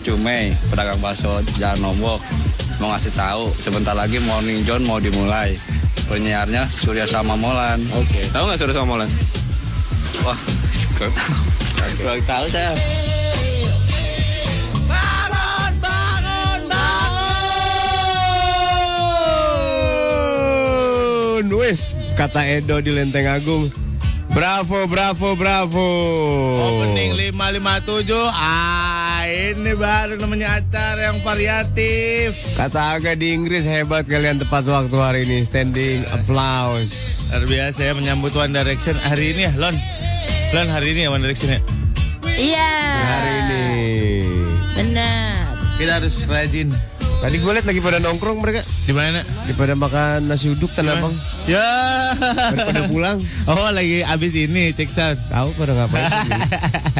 trek, saya Cume, pedagang bakso Jalan Lombok. Mau ngasih tahu, sebentar lagi Morning John mau dimulai. Penyiarnya Surya sama Molan. Oke. Tahu nggak Surya sama Molan? Wah, kurang tahu. Kurang tahu saya. bangun, bangun. Wis, kata Edo di Lenteng Agung. Bravo, bravo, bravo. Opening 557 Ah ini baru namanya acara yang variatif Kata Aga di Inggris hebat kalian tepat waktu hari ini. Standing applause. Luar biasa ya menyambut One Direction hari ini ya Lon Lon hari ini ya One Direction ya Iya. Hari ini. Benar. Kita harus rajin Tadi gue liat lagi pada nongkrong mereka. Di mana? Di pada makan nasi uduk tanah abang. Ya Pada, pada pulang. Oh lagi abis ini cek sound Tahu pada ngapain sih?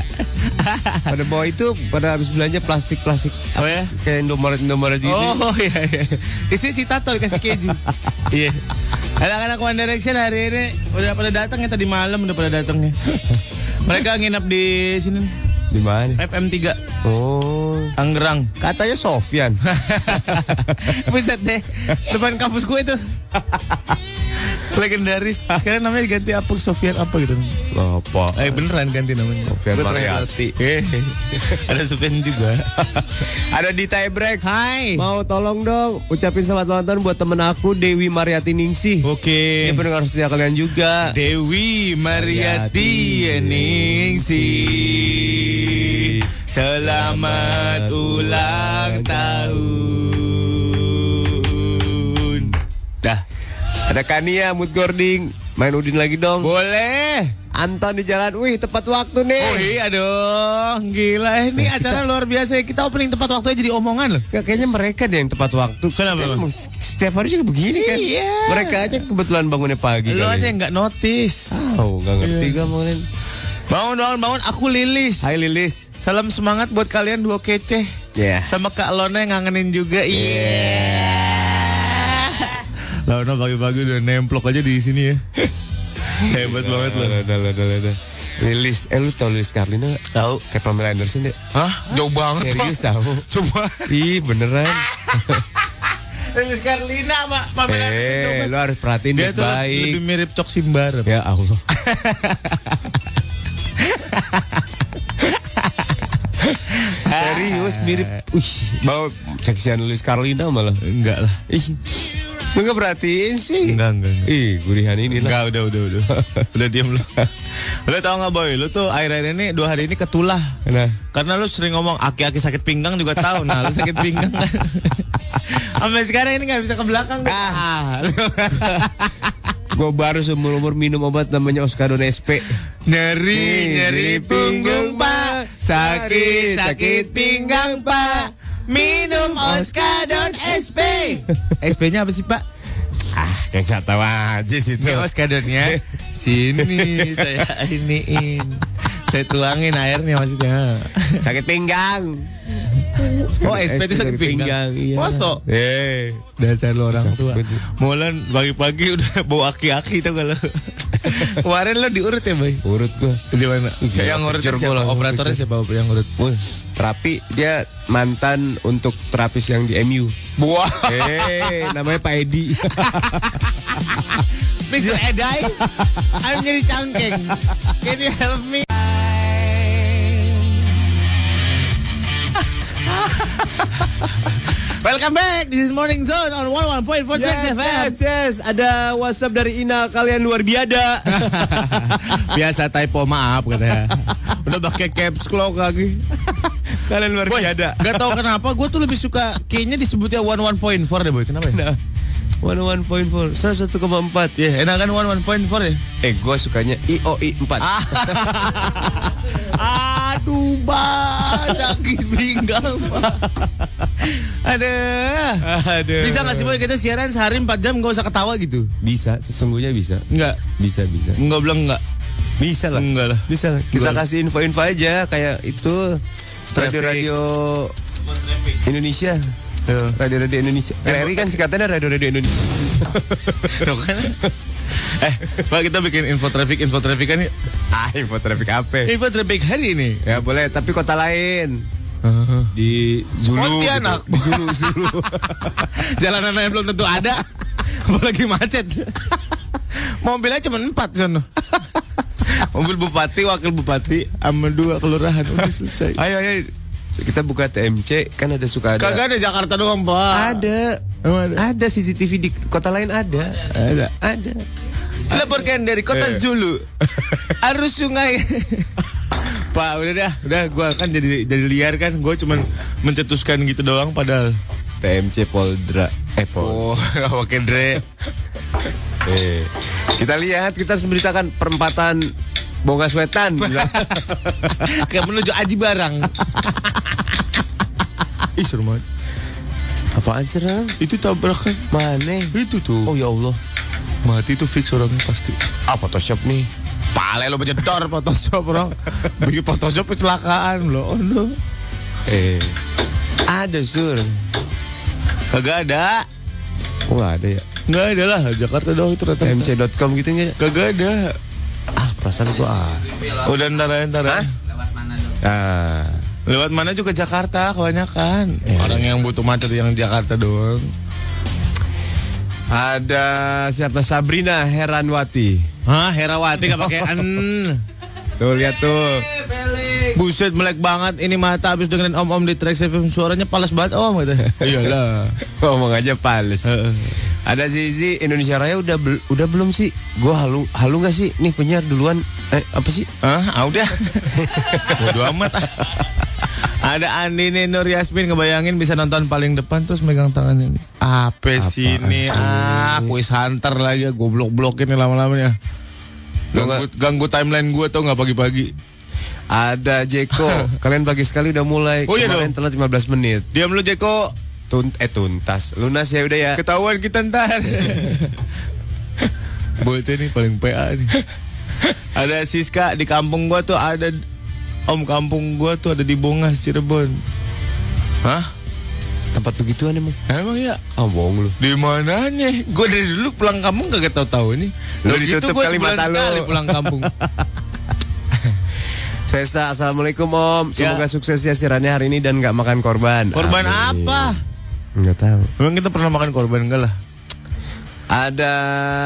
pada bawa itu pada habis belanja plastik-plastik. Oh ya? kayak Indomaret Indomaret gitu. Oh iya iya. Isi citato dikasih keju. Iya. Anak-anak One Direction hari ini Udah pada datang ya tadi malam udah pada datang ya. Mereka nginap di sini. Di mana? FM 3 Oh, Tangerang. Katanya Sofyan. Buset deh Depan kampus gue itu Legendaris Sekarang namanya diganti apa Sofian apa gitu Apa? Eh beneran ganti namanya Sofian Mariati. Eh, Ada Sofian juga Ada di Breaks. Hai Mau tolong dong ucapin selamat ulang tahun buat temen aku Dewi Mariati Ningsih. Oke Ini pendengar setia kalian juga. Dewi Mariati Ningsi Selamat ulang tahun Ada Kania Mood Gording. Main Udin lagi dong. Boleh Anton di jalan. Wih, tepat waktu nih. Oh iya dong Gila ini acara luar biasa. Kita opening tepat waktunya jadi omongan loh Nggak, kayaknya mereka deh yang tepat waktu. Kenapa, Kan Setiap hari juga begini kan. Iya. Mereka aja kebetulan bangunnya pagi. Lo aja yang nggak notice Oh, nggak ngerti gue bangunin. Bangun bangun bangun Aku Lilis Hai Lilis. Salam semangat buat kalian dua kece Ya. Sama Kak Lona yang ngangenin juga Iya Lona pagi-pagi udah nemplok aja di sini ya Hebat banget loh Udah, udah, udah, udah. Lilis, eh lu tau Lilis Karlina gak? Tahu Kayak Pamela Anderson deh. Hah? Jauh banget Serius tahu? Coba Ih beneran. Lilis Karlina Pak Pamela Anderson, eh, coba. lu harus perhatiin Dia tuh baik-baik. lebih mirip Cok Simbar Ya Allah. Serius mirip. Wih, bawa seksian Lilis Karlina malah. Enggak lah Ih, lu gak perhatiin sih? Enggak enggak, enggak. Ih, gurihan ini lah. Enggak udah udah udah Udah diem lu Lu tau gak boy Lu tuh akhir-akhir ini Dua hari ini ketulah Nah, Karena lu sering ngomong aki-aki sakit pinggang juga tahu. Nah, lu sakit pinggang kan. Sampai sekarang ini nggak bisa ke belakang. deh. Ah. gue baru seumur umur minum obat namanya Oskadon SP. nyeri, Nih, nyeri punggung pak. Sakit, sakit pinggang pak. Minum Oskadon SP. SP-nya apa sih pak? Ah, yang nggak tahu aja sih itu. Oskadonnya. Sini saya iniin. Saya tuangin airnya maksudnya. Sakit pinggang. Oh SP itu sakit pinggang. iya. Foto. Eh, Dasar lo orang tua. Mulan pagi-pagi udah bawa aki-aki tuh kalau. Kemarin lo diurut ya, Boy? urut gua. Di mana? Yang ngurut kejar siapa? Operatornya siapa yang ngurut? Wah, terapi dia mantan untuk terapis yang di MU. Buah. Eh, namanya Pak Edi. Mr. Edai, I'm jadi cangkeng. Can you help me? Welcome back. This is Morning Zone on 11.4 Tracks FM. yes, yes. Ada WhatsApp dari Ina, kalian luar biada. Biasa typo maaf katanya. Udah pakai caps lock lagi. kalian luar Boy, biada. gak tau kenapa gue tuh lebih suka kayaknya disebutnya 11.4 deh boy. Kenapa ya? Nah, 101.4, 101,4. Iya, enak kan 11.4 ya? Eh, gue sukanya IOI 4. Ah. Aduh, Pak, sakit pinggang, Pak. Aduh. Aduh. Bisa gak sih boy kita siaran sehari 4 jam gak usah ketawa gitu? Bisa, sesungguhnya bisa. Enggak. Bisa, bisa. Enggak bilang enggak. Bisa lah. Enggak lah. Bisa lah. Kita Enggak. kasih info-info aja kayak itu radio-radio Indonesia. Iya. Radio-radio Indonesia. RRI kan singkatannya Radio-radio Indonesia. Tuh kan. eh, Pak kita bikin info traffic info traffic kan ah, info traffic apa? Info traffic hari ini. Ya boleh, tapi kota lain. Di Zulu. Gitu. Di Zulu, Zulu. Jalanan yang belum tentu ada. Apalagi macet. Mobilnya cuma empat sono. Mobil bupati, wakil bupati, sama dua kelurahan udah selesai. ayo, ayo. Kita buka TMC, kan ada suka ada. Kagak ada Jakarta doang, Pak. Ada. Emang ada? Ada CCTV di kota lain ada. Ada. Ada. Laporkan dari kota Eh. Zulu. Arus sungai. Pak, udah dah, udah gua kan jadi jadi liar kan, gua cuman mencetuskan gitu doang padahal. TMC Poldra. Eh, Oh, Pol. oke Dre. Eh, kita lihat, kita harus memberitakan perempatan Bongas Wetan. Kayak menuju Aji Barang. Ih, seru banget. Apaan serem? Itu tabrakan. Mana? Itu tuh. Oh ya Allah. Mati itu fix orangnya pasti. Ah, Photoshop nih. Pale lo bedor Photoshop orang. Bikin Photoshop kecelakaan lo. Oh, no. Eh, ada sur. Kagak ada. Oh ada ya. Nggak ada lah. Jakarta doang itu rata TMC.com gitu nggak? Kagak ada. Ah, perasaan gua ah. Udah ntar ntar aja. Ah. Lewat mana juga Jakarta kebanyakan. Orang yang butuh macet yang Jakarta doang. Ada siapa Sabrina Heranwati. Hah, Herawati gak pakai an. Tuh lihat tuh. Buset melek banget ini mata habis dengerin om-om di track FM suaranya palas banget om gitu. Iyalah. Ngomong aja pales. Heeh. Ada Zizi Indonesia Raya udah bel- udah belum sih? Gua halu halu nggak sih? Nih penyiar duluan. Eh apa sih? Ah, udah. Bodo amat ah. Ada Andini Nur Yasmin ngebayangin bisa nonton paling depan terus megang tangannya ini. Apa sih ini? Ah, kuis hunter lagi goblok-blokin nih lama-lama ya. Ganggu, ganggu timeline gue tuh nggak pagi-pagi. Ada Jeko. Kalian pagi sekali udah mulai. Oh, iya Kemarin telat 15 menit. Diam lu Jeko, Tunt eh tuntas. Lunas ya udah ya. ketahuan kita ntar. Bocah nih paling PA nih. Ada Siska di kampung gua tuh ada Om kampung gua tuh ada di Bongas Cirebon. Hah? Tempat begituan emang. Emang ya? Ah bohong lu. Di mananya? Gue dari dulu pulang kampung gak tahu-tahu ini. Lu gitu ditutup gua kali mata lu. sekali pulang kampung. Sesa, assalamualaikum om. Ya. Semoga sukses ya siarannya hari ini dan nggak makan korban. korban Amin. apa? Nggak tahu. Emang kita pernah makan korban enggak lah? Ada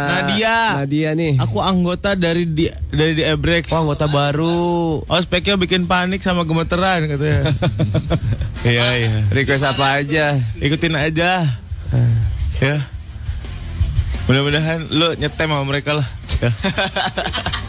Nadia. Nadia nih. Aku anggota dari di dari di Ebrex. Oh, anggota baru. Oh speknya bikin panik sama gemeteran katanya. Iya iya. Request apa aja? Ikutin aja. Ya. Mudah-mudahan lu nyetem sama mereka lah. Ya.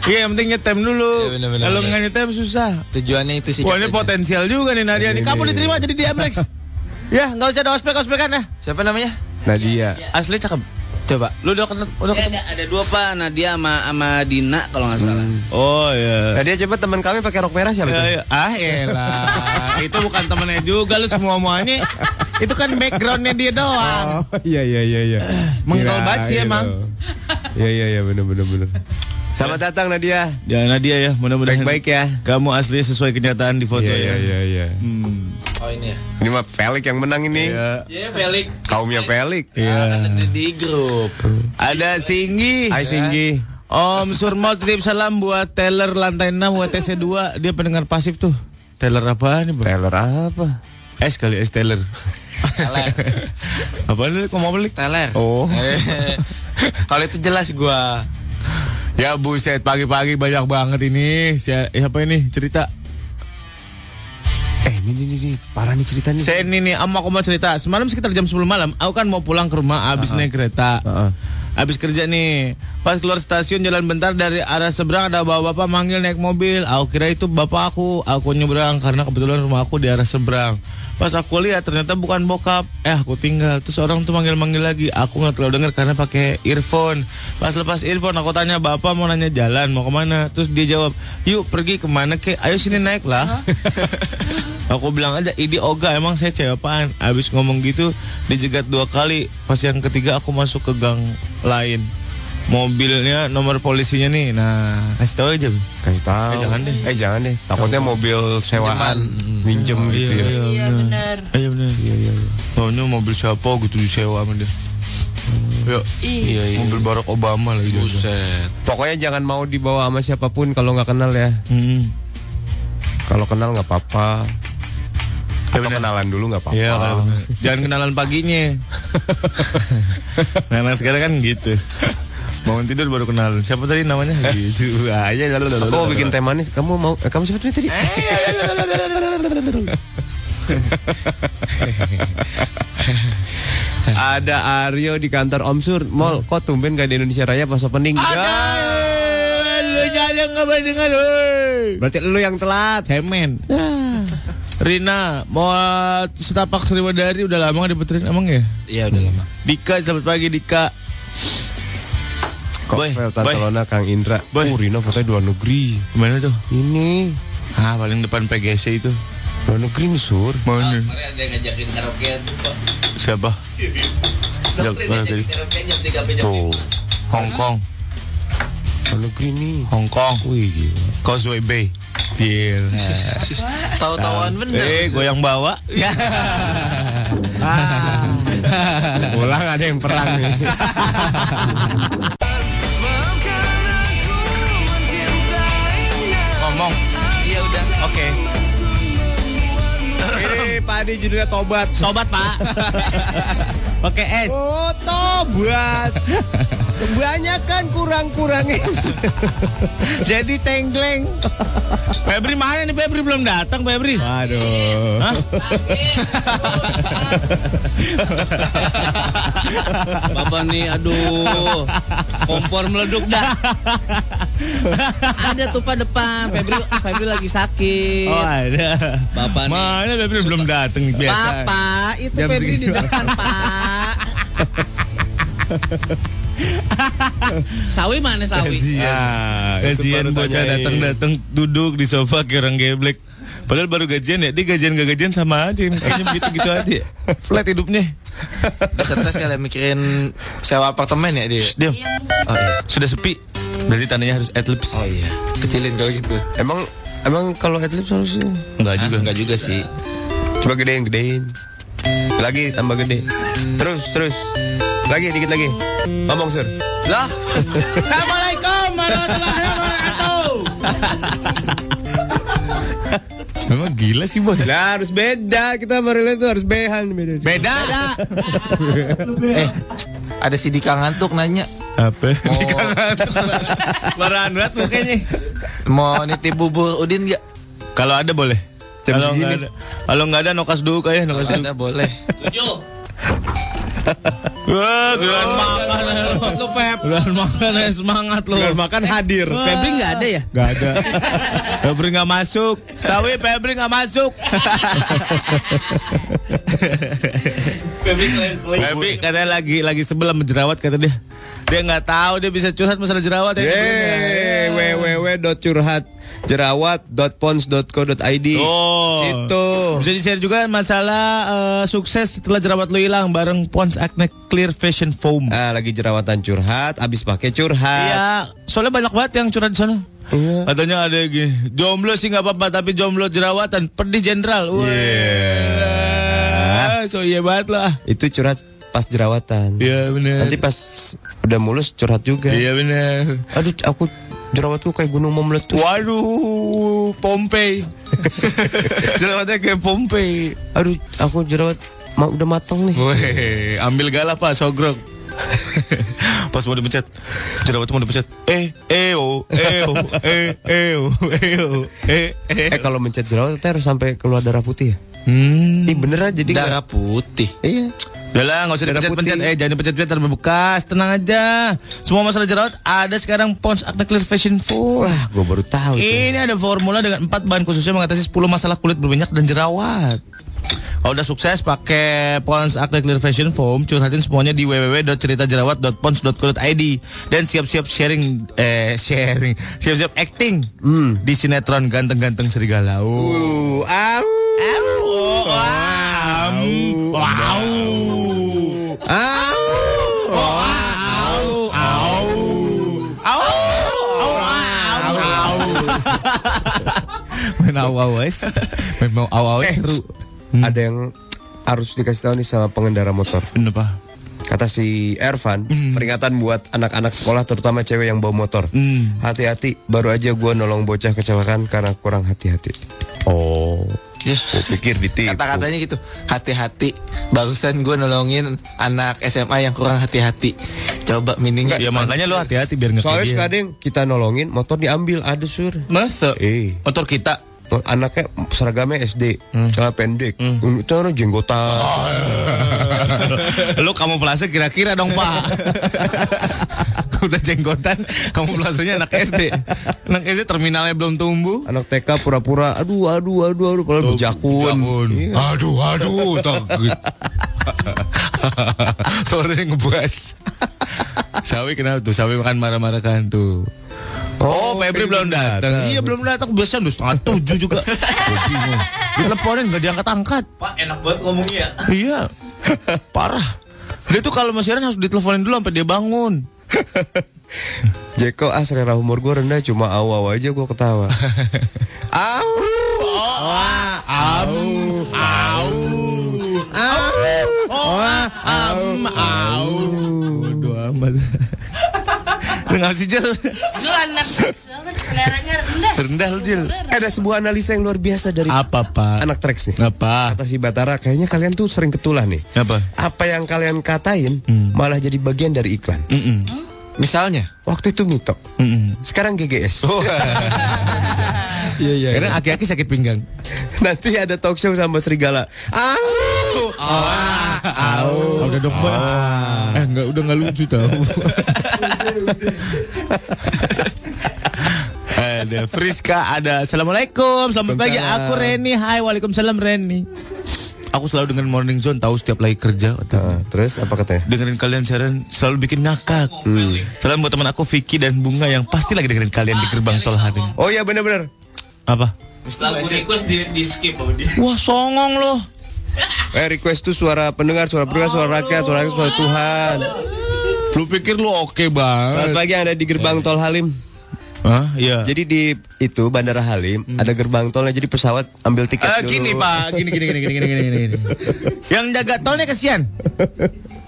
Iya yang penting nyetem dulu. Iya, bener-bener. Kalau nggak nyetem susah. Tujuannya itu sih. Wah ini potensial juga nih Nadia nih. Kamu diterima jadi di Amrex. ya nggak usah ada ospek-ospekan ya. Siapa namanya? Nadia. Asli cakep. Coba. Lu udah ketemu? Udah Ada, ketemu? ada dua pak, Nadia sama, sama Dina kalau nggak salah. Oh iya. Nadia coba teman kami pakai rok merah siapa Ya, ya. Ah elah Itu bukan temennya juga Lu semua muanya Itu kan backgroundnya dia doang Oh iya iya iya iya. Mengkel banget sih emang. loh. Iya iya iya benar benar benar. Selamat datang Nadia. Ya Nadia ya mudah-mudahan Baik-baik ya. Kamu asli sesuai kenyataan di foto Iya ya iya iya iya. Hmm. Oh ini ya. Ini mah Felix yang menang ini. Iya Iya, Felix. Kaumnya Felix. Iya. Ada di grup. Ada Singgi Hai Singgi. Om Surmol titip salam buat Teller lantai 6 WTC 2 Dia pendengar pasif tuh Teller apa nih bang? Taylor apa? S kali S Teller Teler. Apa lu kok mau beli? Teler. Oh. Eh, Kalau itu jelas gua. Ya buset pagi-pagi banyak banget ini Sia- Siapa ini cerita Ini ini ini parah nih ceritanya. Saya ini nih, aku mau cerita. Semalam sekitar jam 10 malam, aku kan mau pulang ke rumah abis naik kereta. Heeh. Habis kerja nih, pas keluar stasiun jalan bentar dari arah seberang ada bapak-bapak manggil naik mobil. Aku kira itu bapak aku. Aku nyebrang karena kebetulan rumah aku di arah seberang. Pas aku lihat ternyata bukan bokap. Eh aku tinggal. Terus orang tuh manggil-manggil lagi. Aku nggak terlalu dengar karena pakai earphone. Pas lepas earphone aku tanya bapak mau nanya jalan mau ke mana. Terus dia jawab, yuk pergi ke mana ke? Ayo sini naik lah. Aku bilang aja, ini Oga emang saya cewek apaan Abis ngomong gitu, dijegat dua kali Pas yang ketiga aku masuk ke gang lain Mobilnya, nomor polisinya nih Nah, kasih tahu aja. Kasih tahu. Eh, jangan deh. Eh jangan deh. Takutnya mobil sewaan minjem gitu ya. Iya benar. Iya bener Iya iya iya. Taunya mobil siapa gitu disewa sama dia. Ya, Iya, iya. mobil Barack Obama lagi. Buset. Pokoknya jangan mau dibawa sama siapa pun kalau nggak kenal ya. Hmm. Kalau kenal nggak apa-apa. Ya Atau kenalan dulu nggak apa-apa. Kalau bener. Jangan kenalan paginya. nah, nah sekarang kan gitu. Bangun tidur baru kenalan. Siapa tadi namanya? Gitu. Aja lalu lalu. Aku mau bikin teh manis. Kamu mau? Eh, kamu siapa tadi? tadi? Ada Aryo di kantor Om Sur Mall. Kok tumben gak di Indonesia Raya pas opening? Ya. Lu jangan nggak dengan Berarti lu yang telat. Hemen. Rina mau setapak Sriwadari udah lama nggak diputerin emang ya? Iya udah lama. Dika selamat pagi Dika. Boy, Kovel boy. Tante Lona Kang Indra. Boy. Oh, Rina fotonya di luar negeri. Gimana tuh? Ini Ah paling depan PGC itu. luar negeri nih Sur. Mana? Kemarin ada yang ngajakin karaoke tuh. Siapa? Dokter mana ngajakin tadi? karaoke jam 3 jam Tuh, Hong Kong, luar negeri nih. Hong Kong, Wih, gila. Causeway Bay. Gila. Tahu-tahuan bener. Eh, gue yang bawa. Pulang ada yang perang nih. Ngomong. Iya udah. Oke. Ini Pak Adi judulnya tobat. Sobat, Pak. Pakai es. Oh, tobat. Kebanyakan kurang-kurangin. Jadi tengkleng. Febri mana nih Febri belum datang Febri? Waduh. Hah? Bapak nih aduh. Kompor meleduk dah. ada tuh Pak depan. Febri Febri lagi sakit. Oh ada. Bapak nih. Mana Febri belum datang biasa. Bapak, itu Jam Febri di depan, Pak. sawi mana sawi? Kasian. Kasian bocah datang-datang duduk di sofa kayak orang geblek. Padahal baru gajian ya, dia gajian gak gajian sama aja, kayaknya begitu-gitu aja. Flat hidupnya. Stres kalian mikirin sewa apartemen ya dia. Shh, diam. Oh iya. Sudah sepi. Berarti tandanya harus adlibs. Oh iya. Kecilin kalau gitu. Emang emang kalau headlips harusnya Enggak juga. Enggak juga sih. coba gedein gedein. Lagi tambah gede. Terus terus. Lagi dikit lagi. Ngomong Sur. Lah, Assalamualaikum warahmatullahi wabarakatuh. Memang gila sih bos. Lah harus beda kita sama Rila itu harus behan beda. Beda. eh ada si Dika ngantuk nanya Apa? mau Marahan banget mukanya. mau nitip bubur Udin gak? Kalau ada boleh. Jam Kalau nggak segini. ada, kalau nggak ada nokas dulu kayak nokas dulu. Ada boleh. Tujuh. Wah, duluan makan lu Pep. Duluan makan ya semangat lu. Duluan makan hadir. Febri nggak ada ya? Gak ada. Febri nggak masuk. Sawi Febri nggak masuk. Febri Febri katanya lagi lagi sebel sama jerawat kata dia. Dia nggak tahu dia bisa curhat masalah jerawat ya. Yeay, www.curhat jerawat.pons.co.id Oh. Situ. Bisa di-share juga masalah eh, sukses setelah jerawat lu hilang bareng Pons Acne Clear Fashion Foam. Ah, lagi jerawatan curhat, abis pakai curhat. Iya, soalnya banyak banget yang curhat di sana. Iya. Katanya ada yang gini, jomblo sih nggak apa-apa, tapi jomblo jerawatan, pedih jenderal. Wah, so iya banget lah. Itu curhat pas jerawatan. Iya benar. Nanti pas udah mulus curhat juga. Iya benar. Aduh, aku jerawatku kayak gunung mau meletus. Waduh, Pompei. Jerawatnya kayak Pompei. Aduh, aku jerawat ma- udah matang nih. Weh, ambil galah pak, sogrok. Pas mau dipencet, jerawat mau dipencet. Eh, eh, oh, eh, oh, eh, eh, oh, eh, oh, eh, eh. Eh kalau mencet jerawat kita harus sampai keluar darah putih ya? Hmm. Ih beneran jadi Darah putih. Iya. Udah nggak usah dipencet-pencet. Eh, jangan dipencet-pencet, ntar berbekas. Tenang aja. Semua masalah jerawat ada sekarang Pons Acne Clear Fashion Foam. Wah, gue baru tahu itu. Ini ada formula dengan 4 bahan khususnya mengatasi 10 masalah kulit berminyak dan jerawat. Kalau udah sukses pakai Pons Acne Clear Fashion Foam, curhatin semuanya di www.ceritajerawat.pons.co.id dan siap-siap sharing eh sharing, siap-siap acting di sinetron ganteng-ganteng serigala. Uh, au. Au. Wow. Wow. Au. Au. Au. Au. Au. Main au au guys. Main mau au au seru. Ada yang harus dikasih tahu nih sama pengendara motor. Kenapa? Kata si Ervan, peringatan buat anak-anak sekolah terutama cewek yang bawa motor. Hmm. Hati-hati, baru aja gua nolong bocah kecelakaan karena kurang hati-hati. Oh, Ya. gua pikir ditipu. Kata-katanya gitu, hati-hati. Barusan gue nolongin anak SMA yang kurang hati-hati. Coba mininya. Ya makanya lu hati-hati biar nggak Soalnya kadang kita nolongin, motor diambil, ada sur. Masa? Eh. Motor kita. Anaknya seragamnya SD, celana pendek, itu orang jenggotan. lu kamu kira-kira dong pak Udah jenggotan Kamu pelasenya anak SD Anak SD terminalnya belum tumbuh Anak TK pura-pura, aduh, aduh, aduh, aduh, padahal berjakun. Iya. Aduh aduh takut Suaranya ngebas Sawi kenapa tuh Sawi makan marah-marah kan tuh Oh, Febri belum datang. Iya belum datang. Biasanya udah setengah tujuh juga. Diteleponin nggak diangkat-angkat. Pak enak banget ngomongnya. Iya, parah. Dia tuh kalau siaran harus diteleponin dulu sampai dia bangun. Jeko ah selera humor gue rendah cuma aw-aw aja gue ketawa. Au. Au, au, au, am, au. Bodoh amat. Lu ngasih Jel Lu anak banget seleranya rendah. Rendah lu Jel Ada sebuah analisa yang luar biasa dari Apa pak? anak Trax nih. Apa? Kata si Batara, kayaknya kalian tuh sering ketulah nih. Apa? Apa yang kalian katain malah jadi bagian dari iklan. Mm-mm. Misalnya. Waktu itu Mito, Mm-mm. sekarang GGS. Iya iya. Karena aki-aki sakit pinggang. Nanti ada talk show sama Serigala. Au. Au. Udah dong Eh enggak, udah gak lucu tau. Ada Friska, ada Assalamualaikum. Selamat pagi, aku Reni. Hai, Waalaikumsalam Reni Aku selalu dengan Morning Zone Tahu setiap lagi kerja Ah, terus apa katanya? Dengerin kalian siaran selalu bikin ngakak Salam buat teman aku Vicky dan Bunga Yang pasti lagi dengerin kalian di gerbang tol hari Oh iya bener-bener. Apa? Lagu request di, di skip dia. Wah songong loh Eh request tuh suara pendengar, suara pendengar, suara rakyat, suara rakyat, suara Tuhan. Lu pikir lu oke Selamat banget pagi yang ada di gerbang tol Halim. Hah? Iya Jadi di itu Bandara Halim ada gerbang tolnya jadi pesawat ambil tiket Eh, dulu. gini pak, gini gini gini gini gini gini. gini. Yang jaga tolnya kesian.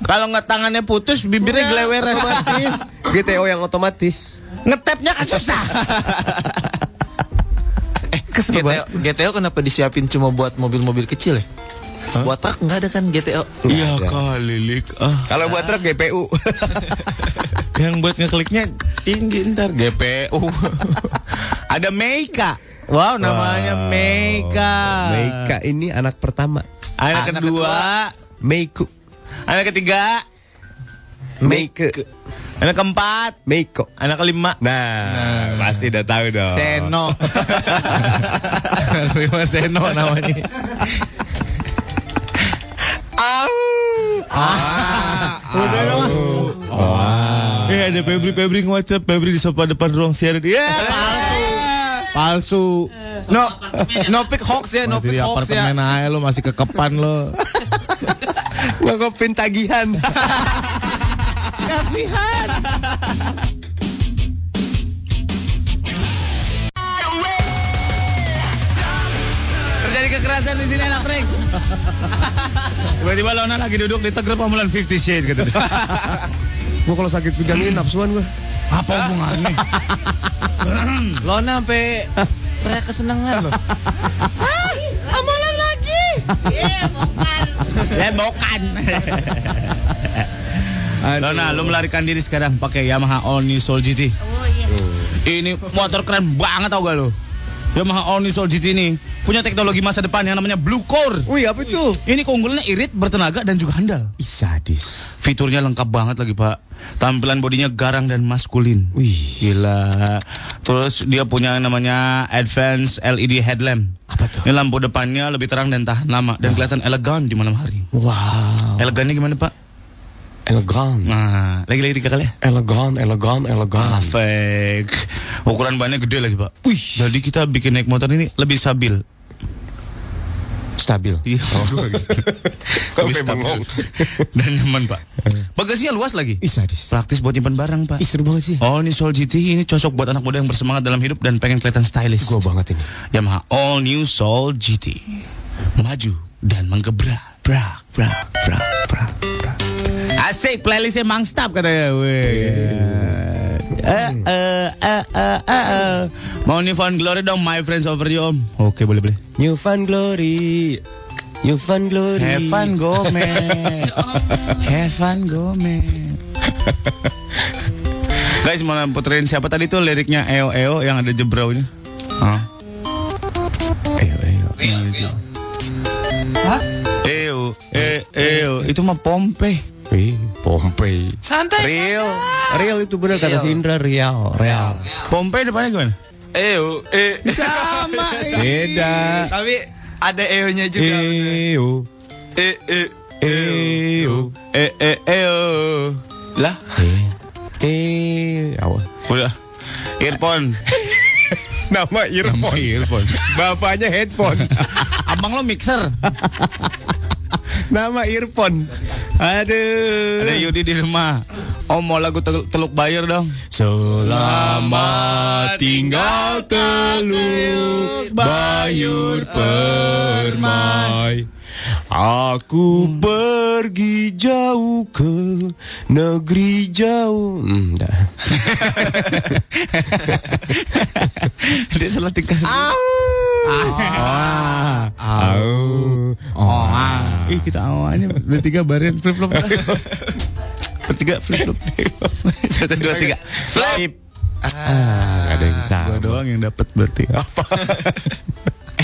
Kalau nggak tangannya putus, bibirnya geleweran. Otomatis. GTO yang otomatis. Ngetepnya kan susah. Eh, GTO, GTO kenapa disiapin cuma buat mobil-mobil kecil ya? Buat truk nggak ada kan GTO? Iya kali lik. Ah, Kalau buat truk GPU. yang buat ngekliknya tinggi ntar GPU. Ada Meika. Wow, namanya Meika. Meika ini anak pertama. Anak, Anak kedua. Meiku. Anak ketiga. Meike. Anak keempat. Meiko. Anak kelima. Nah, pasti udah tahu dong. Seno. Lima Seno namanya. Au. Udah dong. Ada Febri Febri nge-WhatsApp Febri di sofa depan ruang siaran. Ya palsu. Palsu. No, no pick hoax ya, no Masih di pick hoax ya. apartemen aja lo masih kekepan lo. Ngokopin tagihan. Terjadi kekerasan di sini anak Rex. Tiba-tiba Lona lagi duduk di tegrep pemulan 50 Shade gitu. Gua kalau sakit pinggang ini nafsuan gua. Apa hubungannya? Lona sampai teriak kesenangan loh. Amalan lagi. Iya, bukan. Lebokan. Lona, lu melarikan diri sekarang pakai Yamaha All New Soul GT. Oh iya. Ini motor keren banget tau gak lo? Yamaha All New Soul GT ini punya teknologi masa depan yang namanya Blue Core. Wih, apa itu? Ini keunggulannya irit, bertenaga dan juga handal. Ih, sadis. Fiturnya lengkap banget lagi pak. Tampilan bodinya garang dan maskulin. Wih. Gila. Terus dia punya namanya Advanced LED headlamp. Apa tuh? Ini lampu depannya lebih terang dan tahan lama dan kelihatan elegan di malam hari. Wow. Elegannya gimana pak? Elegan. Nah, lagi-lagi tiga kali ya. Elegan, elegan, elegan. Fake. Ukuran bannya gede lagi pak. Wih. Jadi kita bikin naik motor ini lebih stabil. Stabil. Iya. Kok Lebih memang stabil. Dan nyaman pak. Bagasinya luas lagi. Ih, sadis. Praktis buat nyimpan barang pak. Ih, seru banget sih. Oh ini Soul GT ini cocok buat anak muda yang bersemangat dalam hidup dan pengen kelihatan stylish. Gua banget ini. Yamaha All New Soul GT. Maju dan menggebrak. brak brak brak brak. brak. Asik playlistnya Mangstap katanya. Weh. Eh, eh, eh, eh, eh, eh. Mau nih Fun Glory dong, My Friends Over You, Om. Oke, boleh, boleh. New Fun Glory. New Fun Glory. Have fun Gomez. Have fun Gomez. Guys, mau puterin siapa tadi tuh liriknya Eo Eo yang ada jebraunya? Hah? Ayo, ayo. Eo, e, Eo, itu mah Pompe. Wih, Pompei. Santai. Real, real itu benar kata Sindra real, real. Pompe depannya gimana? Eyo, eh. Sama. Beda. Tapi ada eyo-nya juga. Eyo, Eh, eh. eyo. E, e, Eo. Lah, Eh, awas. Udah. Earphone. Nama earphone. Earphone. Bapaknya headphone. Abang lo mixer. Nama earphone. Aduh. Ada Yudi di rumah. Om mau lagu Tel- Teluk Bayur dong. Selamat tinggal teluk bayur permai Aku pergi jauh ke negeri jauh hmm, dah. Dia salah tingkah. Ah, au. Oh, ah. Ih kita awalnya bertiga barin flip flop. bertiga flip flop. Satu dua tiga. Flip. Ah, ada yang Gua sama. doang yang dapat berarti. Apa?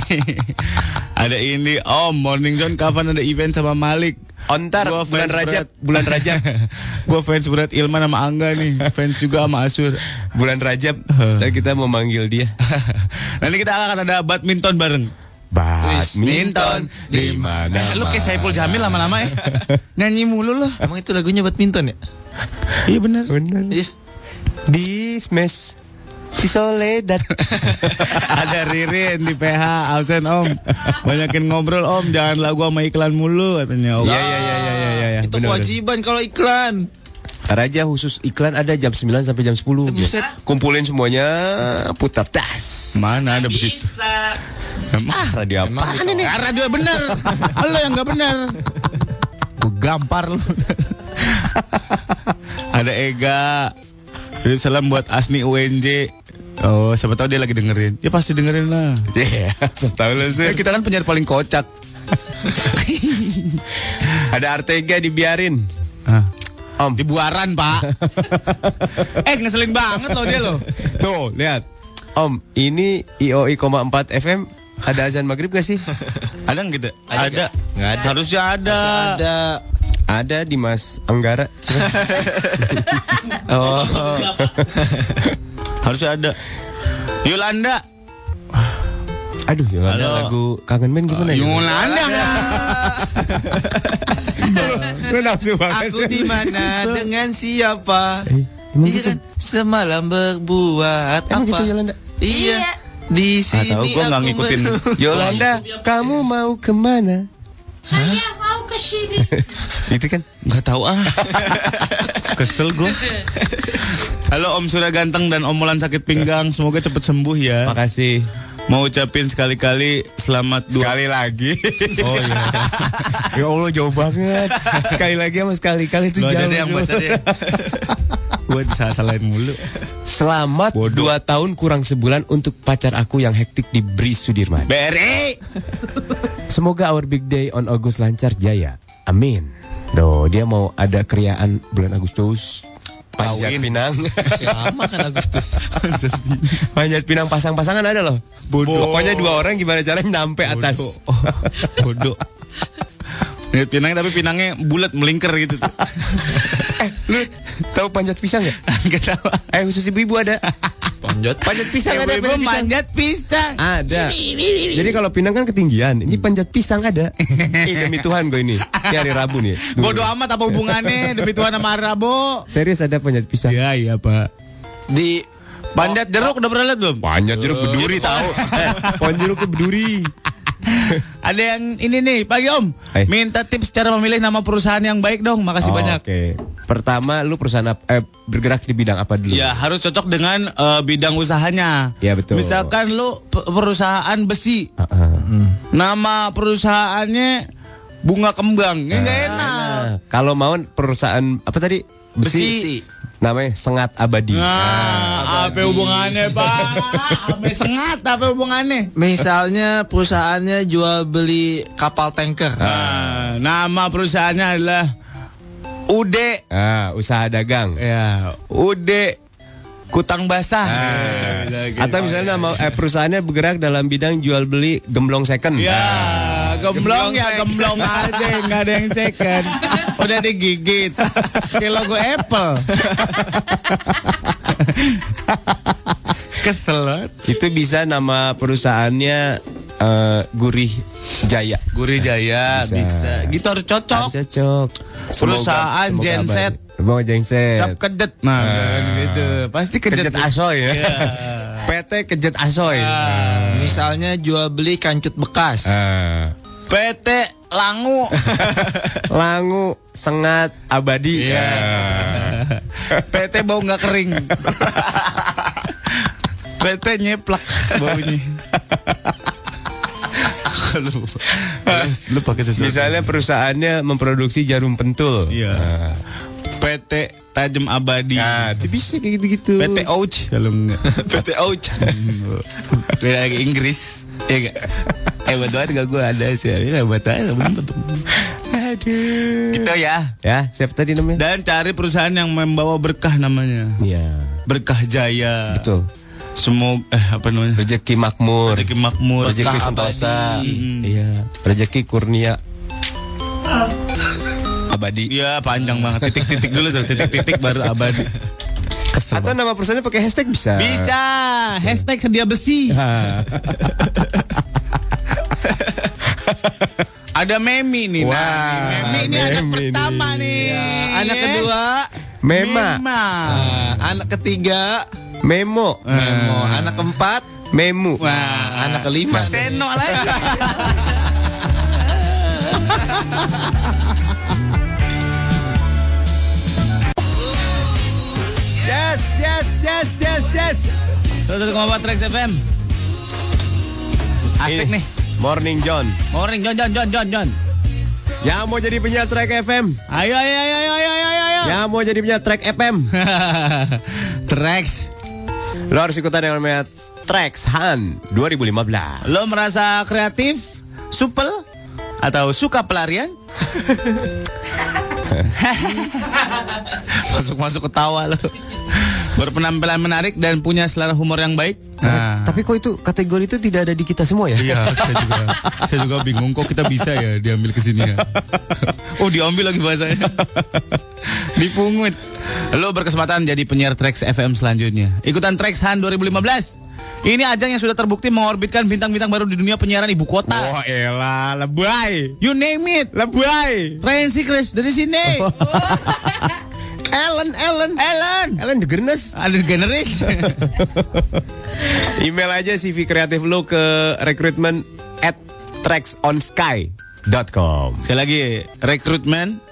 ada ini Om Morning Zone kapan ada event sama Malik? Ontar Gua bulan Rajab, bulan Rajab, Gue fans berat Ilman sama Angga nih, fans juga sama Asur. bulan Rajab. Dan kita mau manggil dia. Nanti kita akan ada badminton bareng. Badminton di mana? Eh, lu kayak Saipul Jamil lama-lama ya. Nyanyi mulu loh. emang itu lagunya badminton ya? Iya bener. Bener. Iya. Di smash di Soledad. ada Ririn di PH absen Om. Banyakin ngobrol Om, jangan lagu sama iklan mulu katanya. Om. Iya iya iya iya iya iya. itu bener, kewajiban kalau iklan. Ntar aja khusus iklan ada jam 9 sampai jam 10. Buset. Kumpulin semuanya, putar tas. Mana ada begitu? Bisa. Ah, radio apa? ini? Ah, radio bener. Lo yang nggak bener. Gue gampar lu. ada Ega. Salam buat Asni UNJ. Oh, siapa tahu dia lagi dengerin. Ya pasti dengerin lah. Iya, tahu lu Eh, sih. kita kan penyiar paling kocak. Ada Artega dibiarin. Ah. Om. Di buaran, Pak. eh, ngeselin banget loh dia loh. Tuh, lihat. Om, ini IOI 4 FM ada azan maghrib gak sih? Ada nggak gitu? Ada nggak? Nggak ada. Harusnya ada. Masih ada. Ada di Mas Anggara. Oh. Harusnya ada. Yolanda. Aduh, ada Halo. lagu Kangen Men gimana ya? Yolanda? Lu nafsu banget Aku di mana dengan siapa? Eh, Iya gitu? kan semalam berbuat Emang apa? gitu Yolanda? Iya. Di Ah, sini tahu gua nggak ngikutin. Yolanda, kamu mau ke mana? Saya mau ke sini. Itu kan Nggak tahu ah. Kesel gue. Halo Om Surya Ganteng dan Om Mulan sakit pinggang. Semoga cepat sembuh ya. Makasih. Mau ucapin sekali-kali selamat dua. Sekali lagi. Oh iya. ya Allah jauh banget. Sekali lagi sama sekali-kali itu Lu jauh. deh yang baca deh. Gue salah-salahin mulu. Selamat Bodoh. dua tahun kurang sebulan untuk pacar aku yang hektik di Bris Sudirman. Beri. Semoga our big day on August lancar jaya. Amin. Doh, dia mau ada kriaan bulan Agustus. Panjat. Pinang. Masih lama kan Agustus. Panjat Pinang pasang-pasangan ada loh. Bodoh. Pokoknya dua orang gimana caranya nyampe atas. Oh, bodoh. Lihat pinang tapi pinangnya bulat melingkar gitu. tuh. eh, lu tahu panjat pisang ya? Enggak tahu. Eh, khusus ibu-ibu ada. Panjat. Panjat pisang ada, panjat pisang. manjat pisang. Ada. Jadi kalau Pinang kan ketinggian, ini panjat pisang ada. Ih, demi Tuhan gue ini. Ini hari Rabu nih. Bodoh amat apa hubungannya demi Tuhan sama Rabo. Serius ada panjat pisang. Iya iya pak. Di Panjat jeruk udah pernah lihat belum? Panjat jeruk berduri tahu. Eh, pohon jeruk tuh berduri. Ada yang ini nih pagi om. Eh. Minta tips cara memilih nama perusahaan yang baik dong. Makasih Oh, banyak. Oke. Pertama lu perusahaan ap- eh, bergerak di bidang apa dulu? Ya harus cocok dengan eh, bidang usahanya. Ya, betul. Misalkan lu pe- perusahaan besi. Ah, ah. Nama perusahaannya bunga kembang. Ini nggak enak. Nah, kalau mau perusahaan apa tadi? Besi. Besi. Namanya Sengat Abadi. Nah, apa hubungannya, Pak? Apa sengat? Apa hubungannya? Misalnya perusahaannya jual beli kapal tanker. Nah, nama perusahaannya adalah Ude Ah, usaha dagang. ya, Ude Kutang Basah. Ah. Atau misalnya nama eh, perusahaannya bergerak dalam bidang jual beli gemblong second. Ya, Ah. Gemblong ya gemblong aja, nggak ada yang second. Udah digigit. Kayak logo Apple. Kesel banget. Itu bisa nama perusahaannya eh, Gurih Jaya. Gurih Jaya Bisa. bisa. Gitu harus cocok. Harus cocok. Perusahaan genset. Semoga genset. Cap kedet. Nah, gitu. Pasti kedet. Kejet Asoy ya. PT Kejet Asoy. Misalnya jual beli kancut bekas. Ah. PT Langu. Langu Sengat Abadi. Iya. Ah. PT bau nggak kering. PT nyeplak baunya. lu, lu pakai sesuatu. Misalnya perusahaannya memproduksi jarum pentul. Iya. PT Tajem Abadi. Nah, itu bisa kayak gitu-gitu. PT Ouch kalau enggak. PT Ouch. Beda Inggris. Ya enggak? Eh buat banget gak gue ada sih. Ya buat aja bener tuh. Aduh. Gitu ya. Ya, siapa tadi namanya? Dan cari perusahaan yang membawa berkah namanya. Iya. Berkah Jaya. Betul. Semoga eh apa namanya? Rezeki makmur. Rezeki makmur. Rezeki sentosa. abadi. Iya. Rezeki kurnia. Abadi. Iya panjang banget. Titik-titik dulu tuh. Titik-titik baru abadi. Kesel Atau nama perusahaannya pakai hashtag bisa. Bisa. Hashtag sedia besi. Ada Memi nih. Wah, nah, Memi ini anak Memi pertama nih. nih. Anak Ya. kedua, Mema. Mema. nah, anak ketiga, Memo. Memo. Anak keempat, Memu. Wah, anak kelima. Seno lagi. Yes, yes, yes, yes, yes. 101,4 Trax FM. Asik nih. Morning John. Morning John John John John John. Yang mau jadi penyiar track FM. Ayo ayo ayo ayo ayo ayo ayo. Yang mau jadi penyiar track FM. Trax. Lo harus ikutan yang namanya Trax Han 2015. Lo merasa kreatif, supel, atau suka pelarian? Masuk-masuk ketawa lo. Berpenampilan menarik dan punya selera humor yang baik. Nah. Tapi kok itu kategori itu tidak ada di kita semua ya? Iya, saya juga, saya juga bingung kok kita bisa ya diambil ke sini ya. Oh, diambil lagi bahasanya. Dipungut. Lo berkesempatan jadi penyiar Trax FM selanjutnya. Ikutan Trax Han 2015. Ini ajang yang sudah terbukti mengorbitkan bintang-bintang baru di dunia penyiaran ibu kota. Wah elah, lebay. You name it. Lebay. Ryan Seacrest dari sini. Ellen, Ellen. Ellen. Ellen DeGeneres. Ada generis. Email aja CV kreatif lo ke recruitment at tracksonsky.com Sekali lagi, rekrutmen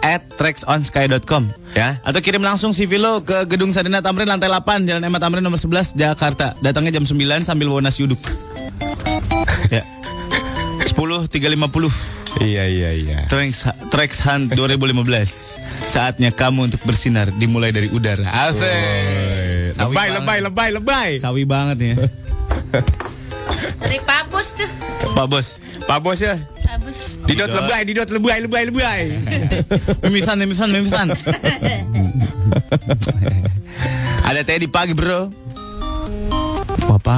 at tracksonsky.com Ya. Atau kirim langsung CV lo ke Gedung Sarina Tamrin lantai 8 Jalan Emma Tamrin nomor 11 Jakarta. Datangnya jam 9 sambil bawa nasi uduk. Ya. 10 350 Iya, iya, iya. Trax Trax Hunt 2015. Saatnya kamu untuk bersinar dimulai dari udara. Asik. Lebay, banget. lebay, lebay, lebay. Sawi banget ya. Dari Pak Bos tuh. Pak Bos. Pak Bos ya. Pak Bos. Didot lebay, didot lebay, lebay, lebay. Mimisan, mimisan, mimisan. Ada teh di pagi bro.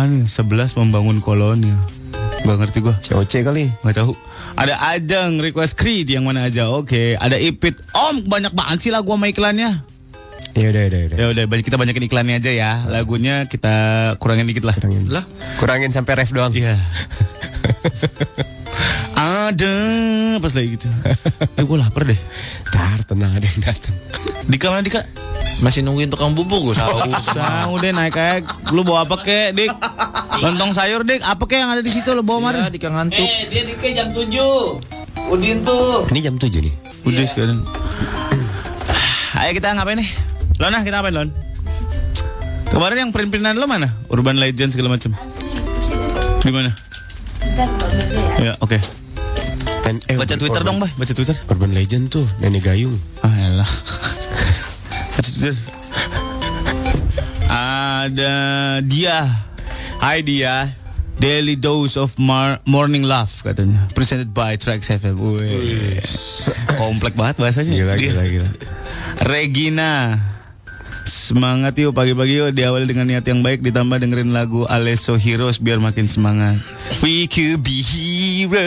Nih? 11 membangun koloni. Gak ngerti gua. COC kali. Gak tahu. Ada Ajeng request Creed yang mana aja. Oke. Ada Ipit. Om banyak banget sih lagu sama iklannya. Ya udah, udah, udah. Ya udah banyak- kita banyakin iklannya aja ya. Lagunya kita kurangin dikit lah. Lah, Kurangin sampai ref doang. Iya. ada pas lagi gitu. Eh, gue lapar deh. Tar, tenang ada yang datang. Dika mana Dika? masih nungguin tukang bubur gue Usah, udah naik kayak lu bawa apa kek, Dik? Lontong sayur, Dik. Apa kek yang ada di situ lu bawa Ya, kemarin? di ngantuk. Eh, dia di jam 7. Udin tuh. Ini jam 7 nih. Udah sekarang. Ayo kita ngapain nih? Lon, ah, kita ngapain, Lon? Kemarin yang print-printan lo mana? Urban Legend segala macam. Di mana? Ya, oke. Dan- eh, Baca Twitter Urban- dong, Bay. Baca Twitter. Urban Legend tuh Nenek Gayung. Ah, elah. Baca Twitter. Ada dia. Hai dia. Daily Dose of Mar- Morning Love katanya. Presented by Trax FM. Wih. Komplek banget bahasanya. Gila gila gila. Regina. Semangat yuk pagi-pagi yuk diawali dengan niat yang baik ditambah dengerin lagu Alesso Heroes biar makin semangat. We could be hero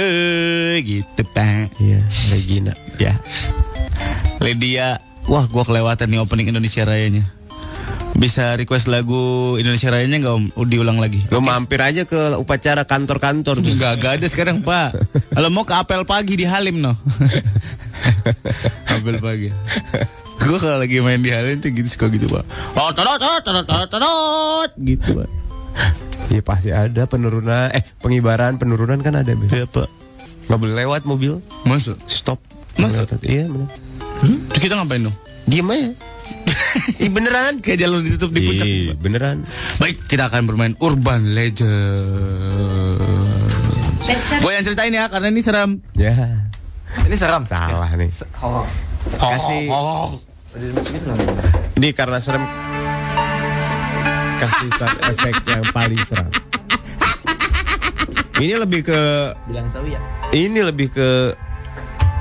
gitu pak. Iya, Regina. Ya. Lydia, wah gua kelewatan nih opening Indonesia Rayanya. Bisa request lagu Indonesia Rayanya nggak om? Diulang lagi. Lo mampir aja ke upacara kantor-kantor tuh. Enggak, enggak ada sekarang pak Kalau mau ke apel pagi di Halim no Apel pagi Gue kalau lagi main di Halim tuh gitu suka gitu pak Tot, tot, tot, tot, tot, tot, Gitu pak Iya pasti ada penurunan. Eh pengibaran penurunan kan ada. Beb. Iya pak Nggak boleh lewat mobil. Masuk Stop. Lewat. Iya bener. Terus kita ngapain dong? Diem aja. Ih beneran. Kayak jalur ditutup di puncak Ih, beneran. Baik kita akan bermain Urban Legend. Gue yang ceritain ya karena ini seram Ya. Ini seram. Salah nih. Kasih. Ini karena serem. Kasih sound efek yang paling seram. Ini lebih ke Bilang tahu ya. ini lebih ke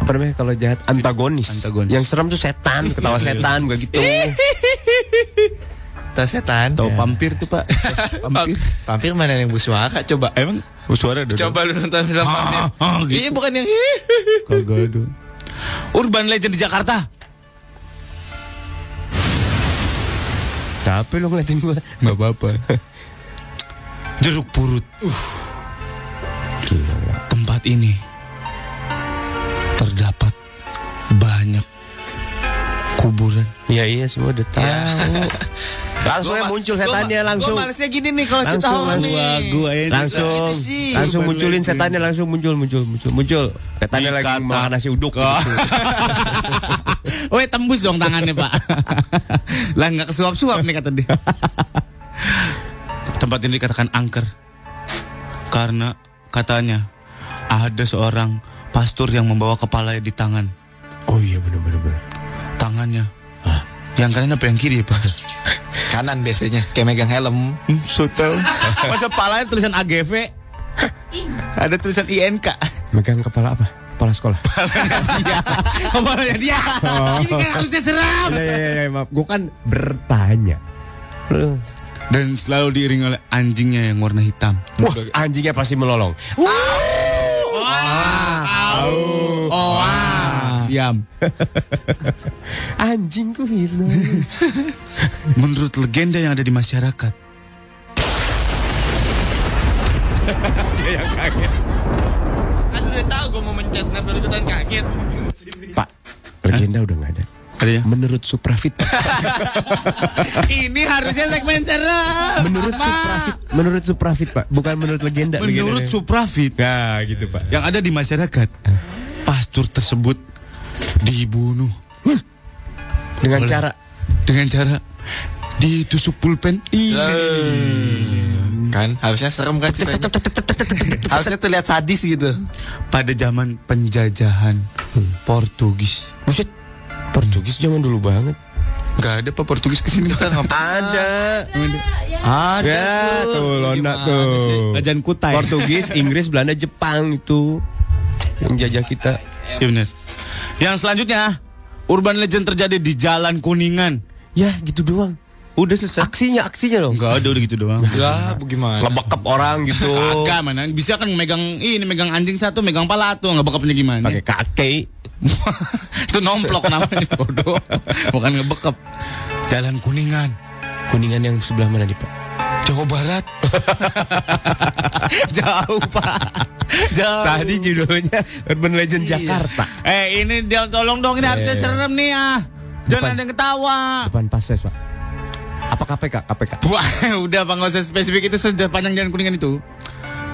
apa namanya kalau jahat antagonis. Antagonis. Yang serem tuh setan, ketawa setan bukan gitu. Tahu setan. Tahu pampir tuh pak Pampir Vampir mana yang bersuara? Coba. Emang suara ada Coba lu nonton film vampir. ah, gitu. Iya bukan yang Kagak. Urban Legend di Jakarta. Capek lo ngeliatin gua. Gak apa-apa. Jeruk purut. Uh. Tempat ini terdapat banyak kuburan. Iya iya semua udah tahu. langsung ya muncul setannya langsung. Gue malesnya gini nih kalau cerita horor langsung. nih. Gua- gua ya. langsung Gitu sih. langsung munculin setannya langsung muncul muncul muncul muncul setannya lagi makan nasi uduk Oh. gitu. Weh tembus dong tangannya pak. lah nggak kesuap-suap nih kata dia. Tempat ini dikatakan angker karena katanya ada seorang pastor yang membawa kepalanya di tangan. oh iya benar benar benar Tangannya. Yang kanan apa yang kiri ya pak? Kanan biasanya kayak megang helm. Hmm, so tau. Masa palanya tulisan AGV? Ada tulisan INK. megang kepala apa kepala sekolah Dia. Kepalanya dia. Ini kan harusnya seram. iya iya iya maaf gue kan bertanya Dan selalu diiringi oleh anjingnya yang warna hitam. wah anjingnya pasti melolong Oh, Diam. anjingku hilang. Menurut legenda yang ada di masyarakat, Kan udah tahu gue mau mencet kenapa lu ikutan kaget. pak legenda udah nggak ada. Ada ya? menurut Suprafit. Ini harusnya segmen seram. menurut Suprafit. Menurut Suprafit pak. Bukan menurut legenda Menurut Legendanya. Suprafit. Nah gitu pak. Yang ada di masyarakat, pastor tersebut dibunuh dengan Boleh. cara dengan cara ditusuk pulpen. Iya. Kan harusnya serem kan ceritanya. harusnya terlihat sadis gitu. Pada zaman penjajahan Portugis. Buset, Portugis zaman dulu banget. Gak ada pak Portugis ke sini Kita ngapain? Ada. Ada Ya, Su. tuh Lona Gimana tuh. Ajan kutai. Portugis, Inggris, Belanda, Jepang itu yang jajah kita. Iya benar. Yang selanjutnya, urban legend terjadi di Jalan Kuningan. Ya, gitu doang. Udah selesai. Aksinya, aksinya dong. Enggak ada udah gitu doang. Ya, bagaimana? Ngebekep orang gitu. Kagak mana bisa kan megang ini megang anjing satu megang pala tuh nggak bekapnya gimana? Pakai kaki. itu nomplok namanya bodoh. Bukan ngebekap. Jalan Kuningan, Kuningan yang sebelah mana nih, Pak? Jawa Barat. Jauh pak. Jauh. Tadi judulnya Urban Legend Jakarta. Eh ini dia tolong dong ini harusnya serem nih ah. Jangan Depan. ada yang ketawa. Depan Pasves, Pak. Apa KPK? KPK. Wah, udah Pak nggak usah spesifik itu sepanjang jalan kuningan itu.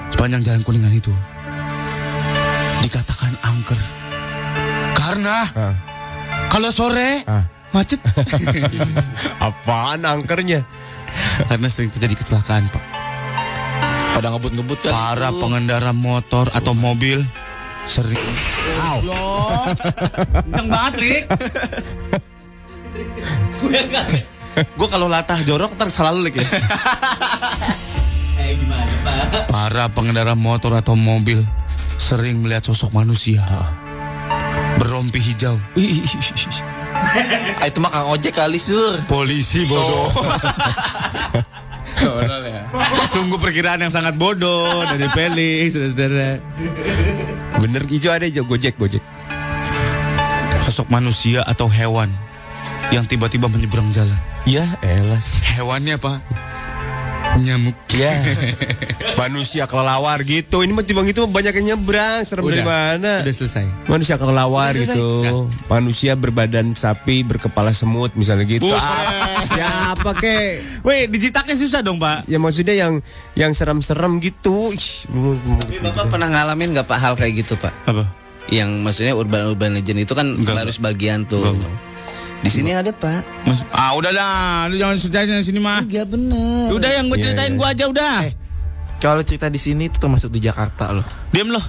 Sepanjang jalan kuningan itu dikatakan angker. Karena Ah. kalau sore Ah. macet. Apaan angkernya? Karena sering terjadi kecelakaan, Pak. Pada ngebut-ngebut kan. Para itu. pengendara motor atau mobil Sering. Kenceng banget, Rik. Gue kalau latah jorok ntar salah lu Lik, ya. Eh, gimana, Pak? Para pengendara motor atau mobil sering melihat sosok manusia berompi hijau. Ah, itu mah Kang Ojek kali sur. Polisi bodoh. Sungguh perkiraan yang sangat bodoh dari Felix, saudara-saudara. Bener hijau ada hijau Gojek Gojek. Sosok manusia atau hewan yang tiba-tiba menyeberang jalan. Ya elah. Hewannya apa? Nyamuk. Ya. Manusia kelelawar gitu. Ini mah timbang itu mah banyak yang nyebrang. Serem dari mana? Udah selesai. Manusia kelelawar gitu. Manusia berbadan sapi berkepala semut misalnya gitu. Buset. Ah, ya apa kek? Weh, digitaknya susah dong, Pak. Ya maksudnya yang yang serem-serem gitu. Tapi Bapak pernah ngalamin nggak Pak hal kayak gitu Pak? Apa? Yang maksudnya urban urban legend itu kan Enggak, baru sebagian tuh. Di sini ada Pak. Mas, ah udah dah, lu jangan ceritain di sini mah. Enggak bener. Udah yang gue Iya, ceritain iya. gua aja udah. Kalau cerita di sini itu termasuk di Jakarta loh. Diam loh.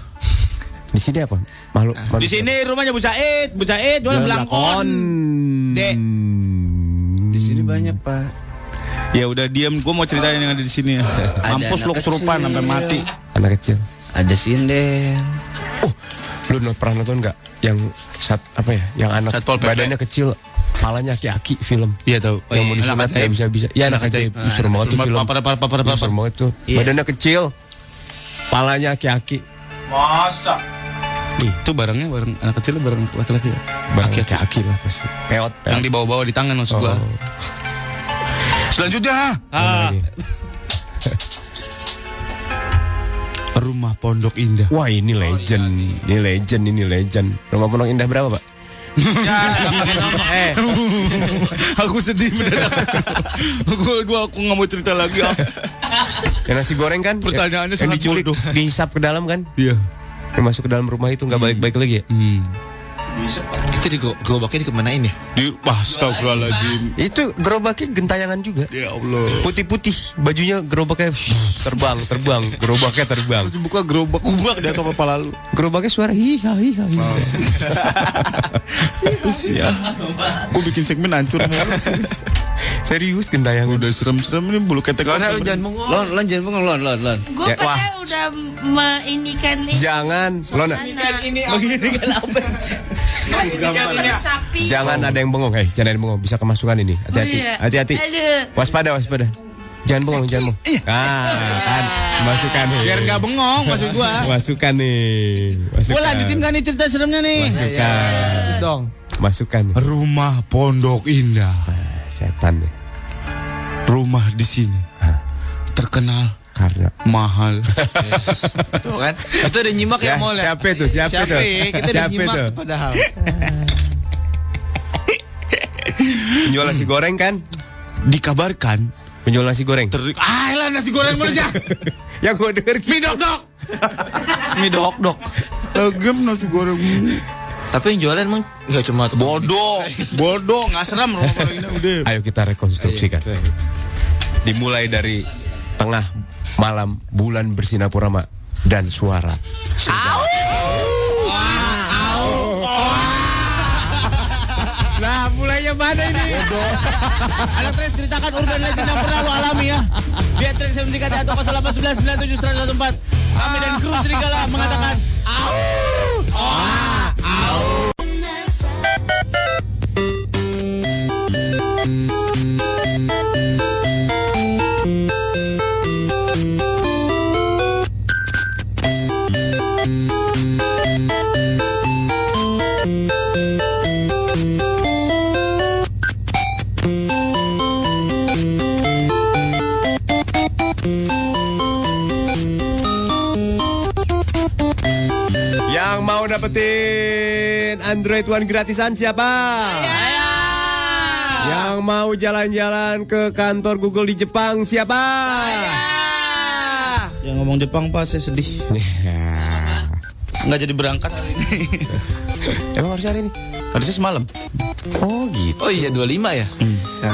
Di sini apa? Makhluk. Di sini rumahnya Bu Said, Bu Said jualan belangkon. Dek. Di sini banyak Pak. Ya udah diam, gua mau ceritain yang ada di sini. Mampus anak lu kesurupan sampai mati. Anak kecil. Ada sinden. Oh, lu pernah nonton nggak yang sat apa ya? Yang anak Satpol PP. badannya kecil, palanya aki-aki film. Iya tahu. yang mau Anak disunat nggak bisa bisa. Ya anak ajaib. Ih, Serem banget tuh film. papar papar papar Ih, papar. Serem banget tuh. Iya. Badannya kecil, palanya aki-aki. Masa? Itu barangnya barang anak kecil barang laki-laki ya? Barang Aki-aki. lah pasti. Peot, peot. Yang dibawa-bawa di tangan maksud gua. Oh. Selanjutnya, lagi? rumah Pondok Indah. Wah ini legend, ini legend, ini legend. Rumah Pondok Indah berapa pak? Eh, aku sedih mendadak. aku gua aku nggak mau cerita lagi. ah. Yang nasi goreng kan? Pertanyaannya yang sangat diculik, bodoh. dihisap ke dalam kan? Iya. Yang masuk ke dalam rumah itu nggak balik-balik lagi ya? Hmm. Itu di gerobaknya dikemanain ya? Di, wah, astagfirullahaladzim. Itu gerobaknya gentayangan juga. Ya Allah. Putih-putih, bajunya gerobaknya shh, terbang, terbang, gerobaknya terbang. Terus buka gerobak kubrak di atas kepala lu. Gerobaknya suara hiha hiha hiha. Terus ya. Gue bikin segmen hancur. Serius gentayangan. Udah serem-serem ini bulu ketek. Lon, lu jangan bengong. Lon, lon jangan bengong, lon, lon, lon. Gue Ya, wah. padahal udah meinikan nih. Jangan, Lona. Ini begini kan apa? Sapi. Jangan ada yang bengong, hei, jangan ada yang bengong, bisa kemasukan ini. Hati-hati, Iya. hati-hati. Waspada, waspada. Jangan bengong, jangan bengong. Ah, kan, masukan nih. Biar nggak bengong maksud gua. Masukan nih. Masukan. Gua lanjutin kan nih cerita seremnya nih. Masukan. Terus dong. Masukan nih. Rumah Pondok Indah. Setan nih. Rumah di sini terkenal Karena mahal. Tuh kan. Itu udah nyimak ya, Ya, mau siapa itu? Siapa itu? Kita udah Siapa nyimak itu? tuh padahal. penjual nasi goreng kan? Dikabarkan Penjual nasi goreng. ter ah lah nasi goreng Malaysia. Yang gue denger Mie dok dok. Mie dok dok. Lagam nasi goreng. Tapi yang jualan emang nggak cuma tuh. Bodoh, bodoh, nggak seram rumah Pondok Indah udah. Ayo kita rekonstruksikan. Dimulai dari tengah malam bulan bersinar purnama dan suara. Nah, mulainya mana ini? Anak Trax ceritakan urban legend yang pernah lo alami ya. Via Trax 73 atau 0811 97 Kami dan kru Serigala mengatakan Au! Wah! Dapetin Android One gratisan siapa? Yang mau jalan-jalan ke kantor Google di Jepang siapa? Yang ngomong Jepang pak saya sedih Nggak jadi berangkat hari ini Emang harus hari ini? Harusnya semalam Oh gitu. Oh iya 25 ya? Ya.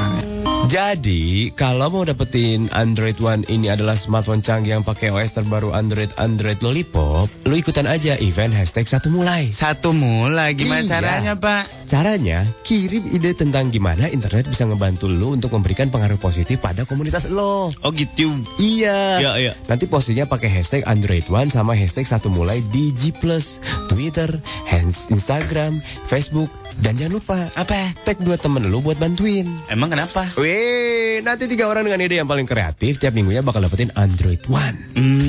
Jadi, kalau mau dapetin Android One ini adalah smartphone canggih yang pakai OS terbaru Android Android Lollipop, lu ikutan aja event hashtag satu mulai. Satu mulai gimana Iya. caranya, Pak? Caranya, kirim ide tentang gimana internet bisa ngebantu lu untuk memberikan pengaruh positif pada komunitas lo. Oh gitu. Iya. Iya, iya. Nanti postingnya pakai hashtag Android One sama hashtag satu mulai di G Plus, Twitter, hands Instagram, Facebook, dan jangan lupa Apa? tag dua temen lu buat bantuin. Emang kenapa? Wih, nanti tiga orang dengan ide yang paling kreatif tiap minggunya bakal dapetin Android One.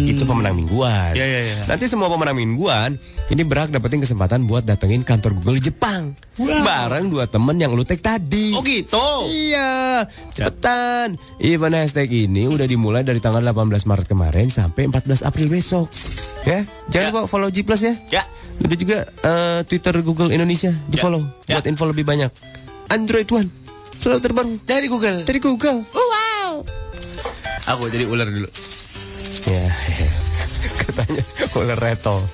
Itu pemenang mingguan. Hmm. Iya, iya, iya. Nanti semua pemenang mingguan ini berhak dapetin kesempatan buat datengin kantor Google Jepang. Bareng dua temen yang lu tag tadi. Oh gitu. Iya, cepetan. Event hashtag ini udah dimulai dari tanggal 18 Maret kemarin sampai 14 April besok. Ya, jangan Ya. lupa follow G Plus ya. Ya. Udah juga eh, Twitter Google Indonesia di follow Ya. buat info lebih banyak. Android One selalu terbaru Dari Google. dari Google. Aku jadi ular dulu. Ya, katanya ular retol.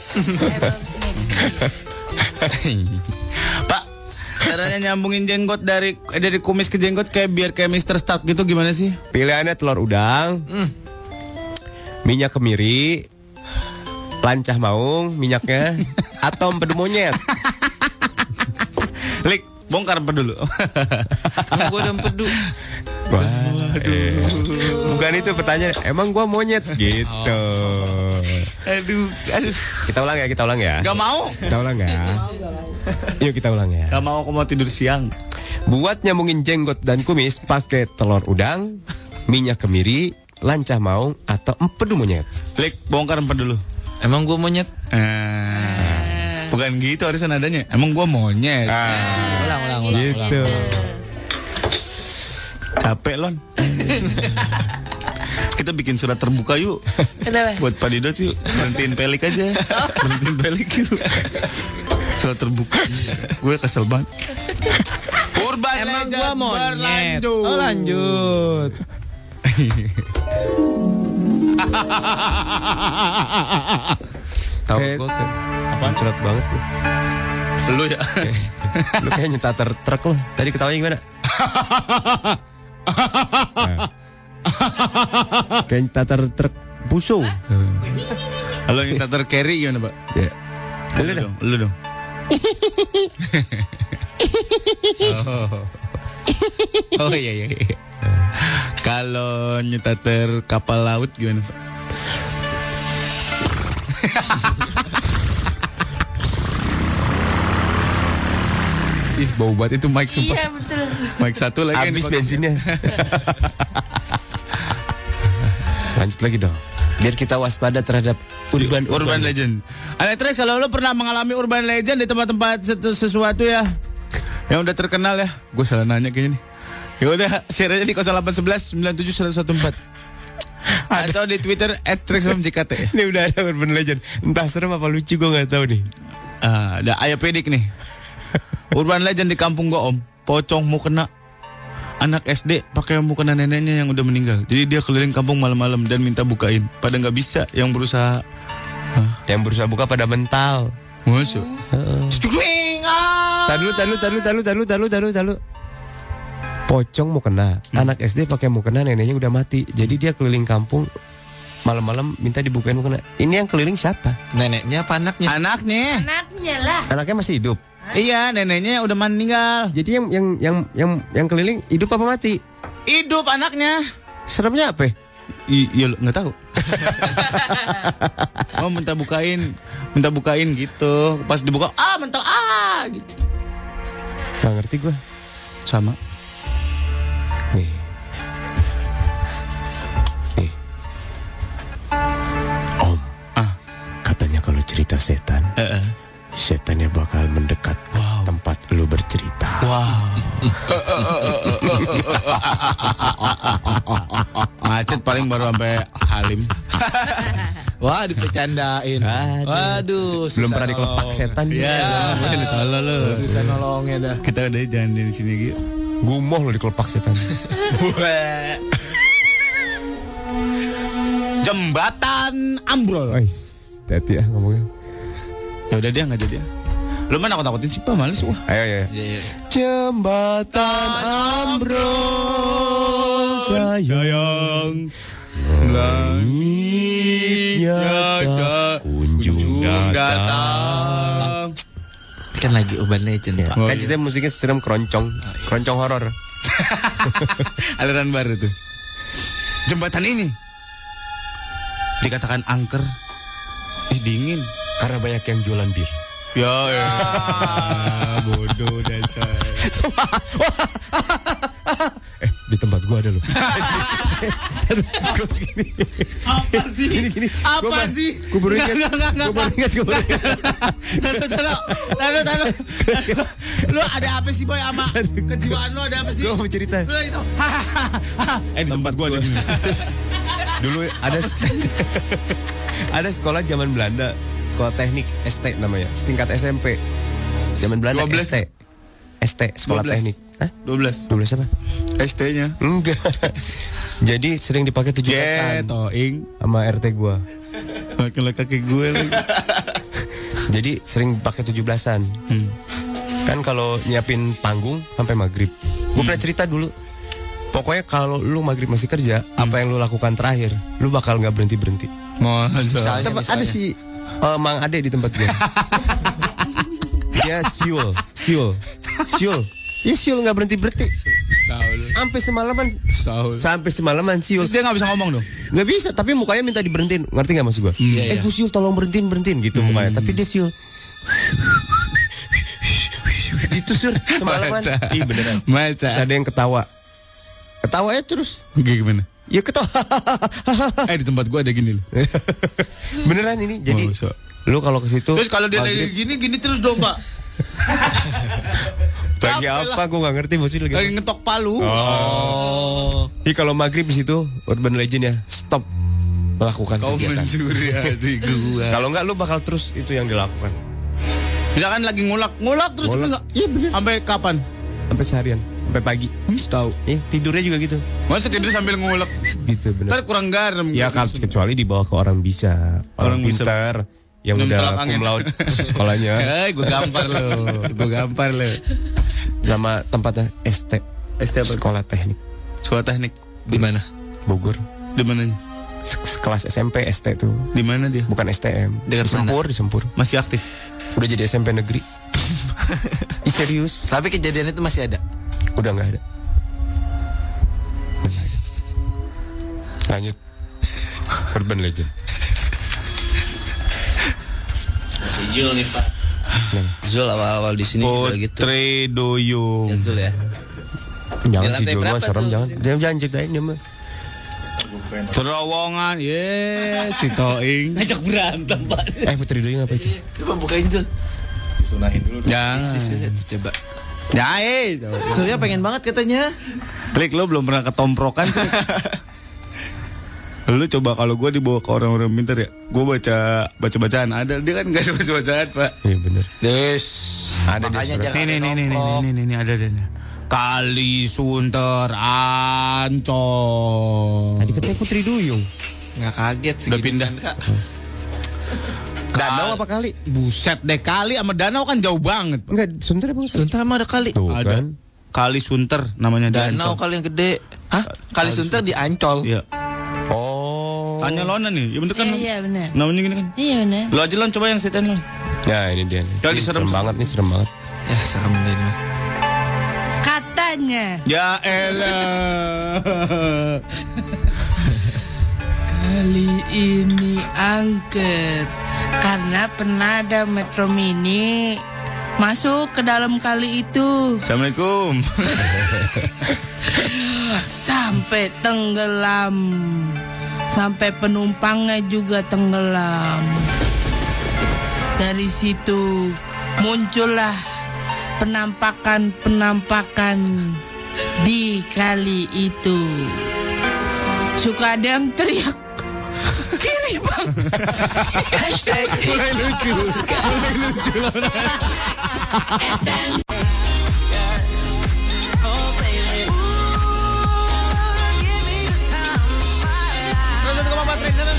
Pak, caranya nyambungin jenggot dari eh, dari kumis ke jenggot kayak biar kayak Mr. Stark gitu gimana sih? Pilihannya telur udang, minyak kemiri, lancah maung minyaknya, atau empedu monyet. Lik, bongkar dulu? Emang gue udah empedu. Wah, eh, bukan itu pertanyaan. Emang gua monyet gitu. aduh, aduh. Kita ulang ya, kita ulang ya. Gak mau. Kita ulang ya. Yuk kita ulang ya. Gak mau aku mau tidur siang. Buat nyambungin jenggot dan kumis pakai telur udang, minyak kemiri, lancah maung atau empedu monyet. Lik, bongkar apa dulu? Emang gue monyet. Eh, bukan gitu harusnya nadanya. Emang gua monyet. Ulang, ulang, ulang. Gitu. Capek lon. Kita bikin surat terbuka yuk. Kenapa? Buat Pak Didot yuk. Berhentiin pelik aja. Berhentiin pelik yuk. Surat terbuka. Gue kesel banget. Urban Emang gua monyet. berlanjut. Oh lanjut. Tahu Kayak- gua kan. Apaan cerat banget lu. Lu ya. Lu kayak nyetater truk lu. Tadi ketawanya gimana? Nah. Kayak nyetater truk busu. Kalau yang tater carry gimana pak? Ya. Lu dong. Lu dong. oh. oh iya iya. iya. Kalau nyetater kapal laut gimana pak? Ih, bau banget itu mic sumpah. Iya betul. Mic satu lagi yang Habis bensinnya. Lanjut lagi dong. Biar kita waspada terhadap urban Urban Legend. Alex kalau lo pernah mengalami Urban Legend di tempat-tempat sesu- sesuatu ya yang udah terkenal ya. Gue salah nanya kayaknya nih. Ya udah share aja di 0811 97 atau di Twitter @trexmjkt. Ini udah ada urban legend. Entah serem apa lucu gue nggak tahu nih. Ah, ada ayo pedik nih. Urban Legend di kampung gua Om, pocong mau kena anak SD pakai mau kena neneknya yang udah meninggal. Jadi dia keliling kampung malam-malam dan minta bukain. Pada nggak bisa yang berusaha. Yang berusaha buka pada mental. Masuk. Tahu tahu tahu tahu tahu tahu tahu tahu. Pocong mau kena. Anak SD pakai mau kena neneknya udah mati. Jadi dia keliling kampung malam-malam minta dibukain mau kena. Ini yang keliling siapa? Neneknya apa anaknya? Anaknya. Anaknya lah. Anaknya masih hidup. Iya, neneknya udah meninggal. Jadi yang yang yang yang yang keliling hidup apa mati? Hidup anaknya. Seremnya apa? I, iya nggak tahu. oh minta bukain, minta bukain gitu. Pas dibuka, ah mental ah gitu. Gak ngerti gue. Sama. Nih. Nih. Om. Ah. Katanya kalau cerita setan, Eh, eh. setannya bakal mendekat Wow. tempat lu bercerita. Wow. Macet paling baru sampai Halim. Wah, dipercandain. Aduh. Waduh, Belum susah pernah dikelepak setan Iya, dia. tolol lu. Susah nolongnya dah. Kita udah jangan di sini gitu. Gumoh lo dikelepak setan. Jembatan ambrol. Wais, hati ya ngomongnya. Ya udah dia nggak jadi ya. Lu mana aku takutin sih, Pak, males wah. Ayo ya. Jembatan ambrol sayang langit nyata kunjung datang. Kan lagi Urban Legend, Pak. Kan ceritanya musiknya serem keroncong, keroncong horor. Aliran baru tuh. Jembatan ini dikatakan angker. Ih dingin. Karena banyak yang jualan bir. Ya, ya. bodoh dasar. Eh, di tempat gua ada loh. Apa sih? Gini gini. Apa Gua sih? Gua baru ingat. Gua baru ingat. Gua baru ingat. Taruh, taruh. Lu ada apa sih boy sama kejiwaan lu ada apa sih? Gua mau cerita. Lu itu. Eh, di tempat gua ada. Dulu ada ada sekolah zaman Belanda, sekolah teknik ST namanya, setingkat SMP. Zaman Belanda 12. ST. ST, sekolah 12. teknik. Hah? 12 12 apa? ST-nya. Enggak. Jadi sering dipakai 17-an Toing. sama RT gua. Kaki gue. Jadi sering pakai 17-an. Hmm. Kan kalau nyiapin panggung sampai maghrib. Gue pernah cerita dulu. Pokoknya kalau lu maghrib masih kerja, apa yang lu lakukan terakhir, lu bakal nggak berhenti berhenti. Misalnya, Tempat ada misalnya. si eh, Mang Ade di tempat gue. Dia siul, siul, siul. Iya siul nggak berhenti berhenti. Sampai semalaman, sampai semalaman siul. Terus dia nggak bisa ngomong dong. Nggak bisa, tapi mukanya minta diberhentiin. Ngerti nggak maksud gue? Iya, eh, iya. gue siul, tolong berhentiin, berhentiin gitu mukanya. Tapi dia siul. gitu sur, semalaman. Iya beneran. Masa? Terus ada yang ketawa. Ketawanya terus. Gimana? Ya ketawa. Eh di tempat gue ada gini loh. beneran ini. Jadi Masa? lu kalau ke situ. Terus kalau dia lagi gini gini terus dong pak. lagi capek apa? Gue nggak ngerti maksudnya lagi. Lagi ngetok palu. Oh. Jadi kalau maghrib di situ urban legend ya stop melakukan Kau kegiatan. mencuri hati gua. Kalau enggak lu bakal terus itu yang dilakukan Misalkan lagi ngulak, ngulak terus Ngulak. ngulak. Iya bener. Sampai kapan? sampai seharian, sampai pagi. Hmm, tahu. Eh, tidurnya juga gitu. Masa tidur sambil ngulak? Gitu bener. Ntar kurang garam. Ya kan kecuali dibawa ke orang bisa, orang, Orang bisa. pintar yang Minum udah cum laude sekolahnya Eh, gue gampar lo, gue gampar lo. nama tempatnya ST, ST apa? Sekolah Teknik Sekolah teknik Di mana? Bogor. di mananya? Se- Sekelas SMP ST tuh, Di mana dia? bukan STM. Dekat di Sempur, di Sempur. Masih aktif. Udah jadi SMP negeri. Ih, serius? Tapi kejadian itu masih ada. Udah nggak ada. Ada. Lanjut. Urban Legend. Si Jul nih pak. Zul awal-awal di sini juga gitu. Putri Duyung. Ya, Zul ya. Jangan lantai Jul mah serem jangan. Dia jangan ceritain dia mah. Terowongan, yes, si Toing. Ngajak berantem pak. Eh Putri Duyung apa itu? Coba bukain Zul. Sunahin dulu. Jangan. Si tuh coba. Ya, eh. Surya pengen banget katanya. Klik lo belum pernah ketomprokan sih. Lu coba kalau gue dibawa ke orang-orang pintar ya, gue baca baca bacaan ada dia kan nggak ada baca bacaan pak. Iya bener. Des. Ada Makanya di jangan Nih nih nih nih nih nih nih, ada ada. nih. Kali Sunter Ancol. Tadi katanya Putri Duyung. Nggak kaget sih. Udah pindah. Danau apa kali? Buset deh kali sama danau kan jauh banget. Pak. Enggak, sebentar apa? Sunter mah ada kali. Tuh Ada. kan. Kali Sunter namanya di Danau Ancol. kali yang gede. Hah? Kali Sunter di Ancol. Iya. Oh. Tanya Lona nih, ya bener kan? Iya, iya benar. Namanya gini kan. Iya benar. Lo aja Lon coba yang setan Lon. Ya ini dia nih. Kali Ini serem. banget nih, serem banget. Ya serem deh ini. Katanya Ya elah. kali ini angker karena pernah ada metro mini masuk ke dalam kali itu. Assalamualaikum. sampai tenggelam. Sampai penumpangnya juga tenggelam. Dari situ muncullah penampakan-penampakan di kali itu. Suka ada yang teriak kiri bang Mulai lucu.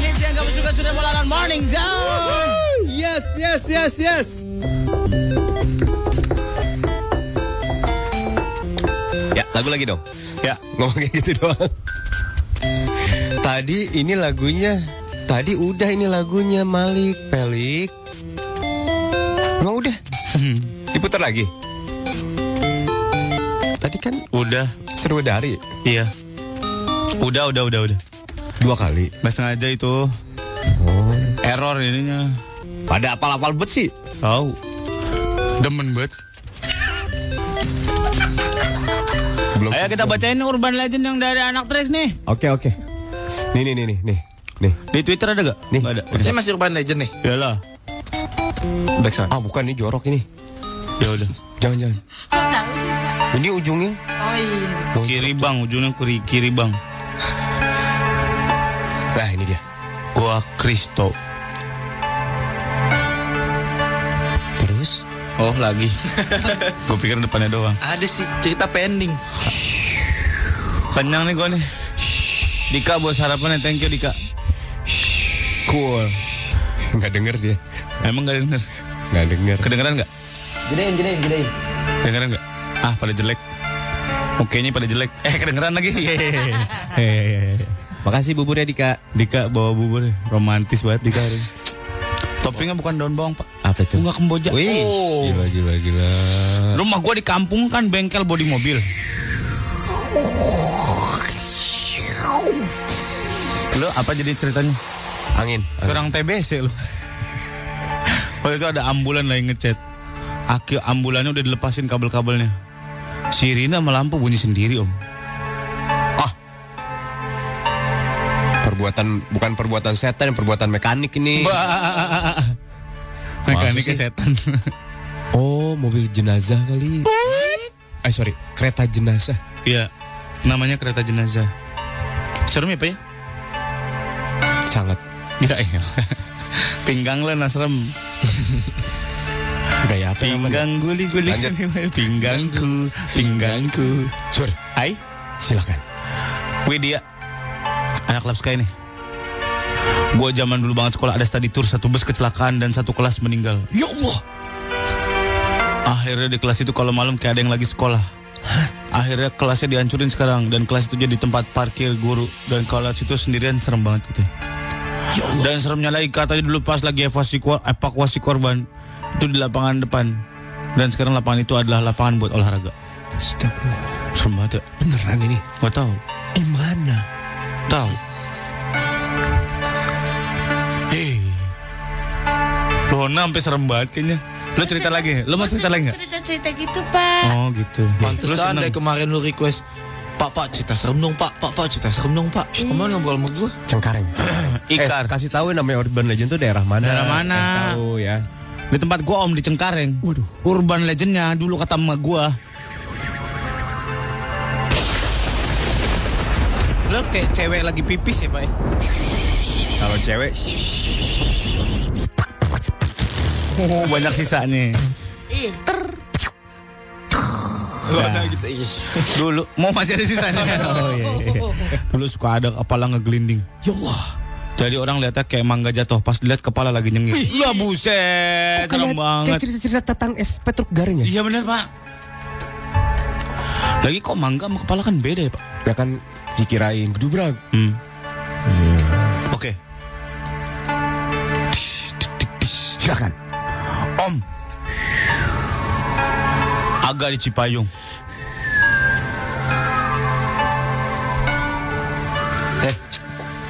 hits yang kamu suka sudah melawan Morning Zone. Yes, yes, yes, yes. Ya, lagu lagi dong. Ya. Ngomong kayak gitu doang. Tadi ini lagunya, tadi udah ini lagunya Malik Pelik. Emang udah? Diputar lagi. Tadi kan Udah. seru dari Iya. Udah, udah, udah, udah. dua kali. Gak sengaja itu. Error ininya. Pada apal-apal bet sih. Tahu. Demen banget. Belum. Ayo kita bacain urban legend yang dari anak Trax nih. Oke oke. Nih nih nih nih nih nih. Di Twitter ada gak? Nih. Nggak ada. Ini masih urban legend nih. Yalah. Backsound. Ah bukan ini jorok ini. Ya udah. Jangan jangan. Kok tahu sih Pak? Ini ujungnya. Oh iya. Kiri bang, ujungnya kiri, kiri bang. Nah ini dia. Gua Kristo. Terus Oh lagi. Gue pikir depannya doang. Ada sih cerita pending. Kenyang nih gue nih. Dika buat sarapan thank you Dika. Cool. nggak denger dia. Emang gak denger? Nggak denger. Kedengeran gak? Gedein, gedein, gedein. Kedengeran gak? Ah pada jelek. Mukanya pada jelek. Eh kedengeran lagi. Hehehe. Makasih buburnya Dika. Dika bawa bubur romantis banget Dika hari ini. Toppingnya bukan daun bawang pak. Apa itu? Bunga kemboja. Wih, Oh. gila gila gila. Rumah gua di kampung kan bengkel bodi mobil. Lo apa jadi ceritanya? Angin. Kurang TBC lo. Waktu itu ada ambulan lagi ngechat. Aki ambulannya udah dilepasin kabel-kabelnya. Sirine sama lampu bunyi sendiri om. Perbuatan bukan perbuatan setan, perbuatan mekanik ini. Bah. Mekaniknya sih? setan. Oh, mobil jenazah kali. Eh sorry, kereta jenazah. Iya, namanya kereta jenazah. Serem ya pak ya? Sangat. Iya iya. Pinggang lo nasrem. Gaya apa? Pinggang guli guli. Pinggangku, pinggangku. Sur, Hai, silakan. Widya. Anak lab Sky nih. Gua zaman dulu banget sekolah ada study tour satu bus kecelakaan dan satu kelas meninggal. Ya Allah. Akhirnya di kelas itu kalau malam kayak ada yang lagi sekolah. Akhirnya kelasnya dihancurin sekarang dan kelas itu jadi tempat parkir guru dan kelas itu sendirian serem banget gitu. Dan seremnya lagi katanya dulu pas lagi evakuasi, kor- evakuasi korban itu di lapangan depan dan sekarang lapangan itu adalah lapangan buat olahraga. Astagfirullah. Serem banget ya. Beneran ini? Gak tahu. Gimana? Tahu. Hei. Lona sampai serem banget kayaknya. Lo cerita lagi? Lo mau cerita lagi nggak? Cerita-cerita gitu Pak. Oh gitu. Pantes Lo seneng? dari kemarin lu request Pak, pak, cerita serem dong, pak, pak, pak, cerita serem dong, pak. Kemarin ngobrol sama gue. Cengkareng. Ikar. Eh, kasih tahu namanya Urban Legend tuh daerah mana? Daerah mana? Kasih tahu ya. Di tempat gua om di Cengkareng. Waduh. Urban legendnya dulu kata emak gua. Lo kayak cewek lagi pipis ya pak? ya? Kalau cewek Oh banyak sisanya. Ih, Nah, Dulu mau masih ada sisanya. Oh, iya, iya. Dulu suka ada kepala ngegelinding. Ya Allah. Jadi orang lihatnya kayak mangga jatuh pas dilihat kepala lagi nyengir. Iya buset, serem banget. kayak cerita-cerita tentang es Petruk Garing ya? Iya benar pak. Lagi kok mangga sama kepala kan beda ya pak? Ya kan dikirain gedubrak. Hmm. Oke. Silakan. Om. Agak di Cipayung. Eh,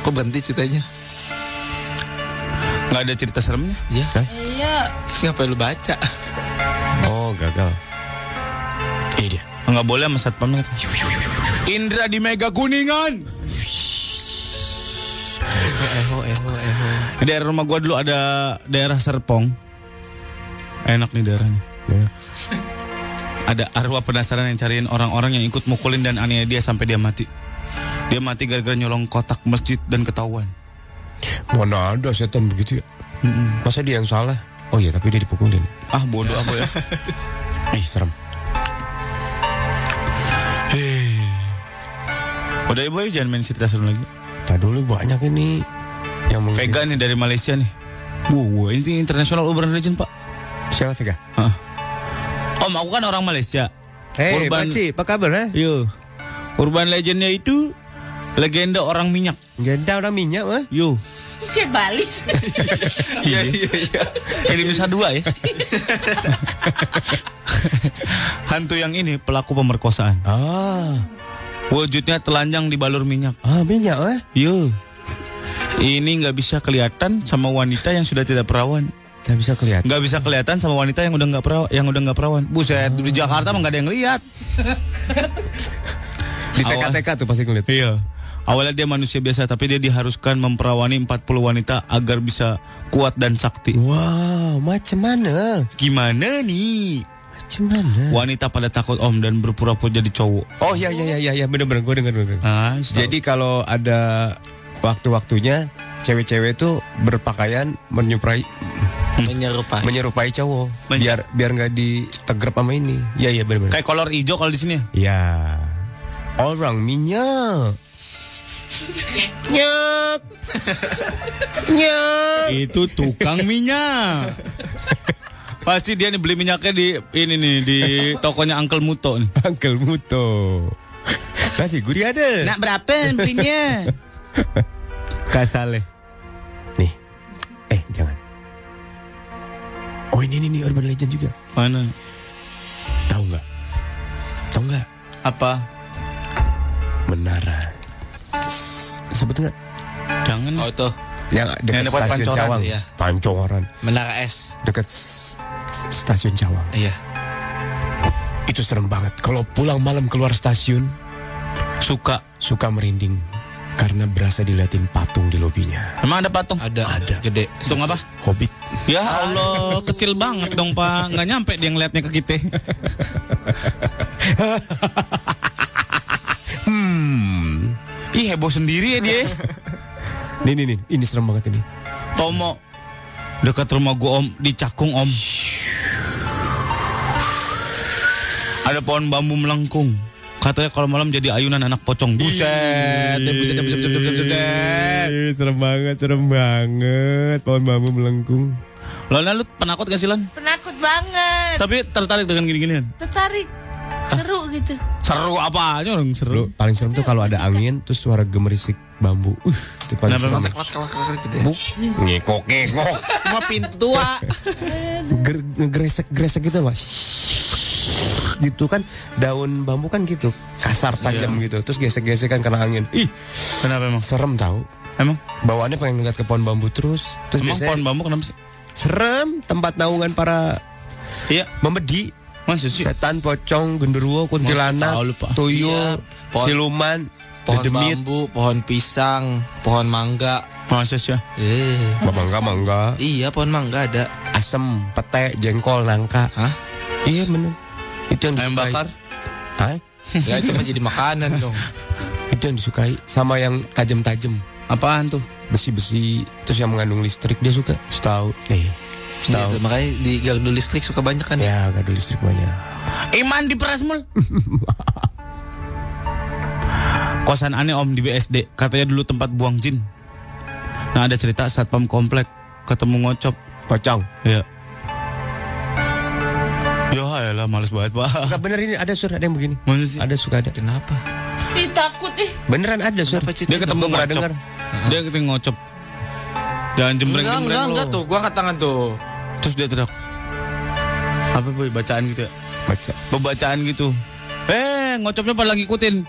kok berhenti ceritanya? Nggak ada cerita seremnya. Iya. iya. Siapa lu baca? Oh, gagal. Ini dia. Nggak boleh sama satpamnya. Indra di Mega Kuningan. Eho, eho, eho. Di daerah rumah gua dulu ada daerah Serpong. Enak nih daerahnya. Ya. Ada arwah penasaran yang cariin orang-orang yang ikut mukulin dan aniaya dia sampai dia mati. Dia mati gara-gara nyolong kotak masjid dan ketahuan. Mana ada setan begitu ya? Masa dia yang salah? Oh iya, tapi dia dipukulin. Ah bodoh apa ya? Ih, serem. Udah ibu jangan main cerita serem lagi. Tadi dulu banyak ini yang mungkin. Vega nih dari Malaysia nih. Wow, ini internasional urban legend pak. Siapa Vega? Hah. Om aku kan orang Malaysia. Hei, Urban- Pakcik, apa kabar eh? Yo. Urban legendnya itu legenda orang minyak. Genda orang minyak eh? Yo. Kayak Bali. Iya iya iya. Ini bisa dua ya. Hantu yang ini pelaku pemerkosaan. Ah, Wujudnya telanjang di balur minyak. ah minyak eh? Yo. Ini nggak bisa kelihatan sama wanita yang sudah tidak perawan. Saya bisa kelihatan. Nggak bisa kelihatan sama wanita yang udah nggak perawan, yang udah nggak perawan. Buset, di Jakarta mah nggak ada yang lihat. Di TK-TK tuh pasti ngeliat. Iya. Awalnya dia manusia biasa, tapi dia diharuskan memperawani 40 wanita agar bisa kuat dan sakti. Wow, macam mana? Gimana nih? Macam mana? Wanita pada takut om dan berpura-pura jadi cowok. Oh iya iya iya iya bener-bener gue denger denger. Ah, Jadi kalau ada waktu-waktunya cewek-cewek itu berpakaian menyerupai Menyerupai. menyerupai cowok Men- biar biar nggak ditegrep sama ini. Iya iya bener-bener. kayak kolor hijau kalau di sini. ya? Ya. Orang minyak. Nyak. Nyak. Itu tukang minyak. Pasti dia nih beli minyaknya di ini nih di tokonya Uncle Muto nih. Uncle Muto. Nasi gurih ada. Nak berapa belinya? Kasale. Nih. Eh, jangan. Oh, ini ini, ini urban legend juga. Mana? Tahu nggak? Tahu nggak? Apa? Menara. S- nggak? Jangan. Oh tuh Yang dekat Yang stasiun Pancoran, Cawang. iya. Pancoran. menara es. Dekat s- stasiun Cawang. Iya. Itu serem banget. Kalau pulang malam keluar stasiun, Suka. suka merinding. Karena berasa diliatin patung di lobinya. Emang ada patung? Ada ada gede. Patung apa? Hobbit. Ya Allah, kecil banget dong Pak. Nggak nyampe dia ngeliatnya ke kita. Hmm. Ih heboh sendiri ya dia. Nih, nih, nih. Ini serem banget ini. Tomo dekat rumah gua om di Cakung om. Ada pohon bambu melengkung. Katanya kalau malam jadi ayunan anak pocong. Buset, deh, buset, buset, buset, buset, buset, serem banget, serem banget. Pohon bambu melengkung. Lona lu penakut gak sih Lon? Penakut banget. Tapi tertarik dengan gini-ginian. Tertarik. Seru gitu. Seru apa aja orang Lu seru. paling serem tuh kalau ada angin terus suara gemerisik bambu. Uh, itu paling serem. emang? Kelak kelak kelak gitu ya. Buk, ngekok ngekok. Cuma pintu tua. Ger- Ngegresek gresek gitu mas. Gitu kan daun bambu kan gitu kasar tajam gitu terus gesek-gesek kan karena angin. Ih Kenapa emang? serem tahu. Emang? Bawaannya pengen ngeliat ke pohon bambu terus. Terus Emang biasanya pohon bambu kenapa sih? serem tempat naungan para Iya. membedi. Masa sih? Setan, pocong, genderuwo, kuntilanak, tuyul, Iya, pohon- siluman, Pohon dedemit. bambu, pohon pisang, pohon mangga. Masa sih? Eh. Mangga, mangga, Iya, pohon mangga ada. asem, pete, jengkol, nangka. Hah? Iya bener. Itu yang Ayam disukai. bakar? Hah? Ya itu mah jadi makanan dong. Itu yang disukai. Sama yang tajam-tajam. Apaan tuh? Besi-besi. Terus yang mengandung listrik dia suka. Setahu. Eh. Iya, tuh, makanya di gardu listrik suka banyak kan ya. Ya, gak ada listrik banyak. Iman di Prasmul. Kosan aneh om di BSD. Katanya dulu tempat buang jin. Nah ada cerita satpam komplek ketemu ngocop. Pocong. Ya. Ya lah males banget pak. Gak bener ini ada sur, ada yang begini. Mana sih? Ada suka ada. Kenapa? Ih takut ih. Beneran ada sur. Kenapa Dia ketemu ngocop. dengar. Dia ketemu ngocop. Jangan jembreng Enggak, enggak, enggak tuh. Gua angkat tangan tuh. Terus dia teriak. Apa boy bacaan gitu ya? Baca. Bebacaan gitu. Eh ngocopnya pada lagi ikutin.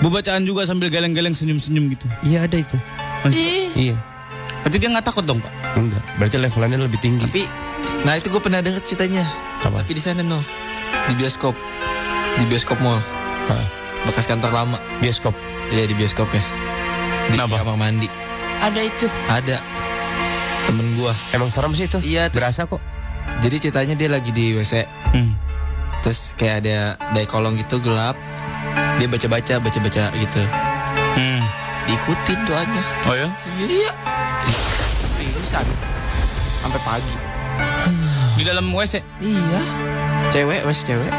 Bebacaan juga sambil geleng-geleng senyum-senyum gitu. Iya ada itu. Mas- Ih. Iya. Berarti dia nggak takut dong pak? Enggak. Berarti levelannya lebih tinggi. Tapi nah itu gue pernah denger ceritanya. Apa? Tapi di sana no. Di bioskop. Di bioskop mall. Hah? Bekas kantor lama. Bioskop. Iya di bioskop ya. Di Kenapa? kamar mandi. Ada itu. Ada. Temen gua. Emang serem sih itu. Iya, terus- Berasa kok. Jadi ceritanya dia lagi di WC. Hmm. Terus kayak ada dai kolong gitu gelap. Dia baca-baca, baca-baca gitu. Hmm. Diikutin doanya. Oh ya? Iya. Pingsan. Sampai pagi. Di dalam WC. Iya. Cewek, wes cewek.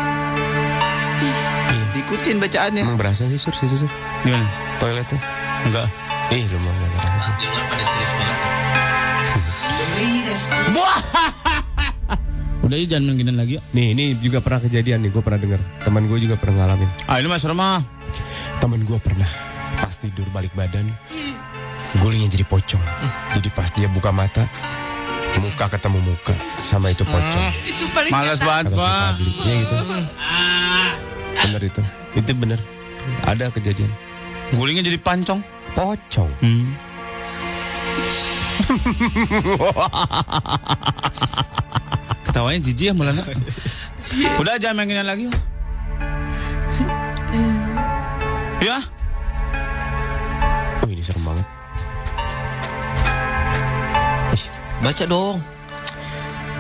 Diikutin bacaannya. Emang berasa sih sur, situ sur. Gimana? Toiletnya. Enggak. Ih, lu mau nggak berasa. Udah jangan main ginian lagi yuk. Nih ini juga pernah kejadian nih, gue pernah denger. Teman gue juga pernah ngalamin. Ah ini mas Rama. Temen gue pernah pas tidur balik badan, gulingnya jadi pocong. Jadi pas dia buka mata, muka ketemu muka sama itu pocong. Itu paling Males banget si pak. Ya gitu. Bener itu. Itu bener. Ada kejadian. Gulingnya jadi pancong. Pocong. Hmm. Ketawanya jijik ya mulanya. Udah jangan main ginian lagi. Ya, Oh ini serem banget. Ih, Baca dong.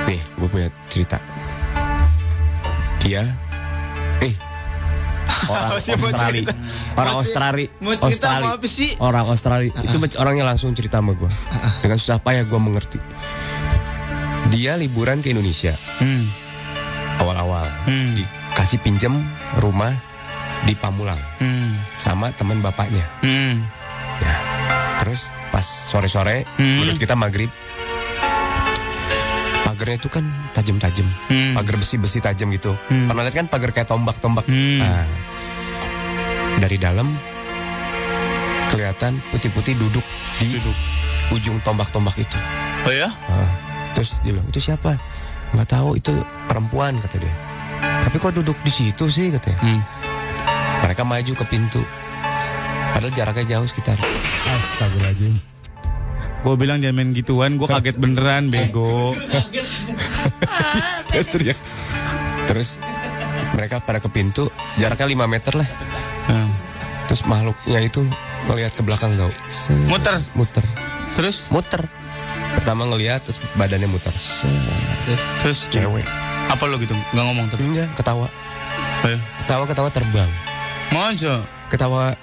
nih gue punya cerita. Dia, orang Australia, orang Australia, Australia, orang Australia itu men- orangnya langsung cerita sama gue dengan susah payah gue mengerti. Dia liburan ke Indonesia hmm. awal-awal, Hmm. dikasih pinjem rumah di Pamulang Hmm. sama teman bapaknya. Hmm. Ya. Terus pas sore-sore Hmm. menurut kita maghrib pagarnya itu kan tajam-tajam, Hmm. pagar besi-besi tajam gitu. Hmm. Pernah lihat kan pagar kayak tombak-tombak. Hmm. Nah, dari dalam kelihatan putih-putih duduk di ujung tombak-tombak itu. Oh ya? Nah, terus dia bilang itu siapa? Nggak tahu itu perempuan kata dia. Tapi kok duduk di situ sih katanya. Hmm. Mereka maju ke pintu. Padahal jaraknya jauh sekitar. Astagfirullahaladzim. Gue bilang jangan main gituan, gue kaget beneran, bego. Teriak. Terus mereka pada ke pintu, jaraknya 5 meter lah. Hmm. Terus makhluknya itu ngelihat ke belakang tau. Muter. Muter. Terus? Muter. Pertama ngelihat terus badannya muter. Terus Terus? Cewek. Apa lo gitu? Gak ngomong terus? Enggak, ketawa. Oh ya? Ketawa-ketawa terbang. Masa? Ketawa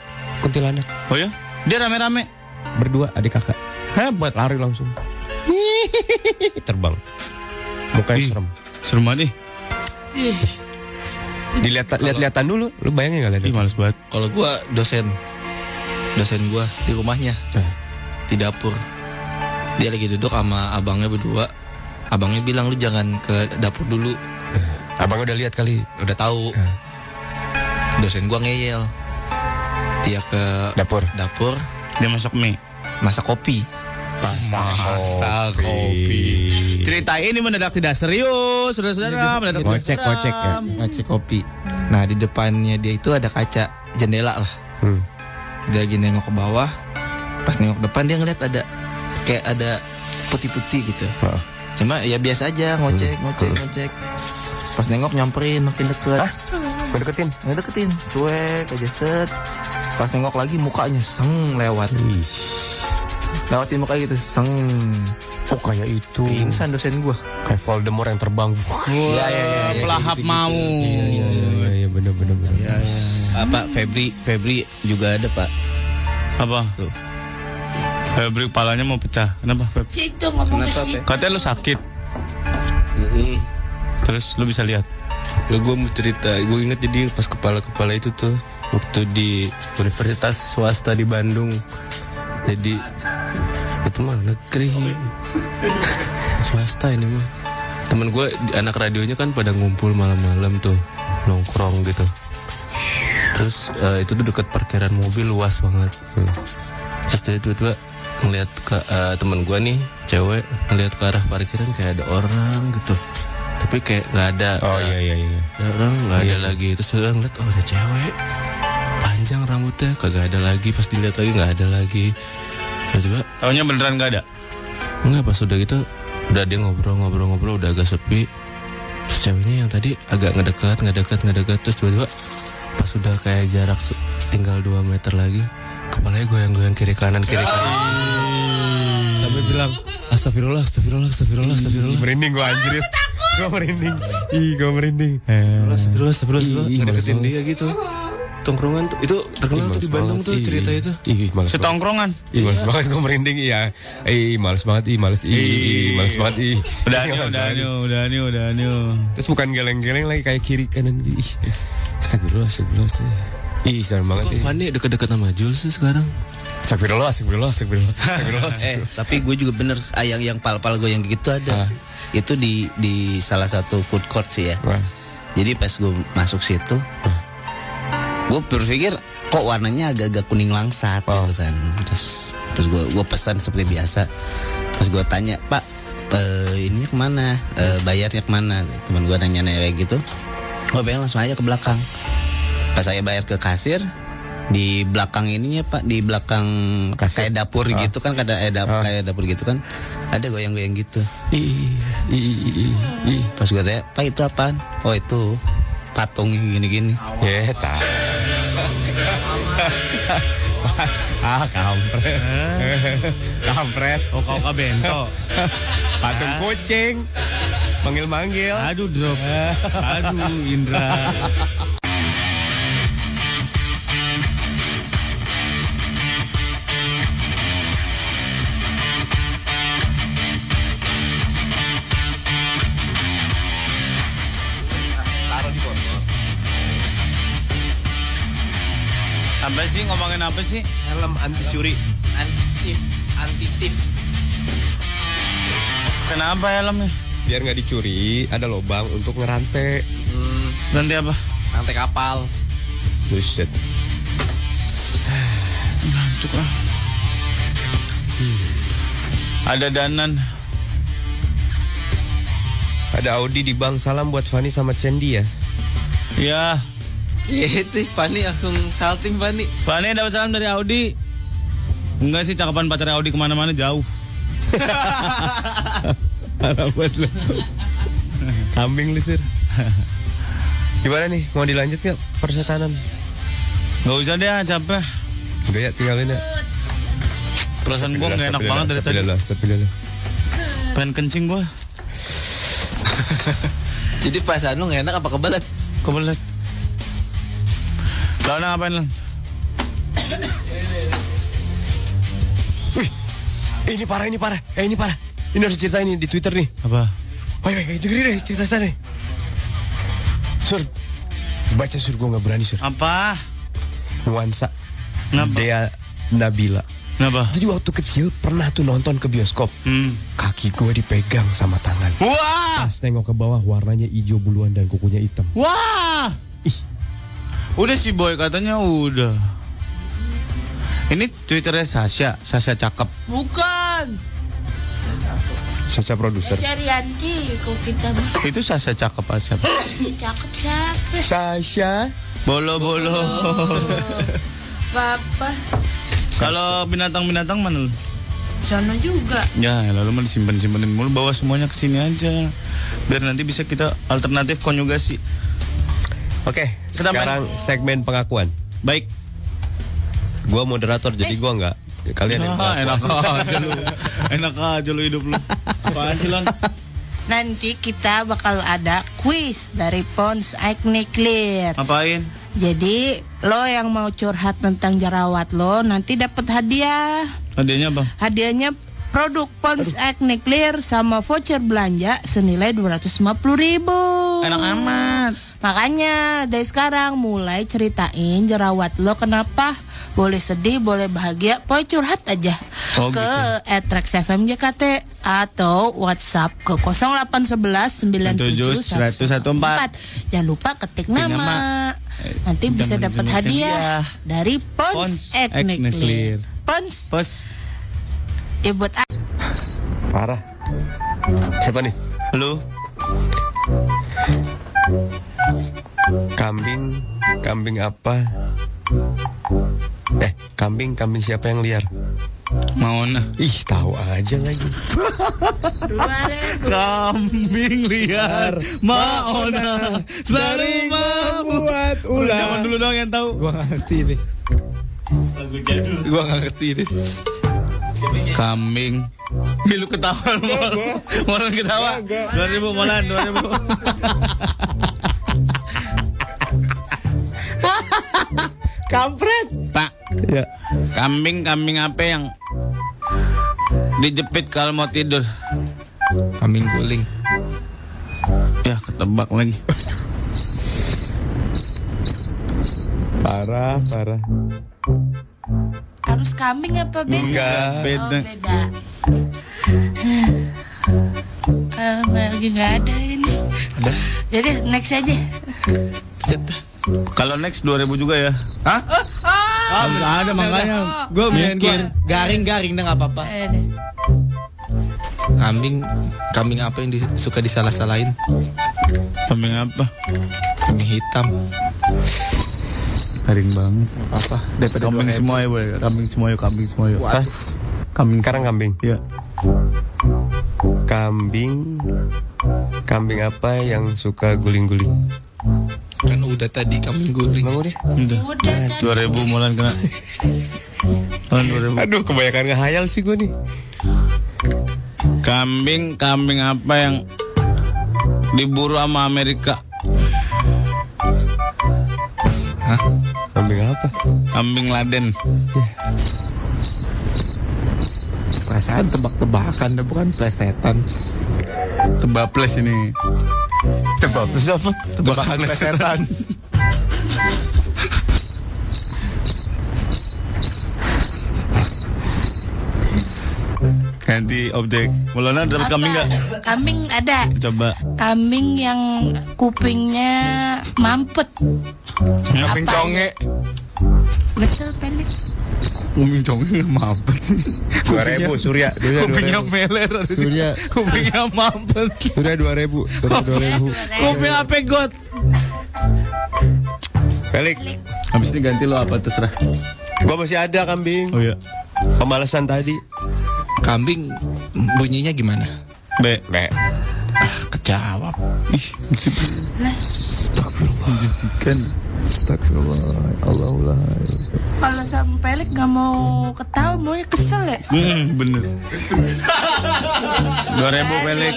kuntilanak. Oh ya? Dia rame-rame. Berdua adik kakak. Hebat. Lari langsung. Terbang. Mukanya Ih. serem. Serem banget nih. Dilihat lihat-lihatan dulu. Lu bayangin gak Ih lihat? males banget. kalau gua dosen dosen gua di rumahnya Eh. di dapur. Dia lagi duduk sama abangnya berdua. Abangnya bilang lu jangan ke dapur dulu. Abang udah lihat kali. Udah tahu. Dosen gua ngeyel. Dia ke Dapur. dapur Dia masak mie. masak kopi. Masak kopi. Cerita ini mendadak tidak serius, saudara-saudara. Mendadak tidak Ngocek, ngocek ya. Ngacik kopi. Nah di depannya dia itu ada kaca jendela lah. Hmm. Dia lagi nengok ke bawah. Pas nengok depan dia ngeliat ada kayak ada putih-putih gitu. Heeh. Cuma ya biasa aja ngocek, ngocek, ngocek. Pas nengok nyamperin makin deket. Gue deketin. Ngedeketin, cuek aja set. Pas nengok lagi mukanya seng lewat. Lewatin muka gitu, seng. Oh kayak itu. Pingsan dosen gua. Kayak Voldemort yang terbang. Iya, iya, iya. Pelahap mau. Iya iya bener bener. bener. Apa Febri Febri juga ada pak. Apa? Febri kepalanya mau pecah. Kenapa? Feb? Situ ngomong ke Kenapa, situ. Pe? Katanya lu sakit. Terus lu bisa lihat. Nggak gue mau cerita, gue inget jadi pas kepala-kepala itu tuh waktu di Universitas swasta di Bandung. Jadi itu mah negeri, swasta ini mah. Temen gue anak radionya kan pada ngumpul malam-malam tuh nongkrong gitu. Terus eh, itu tuh deket parkiran mobil luas banget. Terus dia tiba-tiba ngeliat ke eh, temen gue nih cewek ngeliat ke arah parkiran kayak ada orang gitu. Tapi kayak nggak ada. Oh iya iya iya. Ada orang nggak ada lagi terus dia ngeliat oh ada cewek panjang rambutnya kagak ada lagi pas dilihat lagi nggak ada lagi tiba-tiba Tahunya beneran gak ada. enggak pas udah gitu udah dia ngobrol-ngobrol-ngobrol udah agak sepi terus ceweknya yang tadi agak ngedekat ngedekat ngedekat terus tiba-tiba pas udah kayak jarak tinggal 2 meter lagi kepalanya goyang-goyang kiri kanan kiri kanan sampai bilang astagfirullah astagfirullah astagfirullah astagfirullah Merinding gue anjir. Gue merinding. Ih gue merinding. Astagfirullah, astagfirullah, astagfirullah, ngedeketin dia gitu. Tongkrongan tuh, itu terkenal tuh di Bandung tuh cerita itu. Ih males. Setongkrongan. Ih males banget gue merinding iya. Ih males banget ih males ih, males banget ih. Udah Ih, nih, udah nih, udah nih, udah nih. Terus bukan geleng-geleng lagi kayak kiri kanan gitu. Ih, Astagfirullah, astagfirullah. Ih, serem banget. Kok. Fanny deket-deket sama Jules sih sekarang? Astagfirullah, astagfirullah, astagfirullah. Astagfirullah. Eh tapi gue juga bener ah, yang pal-pal gue yang gitu ada. itu di di salah satu food court sih ya. Wah. Jadi pas gue masuk situ, gue berpikir kok warnanya agak-agak kuning langsat Oh. gitu kan. Terus terus gue gue pesan seperti biasa. Pas gue tanya Pak, eh, ini ke mana? Eh, bayarnya ke mana? Teman gue nanya nanya kayak gitu. Gue bayar langsung aja ke belakang. Pas saya bayar ke kasir, di belakang ininya Pak, di belakang Kasir. kayak dapur Ah. gitu kan, ada eh, dap- Ah. kayak dapur gitu kan. Ada goyang-goyang gitu. Ih, ih, ih, ih, ih. Pas gue tanya, Pak itu apaan? Oh itu patung gini-gini. Ya, tak. ah, kampret. kampret. Oh kau kau bento. Patung kucing. Manggil-manggil. Aduh drop. Aduh Indra. Apa sih ngomongin apa sih? Helm anti curi. Anti anti tif. Kenapa helmnya? Biar nggak dicuri, ada lubang untuk ngerantai. Nanti apa? Rantai kapal. Buset. Ngantuk ah. Ada danan. Ada Audi di bank. Salam buat Fani sama Cendi ya. Ya, Gitu, Fani langsung salting Fani. Fani dapat salam dari Audi. Enggak sih cakapan pacar Audi ke mana-mana jauh. Parah banget lu. Kambing lu, Sir. Gimana nih? Mau dilanjut nggak persetanan? Gak usah deh, capek. Udah ya, tinggalin ya. Perasaan gua gak enak banget dari tadi. Dulu. Pengen kencing gua. Jadi perasaan lu gak enak apa kebelet? Kebelet. Lalu ngapain lan? Wih, eh, ini parah, ini parah. Eh, ini parah. Ini harus cerita ini di Twitter nih. Apa? Woi, woi, dengerin deh cerita sana nih. Sur, baca sur gue nggak berani sur. Apa? Nuansa. Kenapa? Dea Nabila. Kenapa? Jadi waktu kecil pernah tuh nonton ke bioskop. Hmm. Kaki gue dipegang sama tangan. Wah! Pas nengok ke bawah warnanya hijau buluan dan kukunya hitam. Wah! Ih, Udah si boy katanya udah. Ini Twitternya Sasha, Sasha cakep. Bukan. Sasa produser. Syarianti kok kita. Itu Sasha cakep aja. Cakep siapa? Sasha. Bolo-bolo. Papa. Kalau binatang-binatang mana lu? Sana juga. Ya, lalu mah disimpan-simpanin mulu bawa semuanya ke sini aja. Biar nanti bisa kita alternatif konjugasi. Oke, main. sekarang segmen pengakuan. Baik. Gua moderator jadi gua nggak. Kalian yang Ah, pengakuan. enak aja lu. Enak aja lu hidup lu. Apaan sih, Lan? Nanti kita bakal ada quiz dari Pons Acne Clear. Ngapain? Jadi lo yang mau curhat tentang jerawat lo nanti dapat hadiah. Hadiahnya apa? Hadiahnya produk Pons Acne Clear sama voucher belanja senilai 250 ribu. Enak amat. Makanya dari sekarang mulai ceritain jerawat lo kenapa boleh sedih, boleh bahagia, pokoknya curhat aja Oh, ke gitu. @trax FM JKT atau WhatsApp ke 0811 97 114. Jangan lupa ketik nama. nama. Nanti bisa dapat hadiah hadiah. dari Pons Pons Acne Acne Clear. Pons Pos. Ya buat a- Parah. Siapa nih? Lu Kambing, kambing apa? Eh, kambing, kambing siapa yang liar? mau nah. Ih, tahu aja lagi. Kambing liar Maona Selalu membuat ulah Zaman dulu doang yang tahu Gua ngerti nih. Gua ngerti nih. Kambing. Milu ketawa. Molan ketawa. 2000 Molan 2000 Kampret. Pak. Ya. Kambing Kambing apa yang Dijepit kalau mau tidur? Kambing guling. Ya ketebak lagi. Parah, parah. Harus kambing apa beda? Enggak. Beda Oh, beda. Eh, lagi nggak ada ini. Ada. Jadi next aja. Kalau next 2000 juga ya. Hah? Oh, Nggak ada makanya. Gue Mikir. garing-garing dah nggak apa-apa. eh, deh. Kambing kambing apa yang di- suka disalah-salahin? Kambing apa? Kambing hitam. Garing banget. Apa? Daripada Kambing 2000. semua ya, boy. Kambing semua yuk, kambing semua yuk. Hah? Kambing. Sekarang kambing. Iya. Kambing Kambing apa yang suka guling-guling? Kan udah tadi kambing guling. Emang udah? Udah. Udah kan. 2000 mulan kena. Mulan 2000. Aduh kebanyakan ngehayal sih gue nih Kambing, kambing apa yang diburu sama Amerika? Kambing apa? Kambing Laden. Perasaan tebak-tebakan bukan plesetan. Tebaples ini. Tebak apa? Tebakan plesetan. Ganti objek. Mulana dapat Apa? kambing nggak? Kambing ada. Coba. Kambing yang kupingnya mampet. Kambing conge. Betul pendek. Kambing conge mampet sih. Dua ribu Surya Kupingnya meler. Surya Kupingnya mampet. Surya dua ribu Surya dua ribu Kuping apa got? Pelik Habis ini ganti lo apa terserah. Gue masih ada kambing Oh iya. Pemalasan tadi Kambing bunyinya gimana? B. Be Ah, kejawab. Ih, menjijikan. Astagfirullah Allah Kalau sama pelik nggak mau ketawa, maunya kesel ya. Hmm, bener. Dua ribu pelik.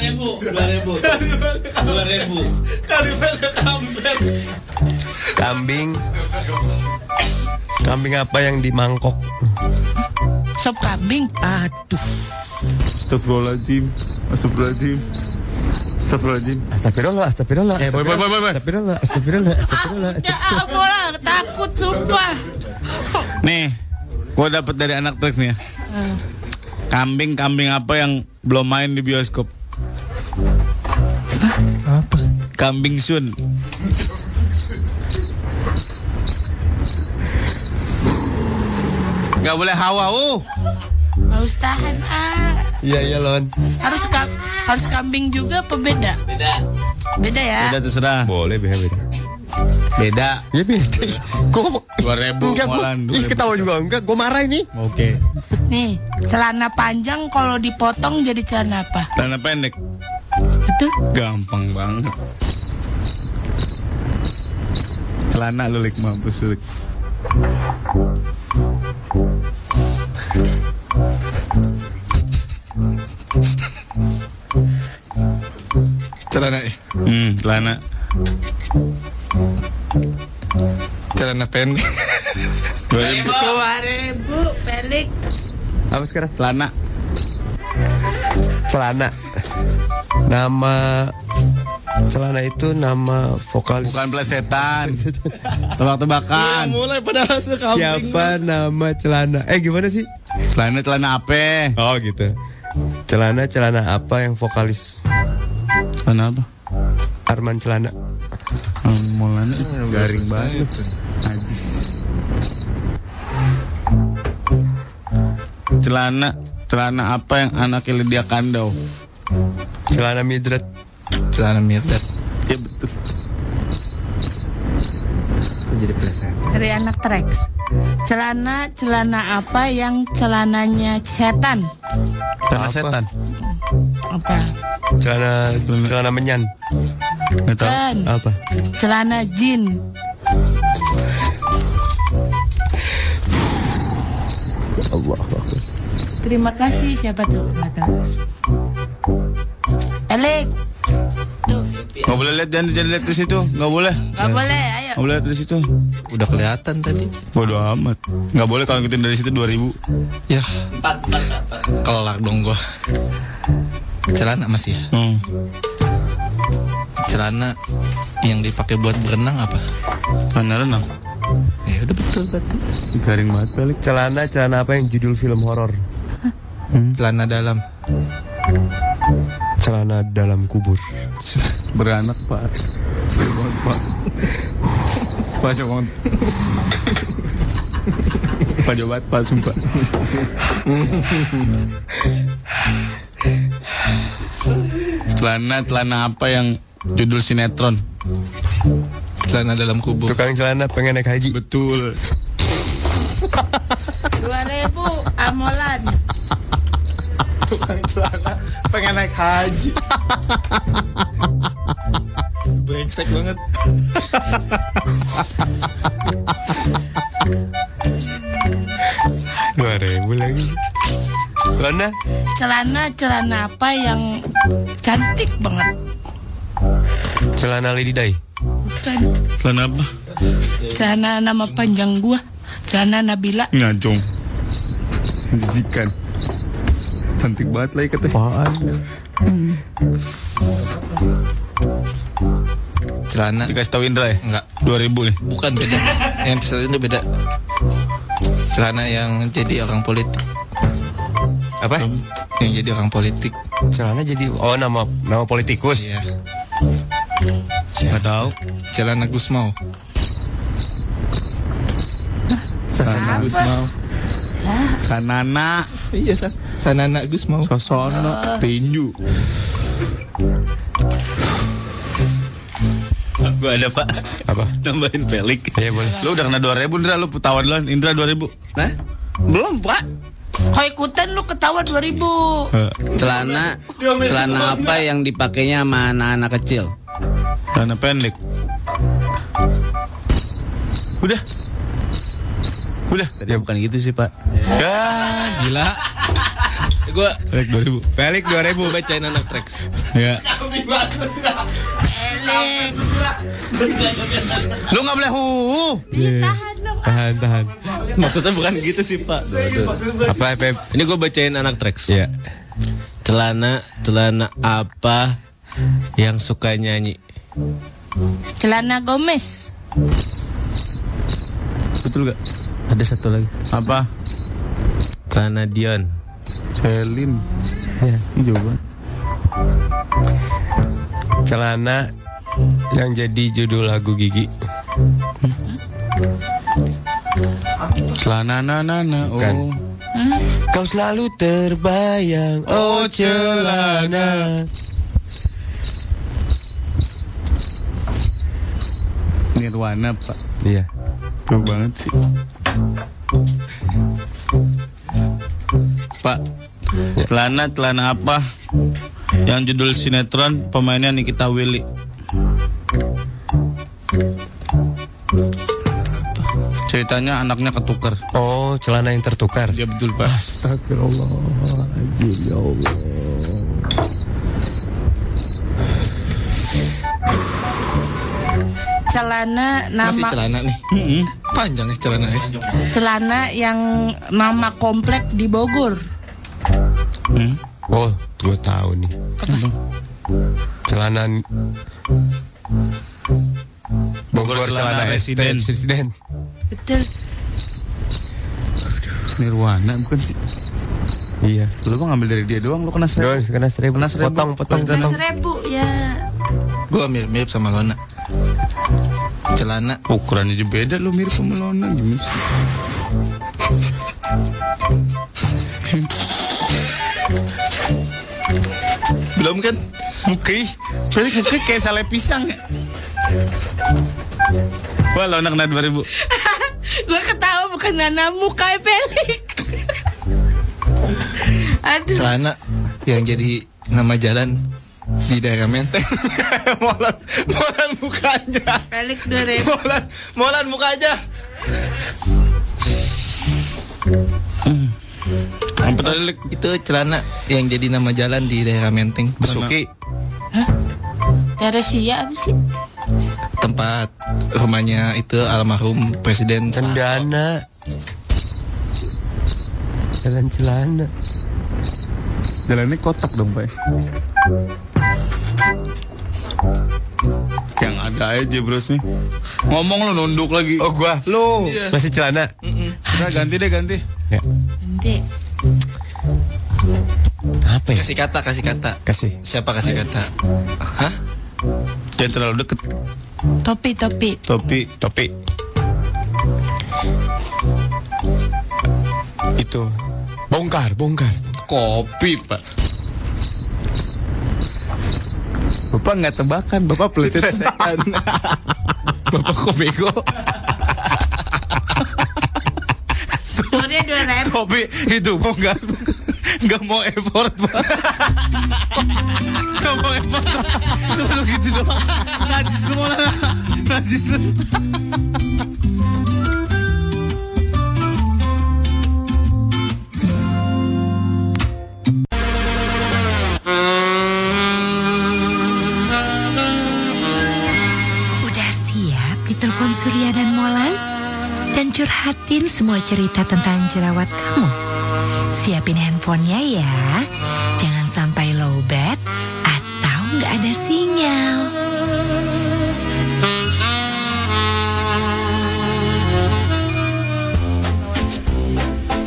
Kambing Kambing apa yang di mangkok? Sop kambing. Aduh Astagfirullahaladzim. Astagfirullahaladzim. Astagfirullahaladzim. Astagfirullah Astagfirullah Eh, boy, boy, boy, boy. Astagfirullah Astagfirullah Astagfirullah Ya ampun lah, takut sumpah. Nih, gua dapat dari anak treks nih ya. Kambing-kambing apa yang belum main di bioskop? Apa? Kambing Sun. Gak boleh hawa, uh. Harus tahan ah. Iya iya lon Harus ka harus kambing juga apa beda? Beda. Beda ya. Udah terserah. Boleh beda beda Beda. Ya beda Kok Dua ribu molan. Ih ketawa juga Enggak gue marah ini Oke. Nih, celana panjang kalau dipotong jadi celana apa? Celana pendek. Betul? Gampang banget. Celana lu lik mampus lu lik. Celana eh. Hmm, celana. Celana pendek. Dua ribu. Dua ribu pelik. Apa sekarang? Celana. Celana Nama Celana itu nama vokalis Bukan plesetan. Tebak-tebakan. Mulai padahal sekambing. Siapa nama celana Eh gimana sih? Celana celana apa? Oh gitu Celana celana apa yang vokalis Celana apa? Arman Celana Mulanya garing banget. Najis. Celana celana apa yang anaknya Lydia Kandau? Celana Midrat Celana mirdat. Ya betul. Jadi pleset. Dari anak Trax. Celana celana apa yang celananya setan? Celana setan. Apa? Celana Celana menyan Nggak tahu. Kan. Apa? Celana jin. Allah Akbar. Terima kasih siapa tuh? Nggak Nggak boleh lihat jangan jangan lihat di situ. Nggak boleh. nggak boleh. Ayo. Nggak boleh lihat di situ. Udah kelihatan tadi. Bodoh amat. Nggak boleh kalau ngikutin dari situ 2000. Ya. Kelak dong gua. Celana masih ya? Hmm. Celana yang dipakai buat berenang apa? Mana renang? Ya udah betul berarti. Garing banget pelik. Celana celana apa yang judul film horor? Celana dalam. Celana dalam kubur. Beranak pak. Banget, pak. Pak banget. Pak banget pak sumpah. celana celana apa yang judul sinetron? Celana dalam kubur. Tukang celana pengen naik haji. Betul. 2000 amolan. Celana pengen naik haji. Brengsek banget. Dua ribu lagi. Celana Celana celana apa yang cantik banget? celana Lady Day. Bukan. Celana apa? Celana nama panjang gua. Celana Nabila. Ngajong. Jijikan. Cantik banget lagi katanya. Apaan? Celana. Dikasih tahu Indra ya? Enggak. 2000 nih. Bukan beda. yang satu ini beda. Celana yang jadi orang politik. Apa? Yang jadi orang politik. Celana jadi oh nama nama politikus. Iya. Enggak tahu. Celana Gusmau. Sana Gus mau. Sanana. Iya, Sas. Sanana Gus mau. Sosono. Tinju. Gue ada pak. Apa? Nambahin pelik. Iya boleh. Lu udah kena 2000 Indra lu tawan duluan. Indra 2000. Nah, belum pak. Kau ikutan lu ketawa 2000. Celana celana apa yang dipakainya sama anak-anak kecil? Celana pendek. Udah. Udah. Ya bukan gitu sih, Pak. Ya, gila. Gue Pelik 2000. Balik 2000. bacain anak tracks. Ya. Elek. Lu nggak boleh hu. Ih, tahan dong. Tahan tahan. Maksudnya bukan gitu sih pak. Apa Pep? Ini gue bacain anak tracks. Iya. Celana celana apa yang suka nyanyi? Celana Gomez. Betul gak? Ada satu lagi. Apa? Celana Dion. Selin. Ya, ini jawaban. Celana yang jadi judul lagu Gigi. Celana na na na. Bukan. Oh. Kau selalu terbayang, oh celana. Nirwana, Pak. Iya. Tuh banget sih. Pak, celana celana apa? Yang judul sinetron pemainnya Nikita Willy. Ceritanya anaknya ketukar. Oh, celana yang tertukar. Ya betul pak. Astagfirullahaladzim, ya Allah. Celana Masih nama celana nih. Panjang nih celana ya. celana yang nama komplek di Bogor. Oh, gue tahu nih. Celana Bogor, Bogor celana celana residen. residen. Betul. Nirwana bukan sih? Iya. Lu mah ngambil dari dia doang, lu kena Doang seribu. kena seribu. Kena seribu. Potong, potong, potong. seribu ya. Gue mirip-mirip sama Lona. Celana Ukurannya juga beda lu mirip sama Lona gimana sih? belum kan? Muki, balik muki kayak sale pisang ya. Wah, Lona kena 2000. Gue ketawa bukan nana muka pelik. Aduh. Celana yang jadi nama jalan di daerah Menteng. molan, molan mukanya. Pelik 2000. Molan, molan mukanya. Lik? Itu celana yang jadi nama jalan di daerah Menteng. Besuki. Teresia apa sih? Tempat rumahnya itu almarhum Presiden Soeharto. Jalan celana. Jalannya kotak dong, Pak. Yang ada aja bros nih. Ngomong lu nunduk lagi. Oh, gua. Lu. Masih celana. Sudah ganti deh ganti. Ya. Nanti. Apa ya? Kasih kata, kasih kata. Kasih. Siapa kasih kata? Hah? Jangan terlalu deket. Topi, topi. Topi. Topi. Itu. Bongkar, bongkar. Kopi, Pak. Bapak nggak tebakan, Bapak pelecet. Bapak kok bego? Umurnya dua ribu. Kopi itu mau nggak nggak mau effort, Pak. Nggak mau effort. Cuma lu gitu doang. Najis lu mau Najis lu. Siap ditelepon Surya dan Molan? Dan curhatin semua cerita tentang jerawat kamu? Siapin handphonenya ya. Jangan sampai low bat atau nggak ada sinyal.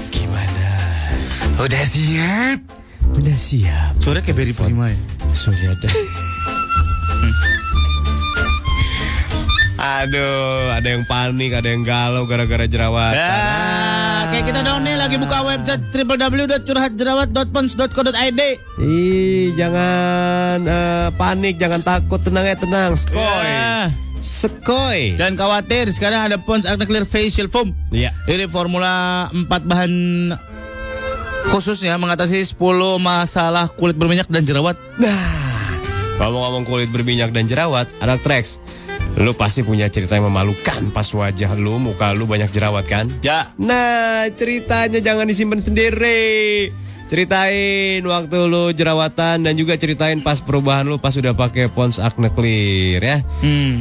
Gimana? Udah siap. Udah siap. Suara kayak Berry Prima ya. Ada. Aduh, ada yang panik, ada yang galau gara-gara jerawatan. Ya, kayak kita dong nih lagi buka website www.curhatjerawat.pons.co.id. Ih, jangan eh, panik, jangan takut, tenang ya tenang. Skoy. Ya. Skoy. Dan khawatir sekarang ada Pons Acne Clear Facial Foam. Iya. Ini formula 4 bahan khususnya mengatasi 10 masalah kulit berminyak dan jerawat. Ngomong-ngomong kulit berminyak dan jerawat, anak Trax. Lu pasti punya cerita yang memalukan pas wajah lu, muka lu banyak jerawat kan? Ya, Nah, ceritanya jangan disimpan sendiri. Ceritain waktu lu jerawatan dan juga ceritain pas perubahan lu pas udah pakai Pons Acne Clear ya. hmm.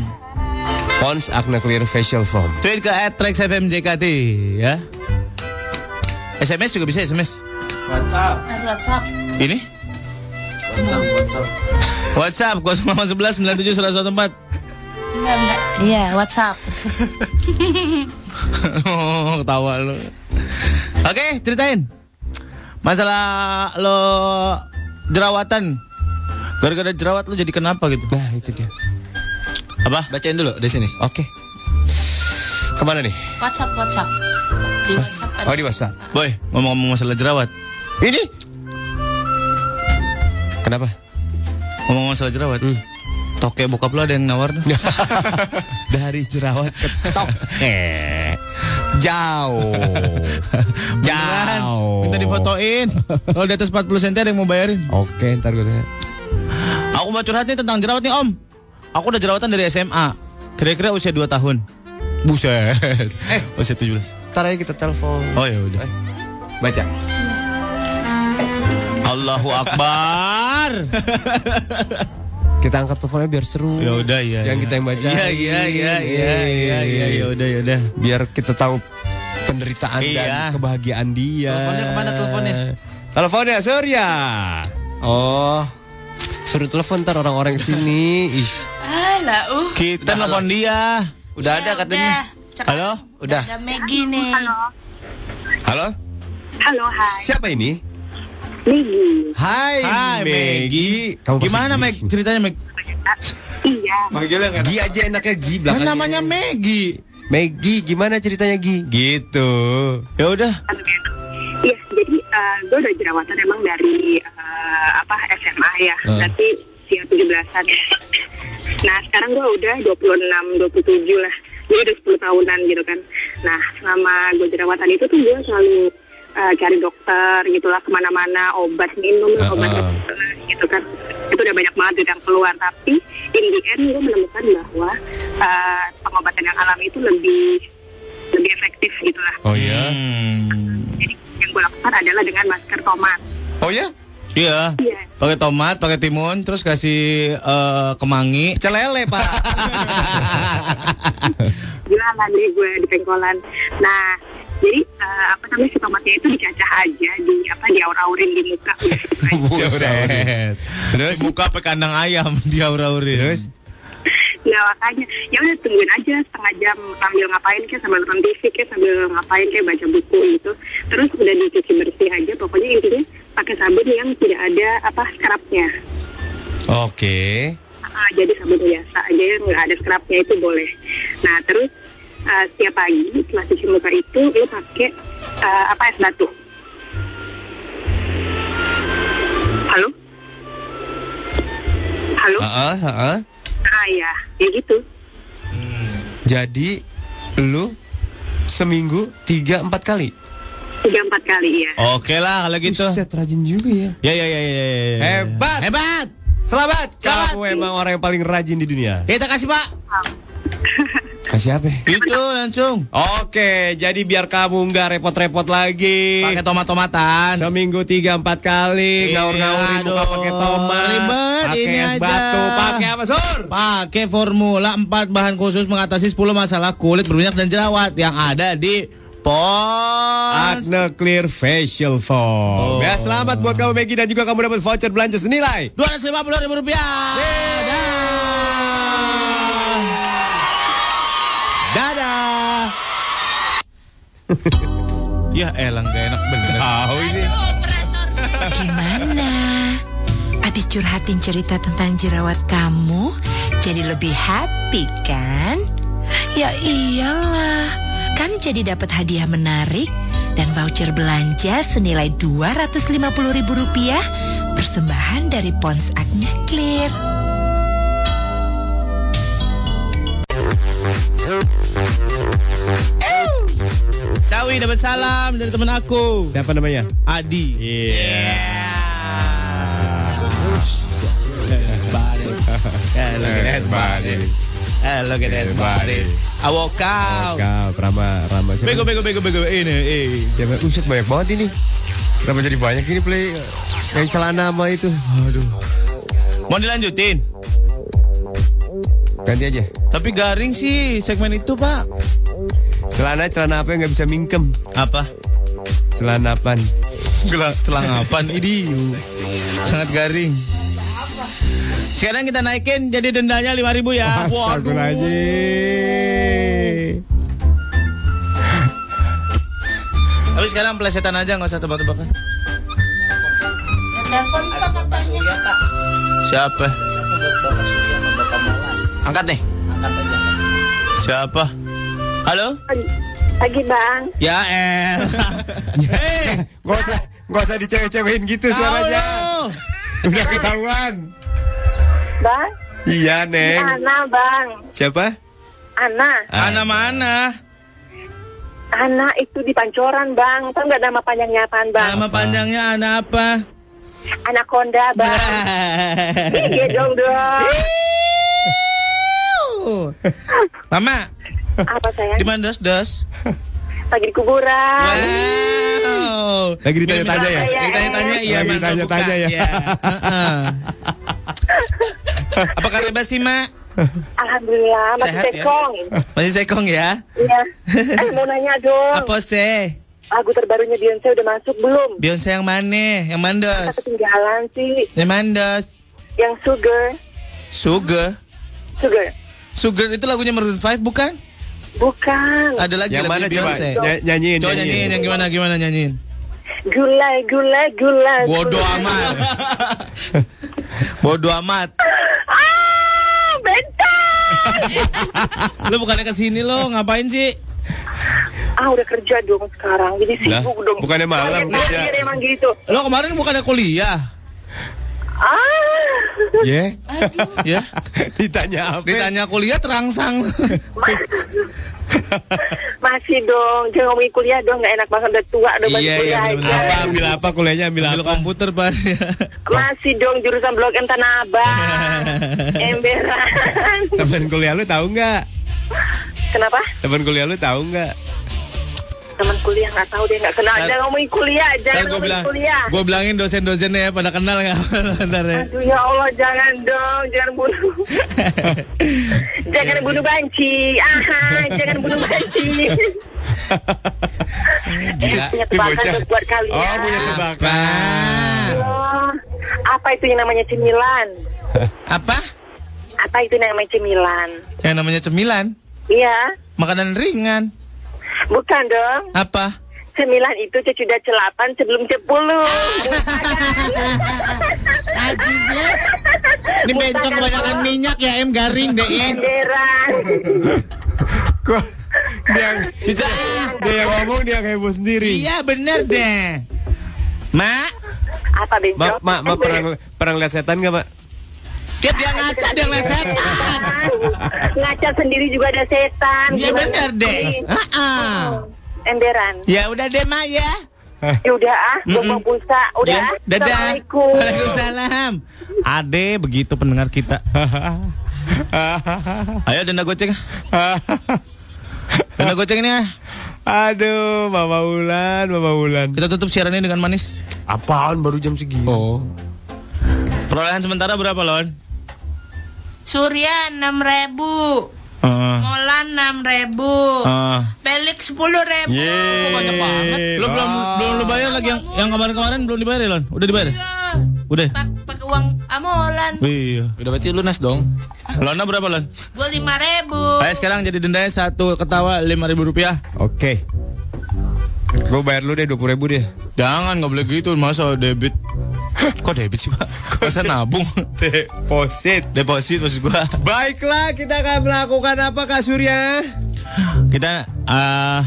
Pons Acne Clear Facial Foam. tweet ke @trexfmjkt ya. SMS juga bisa SMS. WhatsApp. WhatsApp. Ini? WhatsApp 0811 97 114. Enggak, enggak. Iya, WhatsApp. Oh, Ketawa lu. Oke, ceritain. Masalah lo jerawatan. Gara-gara jerawat lo jadi kenapa gitu? Nah, itu dia. Apa? Bacain dulu di sini. Oke. Ke mana nih? WhatsApp, WhatsApp. Di WhatsApp ada. Oh, di WhatsApp. Boy, ngomong-ngomong masalah jerawat. Ini? Kenapa? Ngomong masalah jerawat. Toke bokap lo ada yang nawar. Dari jerawat ke tok. Eh, jauh. Jauh. Minta difotoin. Kalau di atas 40 cm ada yang mau bayarin. Oke, ntar gue tanya. Aku mau curhat nih tentang jerawat nih om. Aku udah jerawatan dari SMA. Kira-kira usia 2 tahun. Buset. Eh, usia 17. Ntar aja kita telepon. Oh ya udah. Baca. Allahu Akbar. Kita angkat teleponnya biar seru. ya udah ya. Yang ya. kita yang baca. Iya iya iya iya iya iya ya udah ya udah. Biar kita tahu penderitaan dan Iya. kebahagiaan dia. Teleponnya ke mana teleponnya? Teleponnya Surya. Oh, Suruh telepon ntar orang-orang sini. Ih, Ah, lah, uh. Kita nelfon dia. udah Ya, ada katanya. udah. Halo? Udah. Ada Maggie nih. Halo? Halo, hai. Siapa ini? Migi. Hai, Hai pasti Gimana Gi. Meg ceritanya Meg? Iya. Manggilnya Gi aja enaknya Gi Kan belakangnya. namanya Maggie. Maggie, gimana ceritanya Gi? Gitu. Ya udah. Iya, jadi eh, gue udah jerawatan emang dari eh, apa SMA ya. Ah. Berarti usia 17-an. Nah, sekarang gue udah 26, 27 lah. Jadi udah 10 tahunan gitu kan. Nah, selama gue jerawatan itu tuh gue selalu eh, cari dokter gitu lah ke mana-mana, obat minum, lah, Ah, obat ah. gitu kan. Itu udah banyak banget yang keluar. Tapi in the end gue menemukan bahwa eh, pengobatan yang alami itu lebih lebih efektif gitu lah. Oh ya? Jadi yang gue lakukan adalah dengan masker tomat. Oh ya? Iya. Iya. Pakai tomat, pakai timun, terus kasih eh, kemangi. Celele, Pak. Jualan deh gue di pengkolan. Nah, jadi eh, apa namanya si tomatnya itu dicacah aja di apa di aur-aurin di muka. Buset. Terus muka pakai kandang ayam di aura-aurin. Terus? Nah makanya ya udah tungguin aja setengah jam sambil ngapain kayak sambil nonton TV kayak sambil ngapain kayak baca buku gitu. Terus udah dicuci bersih aja. Pokoknya intinya pakai sabun yang tidak ada apa scrubnya. Oke. Ah, jadi sabun biasa aja yang nggak ada scrubnya itu boleh. Nah terus ah, setiap pagi setelah cuci muka itu lo pakai ah, apa es batu. Halo? Halo? Heeh, heeh. Ah ya, ya gitu. Jadi lu seminggu tiga empat kali. Tiga empat kali ya. Oke lah kalau gitu. Buset, rajin juga ya. Ya ya ya ya. ya, ya. Hebat. Hebat. Selamat. Selamat. Kamu emang orang yang paling rajin di dunia. Kita kasih Pak. Kasih apa? Itu langsung. Oke, jadi biar kamu nggak repot-repot lagi. Pakai tomat-tomatan. Seminggu tiga empat kali Iya, ngaur-ngaurin muka pakai tomat, Ribet, pakai ini es aja. batu, pakai apa sur? Pakai formula 4 bahan khusus mengatasi 10 masalah kulit berminyak dan jerawat yang ada di Pons. Acne Clear Facial Foam. Oh. Ya selamat buat kamu Maggie dan juga kamu dapat voucher belanja senilai. 250 ribu rupiah. Dadah. ya elang gak enak bener. Tahu ini. Gimana? Abis curhatin cerita tentang jerawat kamu, jadi lebih happy kan? Ya iyalah, kan jadi dapat hadiah menarik dan voucher belanja senilai 250 ribu rupiah persembahan dari Pons Acne Clear. Sawi dapat salam dari teman aku. Siapa namanya? Adi. Iya. Eh, look at that body. Eh, look at that body. I walk out. Kau Rama Rama siapa? Bego, bego, bego, bego. Ini, eh. Siapa? Uset banyak banget ini. Kenapa jadi banyak ini play yang celana sama itu? Aduh. Mau dilanjutin? Ganti aja. Tapi garing sih segmen itu, Pak. Celana celana apa yang nggak bisa mingkem? Apa? Celana apaan? Gelang celangapan ini sangat garing. Sekarang kita naikin jadi dendanya 5000 ya. Astagfirullahaladzim. Tapi sekarang pelesetan aja nggak usah tebak-tebakan. Telepon Pak katanya. Siapa? Angkat nih. Siapa? Halo? Pagi bang. Ya El. Eh, nggak usah nggak usah dicewek-cewekin gitu suaranya. Udah ketahuan. Bang? Iya neng. Ana bang. Siapa? Ana. Ana mana? Ana itu di Pancoran bang. Tahu nggak nama panjangnya apaan bang? Nama panjangnya Ana apa? Anaconda bang. Iya dong dong. Mama, Apa sayang? di mana dos dos? Lagi di kuburan. Wow. Lagi ditanya-tanya ya? Lagi tanya-tanya iya, Lagi nggak ditanya-tanya ya? Iya. Apa kabar sih, Mak? Alhamdulillah masih Sehat ya? sekong. Masih sekong ya? Iya. Eh mau nanya dong. Apa sih? Lagu terbarunya Beyonce udah masuk belum? Beyonce yang mana? Yang mana Kita ketinggalan sih. Yang mana dos? Yang Sugar. Sugar. Sugar. Sugar itu lagunya Maroon 5 bukan? Bukan. Ada lagi Yang mana coba? Ny- nyanyiin, Coba nyanyiin. nyanyiin yang gimana gimana nyanyiin. Gulai, gulai, gulai. Bodoh amat. Bodoh amat. Ah, bentar. Lu bukannya ke sini lo ngapain sih? ah, udah kerja dong sekarang. Jadi Lah, sibuk dong. bukannya malam kerja. emang gitu. Lo kemarin bukannya kuliah? Ah. Ya? Ya? Ditanya apa? Ditanya kuliah terangsang. Masih dong, jangan ngomongin kuliah dong, nggak enak banget udah tua, udah Iya, iya, kuliah bener-bener. aja. Apa ambil apa kuliahnya ambil Ambil apa? komputer Pak. Masih dong jurusan Blok M Tanah Abang, emberan. Temen kuliah lu tahu nggak? Kenapa? Temen kuliah lu tahu nggak? Teman kuliah nggak tahu dia nggak kenal. Ntar- Jangan ngomongin kuliah, jangan ngomongin bilang, kuliah. gue bilangin dosen-dosennya ya pada kenal ya. Ntar ya. Aduh ya Allah, jangan dong, jangan bunuh. jangan bunuh banci. Aha, jangan bunuh banci. Gila. Eh, punya tebakan buat kalian. Oh, punya tebakan. Oh, apa itu yang namanya cemilan? Apa? Apa itu yang namanya cemilan? Yang namanya cemilan? Iya, Makanan ringan. Bukan dong. Apa? Sembilan itu sesudah celapan sebelum sepuluh. Najisnya. Ini bencong kebanyakan minyak ya em garing deh em. Emberan. Kok dia Cica, dia yang ngomong dia yang heboh sendiri. Iya bener deh. Mak, Apa bencong? Mak, mak, mak pernah pernah lihat setan gak, mak? Dia dia ngaca dia ngeliat setan. Ngaca sendiri juga ada setan. Iya bener deh. Ah, Emberan. Ya udah deh mak ya. Ya udah ah, gue mau pulsa. Udah. Ya, dadah. Assalamualaikum. Waalaikumsalam. Ade begitu pendengar kita. Ayo denda goceng. Denda goceng ini ah. Aduh, Mama Ulan, Mama Ulan. Kita tutup siaran ini dengan manis. Apaan baru jam segini? Oh. Perolehan sementara berapa lon? Surya enam ribu, Uh, Molan enam ribu, uh. Pelik sepuluh ribu. Yeay. banyak banget. Lu belum belum lu bayar lagi yang yang kemarin-kemarin belum dibayar ya, Lon? Udah dibayar? ya? Udah. Pak pakai uang amolan, Iya. Udah berarti lunas dong. Lona berapa, Lon? gue lima ribu. Ayo sekarang jadi dendanya satu ketawa lima ribu rupiah. Oke. Gue bayar lu deh 20 ribu deh. Jangan nggak boleh gitu masa debit. Kok debit sih pak? Masa nabung? Deposit. Deposit maksud gua. Baiklah, kita akan melakukan apa Kak Surya? Kita ah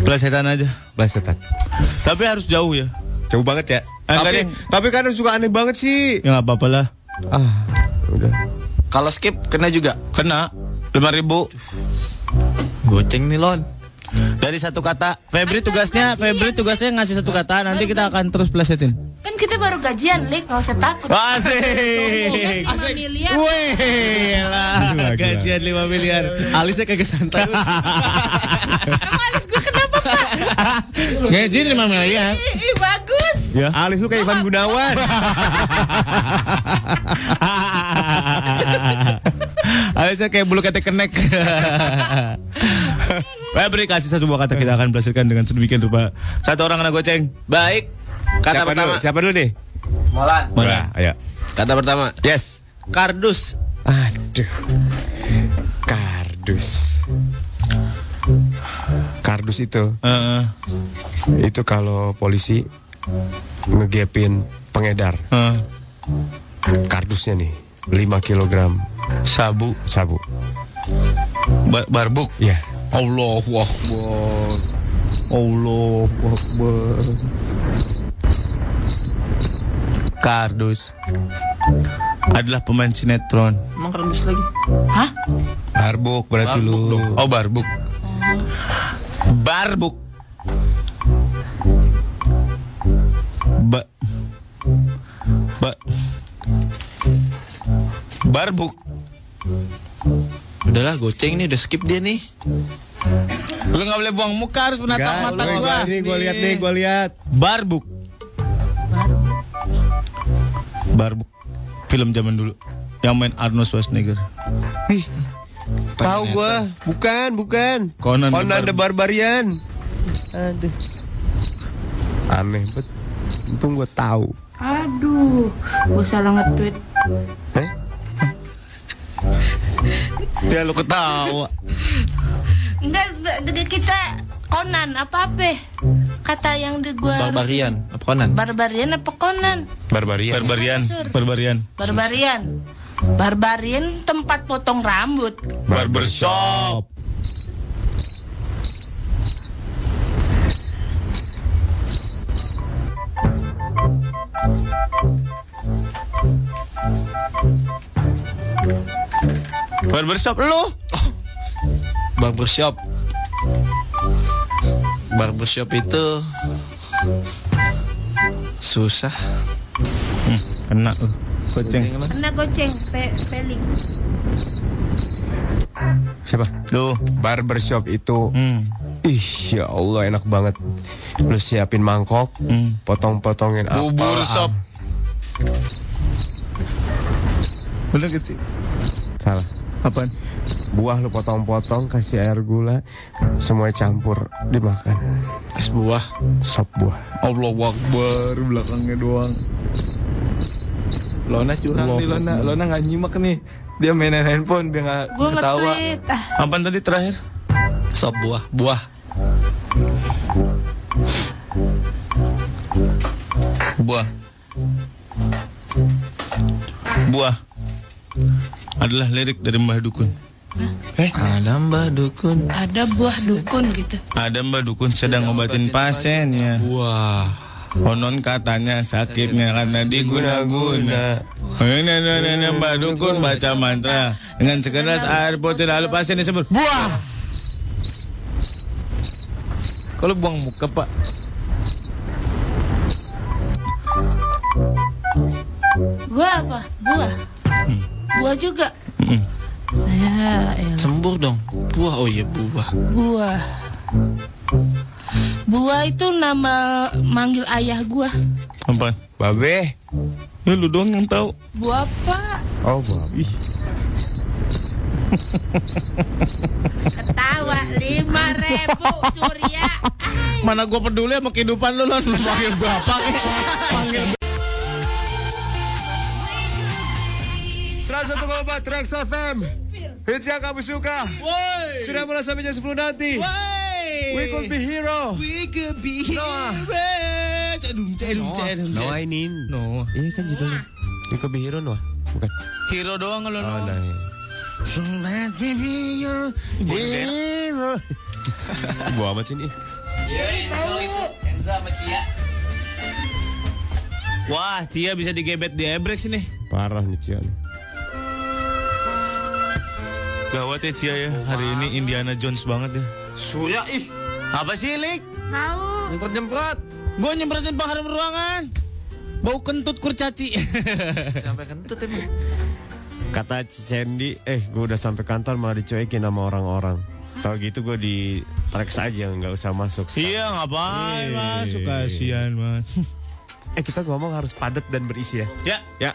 pelesetan aja. Plesetan. Tapi harus jauh ya. Jauh banget ya. Eh, tapi, tapi kadang suka aneh banget sih. Ya nggak apa-apa lah. Ah, udah. Kalau skip kena juga. Kena lima ribu Goceng nih Lon. Dari satu kata. Febri tugasnya Febri tugasnya ngasih satu kata. Nanti kita akan terus plesetin. Kan kita baru gajian, Lik, nggak usah takut. Asik. Kan lima miliar. Wih lah gajian 5 miliar. Alisnya kagak santai. Kamu alis gue kenapa, Pak? Gaji 5 miliar. Ih, ih, bagus. Ya. Alis lu kayak Ivan Gunawan. Alisnya kayak bulu ketek kenek. Febri kasih satu buah kata kita akan belasirkan dengan sedemikian rupa. Satu orang anak goceng. Baik. Kata Siapa pertama. dulu? Siapa dulu nih? Molan. Mana? Ayo. Kata pertama. Yes. Kardus. Aduh. Kardus. Kardus itu, Heeh. itu kalau polisi ngegepin pengedar heeh. kardusnya nih 5 kilogram Sabu, sabu. ba- barbuk. Ya. Allahu Akbar. Allahu Akbar. Kardus adalah pemain sinetron. Emang kardus lagi? Hah? Barbuk berarti lu. Oh, barbuk. Barbuk. Ba Ba Barbuk. Udahlah goceng nih udah skip dia nih. Lu nggak boleh buang muka harus menatap mata Gue gua. nih, gue lihat nih, gue lihat. Barbuk. Barbuk. Film zaman dulu. Yang main Arnold Schwarzenegger. Tahu gua, bukan, bukan. Conan the Conan the Bar- Barbarian. Aduh. Aneh bet. Untung gua tahu. Aduh, gue salah nge-tweet. Eh? Dia lu ketawa. Enggak, kita Conan apa apa? Kata yang di gua harus- Barbarian. Apa konan? Barbarian apa Conan? Barbarian. Barbarian. Barbarian. Barbarian. Barbarian tempat potong rambut. Barbershop. Barbershop lu? Barbershop. Barbershop itu susah. Kena lu. Kucing. Kena goceng, pe peling. Siapa? Lu. Barbershop itu. Hmm. Ih, ya Allah enak banget. Lu siapin mangkok, Hmm. potong-potongin apa? Bubur shop. Bener gitu. Salah. Apaan? Buah lu potong-potong, kasih air gula, semuanya campur, dimakan. Es buah. Sop buah. Allah Akbar belakangnya doang. Lona curang nih Lona. Lona nggak nyimak nih. Dia mainin handphone biar nggak Gue ketawa. Apaan tadi terakhir? Sop buah. Buah. Buah. Buah adalah lirik dari Mbah Dukun. Eh, Ada Mbah Dukun. Ada buah dukun gitu. ada Mbah Dukun sedang ngobatin pasiennya. Wah. Konon katanya sakitnya karena diguna-guna. Ini ini Mbah Dukun baca mantra dengan segelas air putih lalu pasien disebut buah. Kalau buang muka pak. Buah apa? Buah. Buah juga. Ya, elah. Sembur dong. Buah. Oh iya buah. buah. Buah itu nama manggil ayah gua. Apa? Babe. Ya, lu doang yang tahu. Buah apa? Oh, babi. Ketawa lima ribu Surya. Mana gua peduli sama kehidupan lu. Lu panggil bapak. Panggil 101,4 Trax FM Hits yang kamu suka. Sudah mulai sampai jam 10 nanti. We could be hero. We could be Noah. Cedum, cedum, cedum, Noah ini. No. Iya kan judulnya We could be hero Noah. Bukan. Hero doang kalau Oh, no. nah, iya. So let me be your hero. Gua amat sini Wah, Cia bisa digebet di Ebrex ini. Parah nih Cian Gawat ya Cia ya. Hari ini Indiana Jones banget ya. Surya ih. Apa sih, Lik? Tahu. Nyemprot-nyemprot. Gue nyemprotin pengharum ruangan. Bau kentut kurcaci. Sampai kentut emang. Kata Sandy Eh gue udah sampai kantor malah dicuekin sama orang-orang Tahu gitu gue di track saja nggak usah masuk iya, ngapain Iya. masuk kasihan, Mas. Eh kita ngomong harus padat dan berisi ya Ya, Ya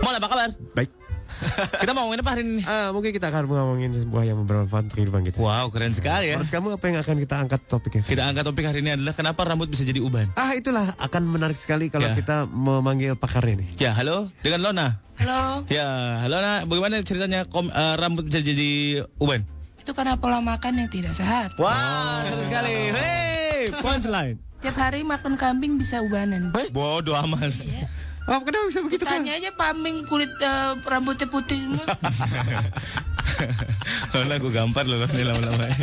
Mal apa kabar? baik Kita mau ngomongin apa hari ini? Ah, Mungkin kita akan ngomongin sebuah yang bermanfaat untuk kehidupan kita Wow, keren sekali ya. Menurut kamu apa yang akan kita angkat topiknya? Kita angkat topik hari ini adalah kenapa rambut bisa jadi uban. Ah itulah akan menarik sekali kalau Ya. kita memanggil pakarnya nih. Ya, halo, dengan Lona. Halo. Ya, halo Lona, bagaimana ceritanya kom- eh, rambut bisa jadi uban? Itu karena pola makan yang tidak sehat. Wah, seru sekali. Hey, punchline. Tiap hari makan kambing bisa ubanan. Bodoh amat. Oh, kenapa bisa begitu kan? Tanya aja paming kulit eh, rambutnya putih semua. Lona gue gampar loh nih lama-lama.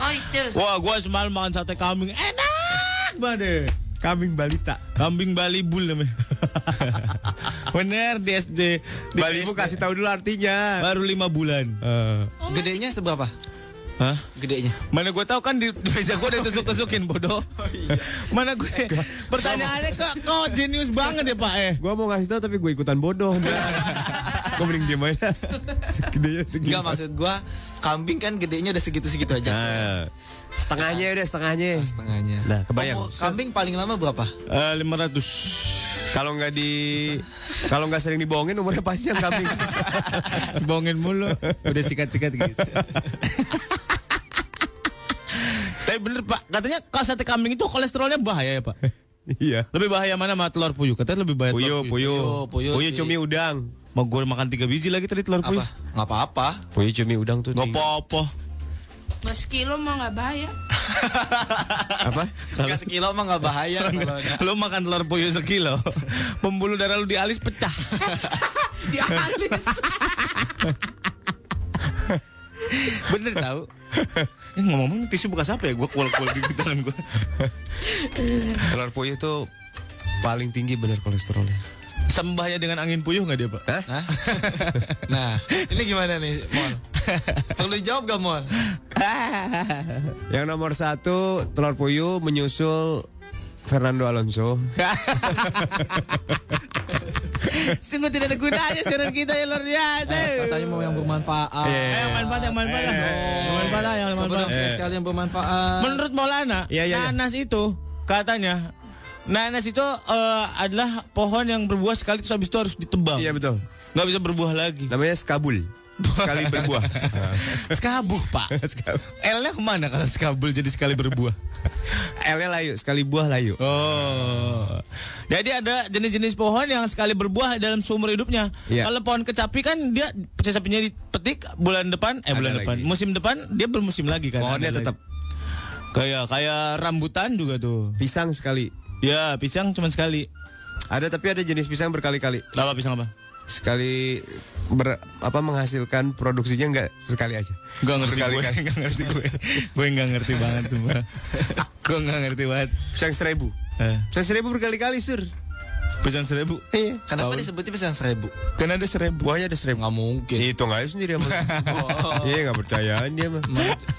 Oh itu. Wah, gue semalam makan sate kambing enak banget. Kambing balita. Kambing Bali Bull namanya. Bener di SD. Di Bali bu SD. kasih tahu dulu artinya. Baru lima bulan. Eh, Gedenya seberapa? Hah? Gedenya. Mana gue tahu kan di, di meja gue ada tusuk-tusukin bodoh. Mana gue pertanyaannya kok kok jenius banget ya Pak eh. gua mau ngasih tahu tapi gue ikutan bodoh. gue mending diem aja. Segedenya segitu. Enggak maksud gua kambing kan gedenya udah segitu-segitu aja. Nah, setengahnya udah setengahnya. Setengahnya. Nah, kebayang. Umur kambing paling lama berapa? Eh, 500 Kalau nggak di kalau nggak sering dibohongin umurnya panjang kambing. Bohongin mulu Udah sikat-sikat gitu Tapi bener pak Katanya kalau sate kambing itu kolesterolnya bahaya ya pak iya. Lebih bahaya mana sama telur puyuh Katanya lebih bahaya Puyuh, telur puyuh. puyuh Puyuh sih. cumi udang. Mau gue makan tiga biji lagi tadi telur puyuh Apa? Nggak apa-apa. Puyuh cumi udang tuh. Gak apa-apa Nggak sekilo mah nggak bahaya. Apa? Enggak sekilo mah nggak bahaya. Lo makan telur puyuh sekilo Pembuluh darah lu di alis pecah Di alis. Bener tau Eh ngomong-ngomong tisu bekas apa ya Gue kual-kual di tangan gue Telur puyuh tuh paling tinggi bener kolesterolnya. Sembahnya dengan angin puyuh gak dia pak? Hah? Nah, ini gimana nih, Mon? Perlu dijawab gak, Mon? Yang nomor satu telur puyuh menyusul Fernando Alonso. Sungguh tidak ada gunanya siaran kita ya luar biasa Katanya mau yang bermanfaat. Eh, yang manfaat, yang manfaat, yang manfaat, yang manfaat. dong sekali-sekali yang bermanfaat. Menurut Maulana, Iya, iya, iya. nanas itu katanya nanas itu eh, adalah pohon yang berbuah sekali terus habis itu harus ditebang. Iya betul. Nggak bisa berbuah lagi. Namanya skabul. Sekali berbuah. Skabuh, Pak. L-nya ke mana kalau skabul jadi sekali berbuah? L-nya layu, sekali buah layu. Oh. Jadi ada jenis-jenis pohon yang sekali berbuah dalam seumur hidupnya. Iya. Kalau pohon kecapi kan dia kecapinya dipetik bulan depan, eh Ada bulan lagi. depan, musim depan dia bermusim lagi kan. Pohonnya tetap. kayak kayak rambutan juga tuh. Pisang sekali. Ya, pisang cuma sekali. Ada tapi ada jenis pisang berkali-kali. Apa pisang apa? Sekali ber, apa menghasilkan produksinya enggak sekali aja. Gak ngerti gue, Berkali-kali. gak ngerti gue. Gue gak ngerti banget sumpah. gue gak ngerti banget. Pisang seribu. Eh, Pisang seribu berkali-kali sur. Pisang seribu. Iya. Kenapa Setahun. disebutnya pisang seribu? Kan ada seribu. Buahnya ada seribu. Nggak mungkin. Hitung aja sendiri sama. Iya nggak percayaan dia mah.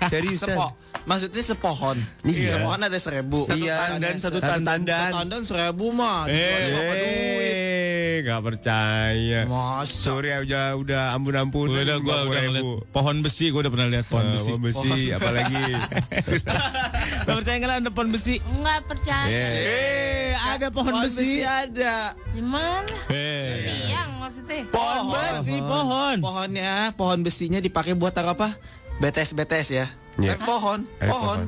Seriusan. Sepo, maksudnya sepohon. Iya. Sepohon ada seribu. Iya. tandan, satu Satu tandan. tandan. Tandan seribu mah. Eh? Eh, nggak percaya. Masa? Surya udah udah ampun-ampun. Udah gue udah ngeliat pohon besi, gue udah pernah lihat pohon besi. Pohon besi, apalagi. Gak percaya nggak ada pohon besi? Enggak percaya. Iya. Eh, ada pohon, besi. ada. Di mana? Eh, Tiang maksudnya. pohon besi, pohon. Pohonnya, pohon besinya dipakai buat taruh apa? BTS BTS ya. Iya. Eh, pohon, Eh, pohon.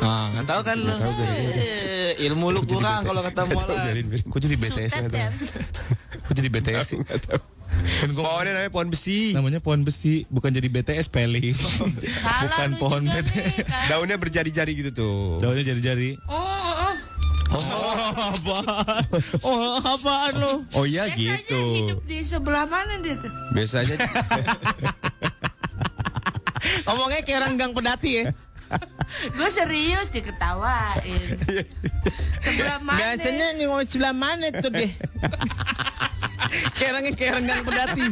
Ah, nggak tahu kan lu. Eh, ilmu lu kurang kalau kata biarin. Kok jadi BTS ya. Kok jadi BTS sih? Nggak tahu. Kan Pohonnya namanya pohon besi. namanya pohon besi, bukan jadi BTS peli. Bukan pohon BTS. Daunnya berjari-jari gitu tuh. Daunnya jari-jari. Oh, oh. Oh, apaan? Oh, apaan lu? Oh iya Biasanya gitu. hidup di sebelah mana dia tuh? Biasanya Ngomongnya kayak orang gang pedati ya. Gue serius diketawain. sebelah mana? Biasanya nih sebelah mana tuh deh. kayak orangnya kayak orang gang pedati.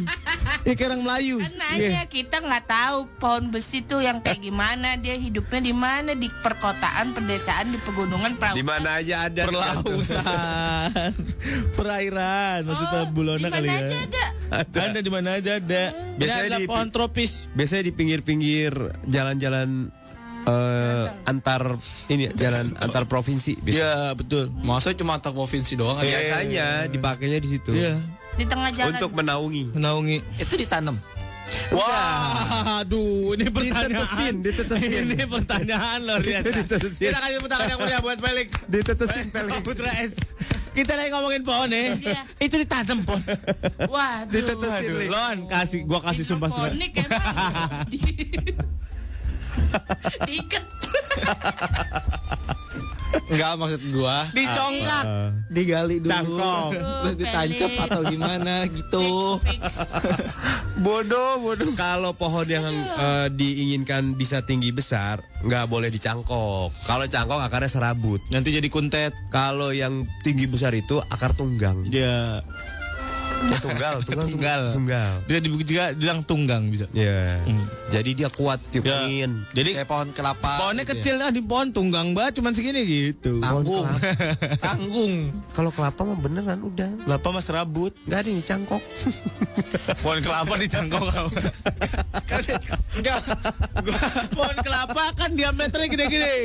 Ya kayak orang Melayu. Kan nanya kita nggak tahu pohon besi tuh yang kayak gimana dia hidupnya di mana di perkotaan, pedesaan, di pegunungan, di mana aja ada. Perlautan, perairan, maksudnya Oh, Bulona di kali mana ya. aja ada. Ada di mana aja ada. Biasanya Biasanya ada di- pohon tropis. Biasanya di pinggir-pinggir jalan-jalan eh, antar ini jalan antar provinsi. Iya betul. Masa cuma antar provinsi doang? Iya. Biasanya dipakainya di situ. Iya. Di tengah jalan. Untuk menaungi. Menaungi. Itu ditanam. Wah, aduh, ini pertanyaan. Ditetesin, ditetesin. Ini pertanyaan luar biasa. Ditetesin. Kita kasih tangan yang meriah buat Felix. Ditetesin pelik. Putra S. Kita lagi ngomongin pohon ya. Iya. Itu ditanam pohon. Wah, Ditetesin. Aduh. Lon, kasih gua kasih sumpah surat. Hidroponik emang. Di, diikat. Enggak maksud gua. Dicongkak. Digali dulu. Cangkok. Terus ditancap atau gimana gitu. Fix, fix. Bodoh, bodoh. Kalau pohon yang eh, diinginkan bisa tinggi besar, nggak boleh dicangkok. Kalau cangkok akarnya serabut. Nanti jadi kuntet. Kalau yang tinggi besar itu akar tunggang. Ya. Eh, tunggal, tunggal, Tunggal. tunggal. Bisa dibuka juga bilang tunggang bisa. Ya. Jadi dia kuat tiup Ya. angin. Jadi Kayak pohon kelapa. pohonnya gitu ya. kecil lah di pohon tunggang banget cuman segini gitu. Tanggung. Tanggung. Kalau kelapa mah beneran udah. Kelapa mas rabut. Nggak ada yang dicangkok. Pohon kelapa dicangkok. Enggak. Gua Pohon kelapa kan diameternya gede-gede.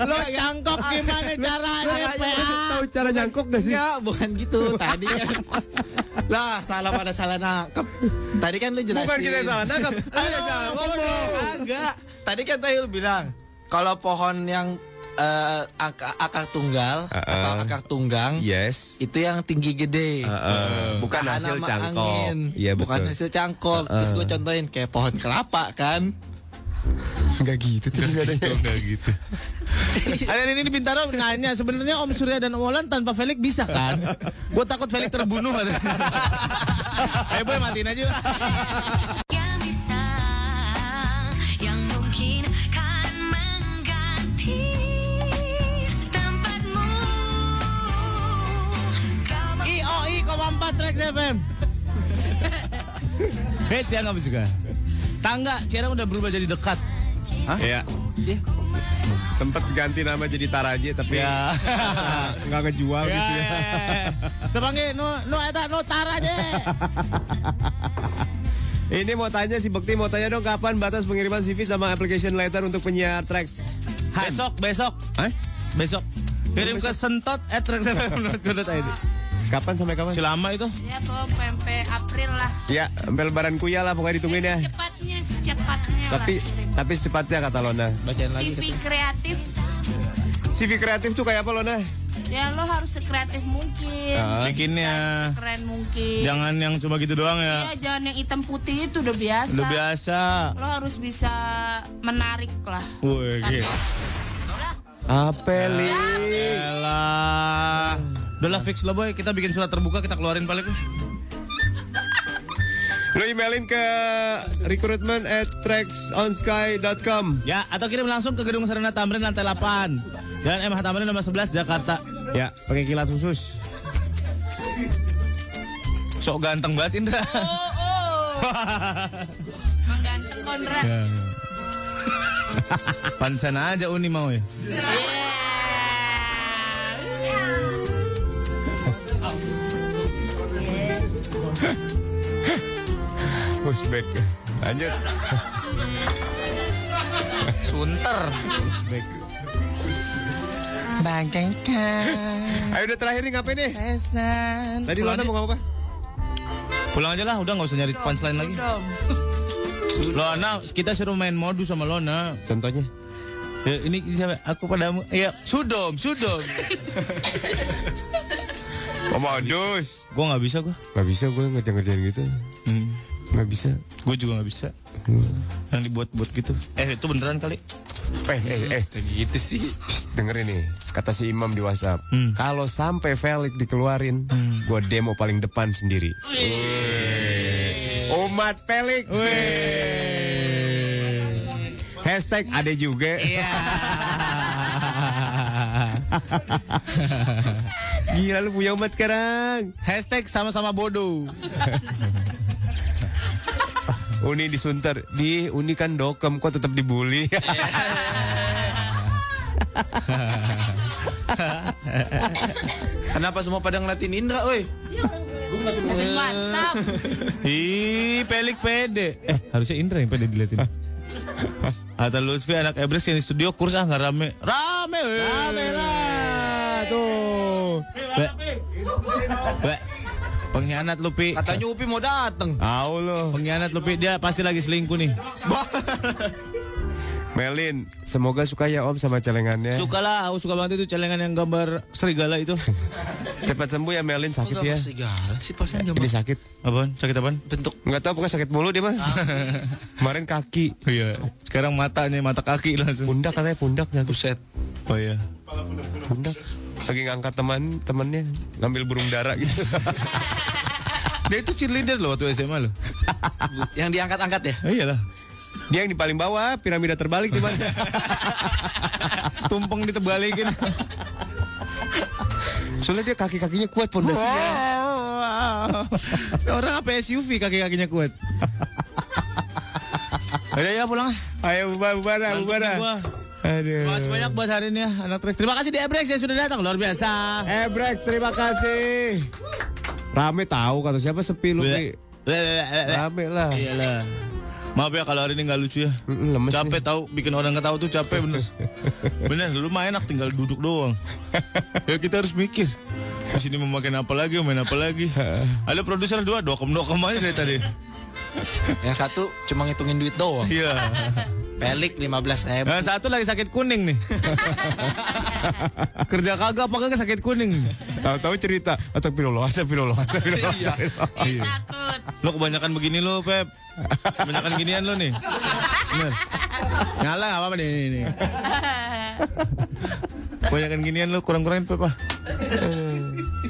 Lo cangkok gimana caranya? Tahu cara nyangkok gak sih? Enggak, bukan gitu. Tadi kan lah salah pada salah nangkep. Tadi kan lu jelasin. Bukan kita yang salah nangkep. Ada yang salah ngomong. Enggak. Tadi kan tadi lu bilang kalau pohon yang eh, akar, akar tunggal Uh-uh. atau akar tunggang Yes. itu yang tinggi gede. Heeh. Bukan Tahan hasil cangkok. angin. Iya Bukan betul. hasil cangkok. Terus gue contohin kayak pohon kelapa kan. Enggak gitu tadi katanya. Enggak gitu. Ada ini di Bintaro nanya sebenarnya Om Surya dan Om Olan tanpa Felix bisa kan? Gue takut Felix terbunuh. Ayo boy matiin aja. yang bisa yang mungkin kan mengganti tempatmu kau IOI koma 4 Trax FM. Hei, Cian nggak juga. Tangga, Cian udah berubah jadi dekat. Iya. Iya. Sempet ganti nama jadi Taraje tapi Ya. nggak ngejual Ya, gitu ya. Tepangi, no, no, eta, no, tar aja. Ini mau tanya si Bekti mau tanya dong kapan batas pengiriman CV sama application letter untuk penyiar tracks. Besok, besok, Hah? besok. Kirim ke sentot at traxfm.co.id. Kapan sampai kapan? Selama itu. Ya, pokoknya sampai April lah. Ya, sampai lebaran kuya lah pokoknya ditungguin ya. Secepatnya, secepatnya Tapi lah tapi secepatnya kata Lona. Bacain lagi. CV kreatif CV kreatif tuh kayak apa lo nah? Ya lo harus sekreatif mungkin. Ah. Bikinnya. Keren mungkin. Jangan yang cuma gitu doang ya. Iya, jangan yang hitam putih itu udah biasa. Udah biasa. Lo harus bisa menarik lah. Wih, gitu. Apeli. Elah. Udah lah fix lah boy, kita bikin surat terbuka kita keluarin balik. Lo emailin ke recruitment at tracksonsky.com. Ya, atau kirim langsung ke Gedung Sarana Tamrin lantai 8. Jalan MH Tamrin nomor 11 Jakarta. Ya, pakai kilat khusus. Sok ganteng banget Indra. Oh, oh. Mengganti kontrak. Ya. Pansan aja Uni mau ya. Uzbek. Lanjut. Sunter. Uzbek. Bagaikan Ayo udah terakhir nih ngapain nih? Pesan. Tadi aja. mau ngomong apa? Pulang aja lah, udah nggak usah nyari punchline lagi. Lona, kita suruh main modus sama Lona. Contohnya? Ya, ini ini siapa? Aku padamu. Iya, sudom, sudom. Oh, modus. Gue nggak bisa gue. Gak bisa gue ngerjain-ngerjain gitu. Hmm. Gak bisa. Gue juga nggak bisa. Yang dibuat-buat gitu. Eh itu beneran kali. Eh, eh, eh. Gitu sih. Shh, dengerin nih, kata si Imam di WhatsApp. Hmm. Kalau sampai Felix dikeluarin, gue demo paling depan sendiri. Umat Felix. Hashtag ada juga. Iya. Gila lu punya umat sekarang. Hashtag sama-sama bodoh. Uni disunter. Di Uni kan dokem kok tetap dibully. Kenapa semua pada ngeliatin Indra, woi? Ngeliatin WhatsApp. Ih, pelik pede. Eh, harusnya Indra yang pede diliatin. Atau Lutfi anak Ebres yang di studio kurs ah nggak rame. Rame, rame lah tuh. Be, be, pengkhianat Lupi. Katanya Upi mau dateng. Tahu lo. Pengkhianat Lupi dia pasti lagi selingkuh nih. Melin, semoga suka ya Om sama celengannya. Suka lah, aku suka banget itu celengan yang gambar serigala itu. Cepat sembuh ya Melin sakit ya. segala sih pasan Ini sakit. Apaan? Sakit apaan? bentuk Nggak tahu pokoknya sakit mulu dia mah. Kemarin kaki. Iya. Sekarang matanya, mata kaki langsung. Pundak katanya pundak nyatu. buset. Oh iya. Pundak. Lagi ngangkat teman temannya ngambil burung dara gitu. Dia itu cheerleader loh waktu SMA loh. Yang diangkat-angkat ya? Oh, iyalah. Dia yang di paling bawah, piramida terbalik cuman. Tumpeng ditebalikin. Soalnya dia kaki-kakinya kuat pondasinya. Wow. Orang apa SUV kaki-kakinya kuat. Udah ya pulang. Ayo bubar bubar bubar. Aduh. Makasih banyak buat hari ini ya anak Trax. Terima kasih di Ebrex yang sudah datang luar biasa. Ebrek, terima kasih. Rame tahu kata siapa sepi lu. Ki. Rame lah. Iyalah. Maaf ya kalau hari ini nggak lucu ya. Lemes Capek nih. tahu bikin orang ketawa tuh capek bener. bener, lu mah enak tinggal duduk doang. ya kita harus mikir. Di sini mau makan apa lagi, mau main apa lagi. Ada produser dua, dokem dokem aja dari tadi. Yang satu cuma ngitungin duit doang. Iya. Pelik 15 ribu. Nah, satu lagi sakit kuning nih. Kerja kagak apa kagak sakit kuning. Tahu-tahu cerita, astagfirullah, astagfirullah, astagfirullah. Iya. Iya. Takut. Lo kebanyakan begini lo, Pep. Kebanyakan ginian lo nih. Bener. Nyala gak apa-apa nih. nih. Kebanyakan ginian lo, kurang-kurangin Pep ah.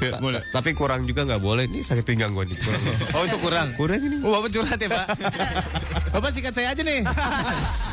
Ya, boleh. Tapi kurang juga nggak boleh. Ini sakit pinggang gua nih. Kurang. Oh itu kurang. kurang ini. Oh, Bapak curhat ya, Pak. Bapak sikat saya aja nih.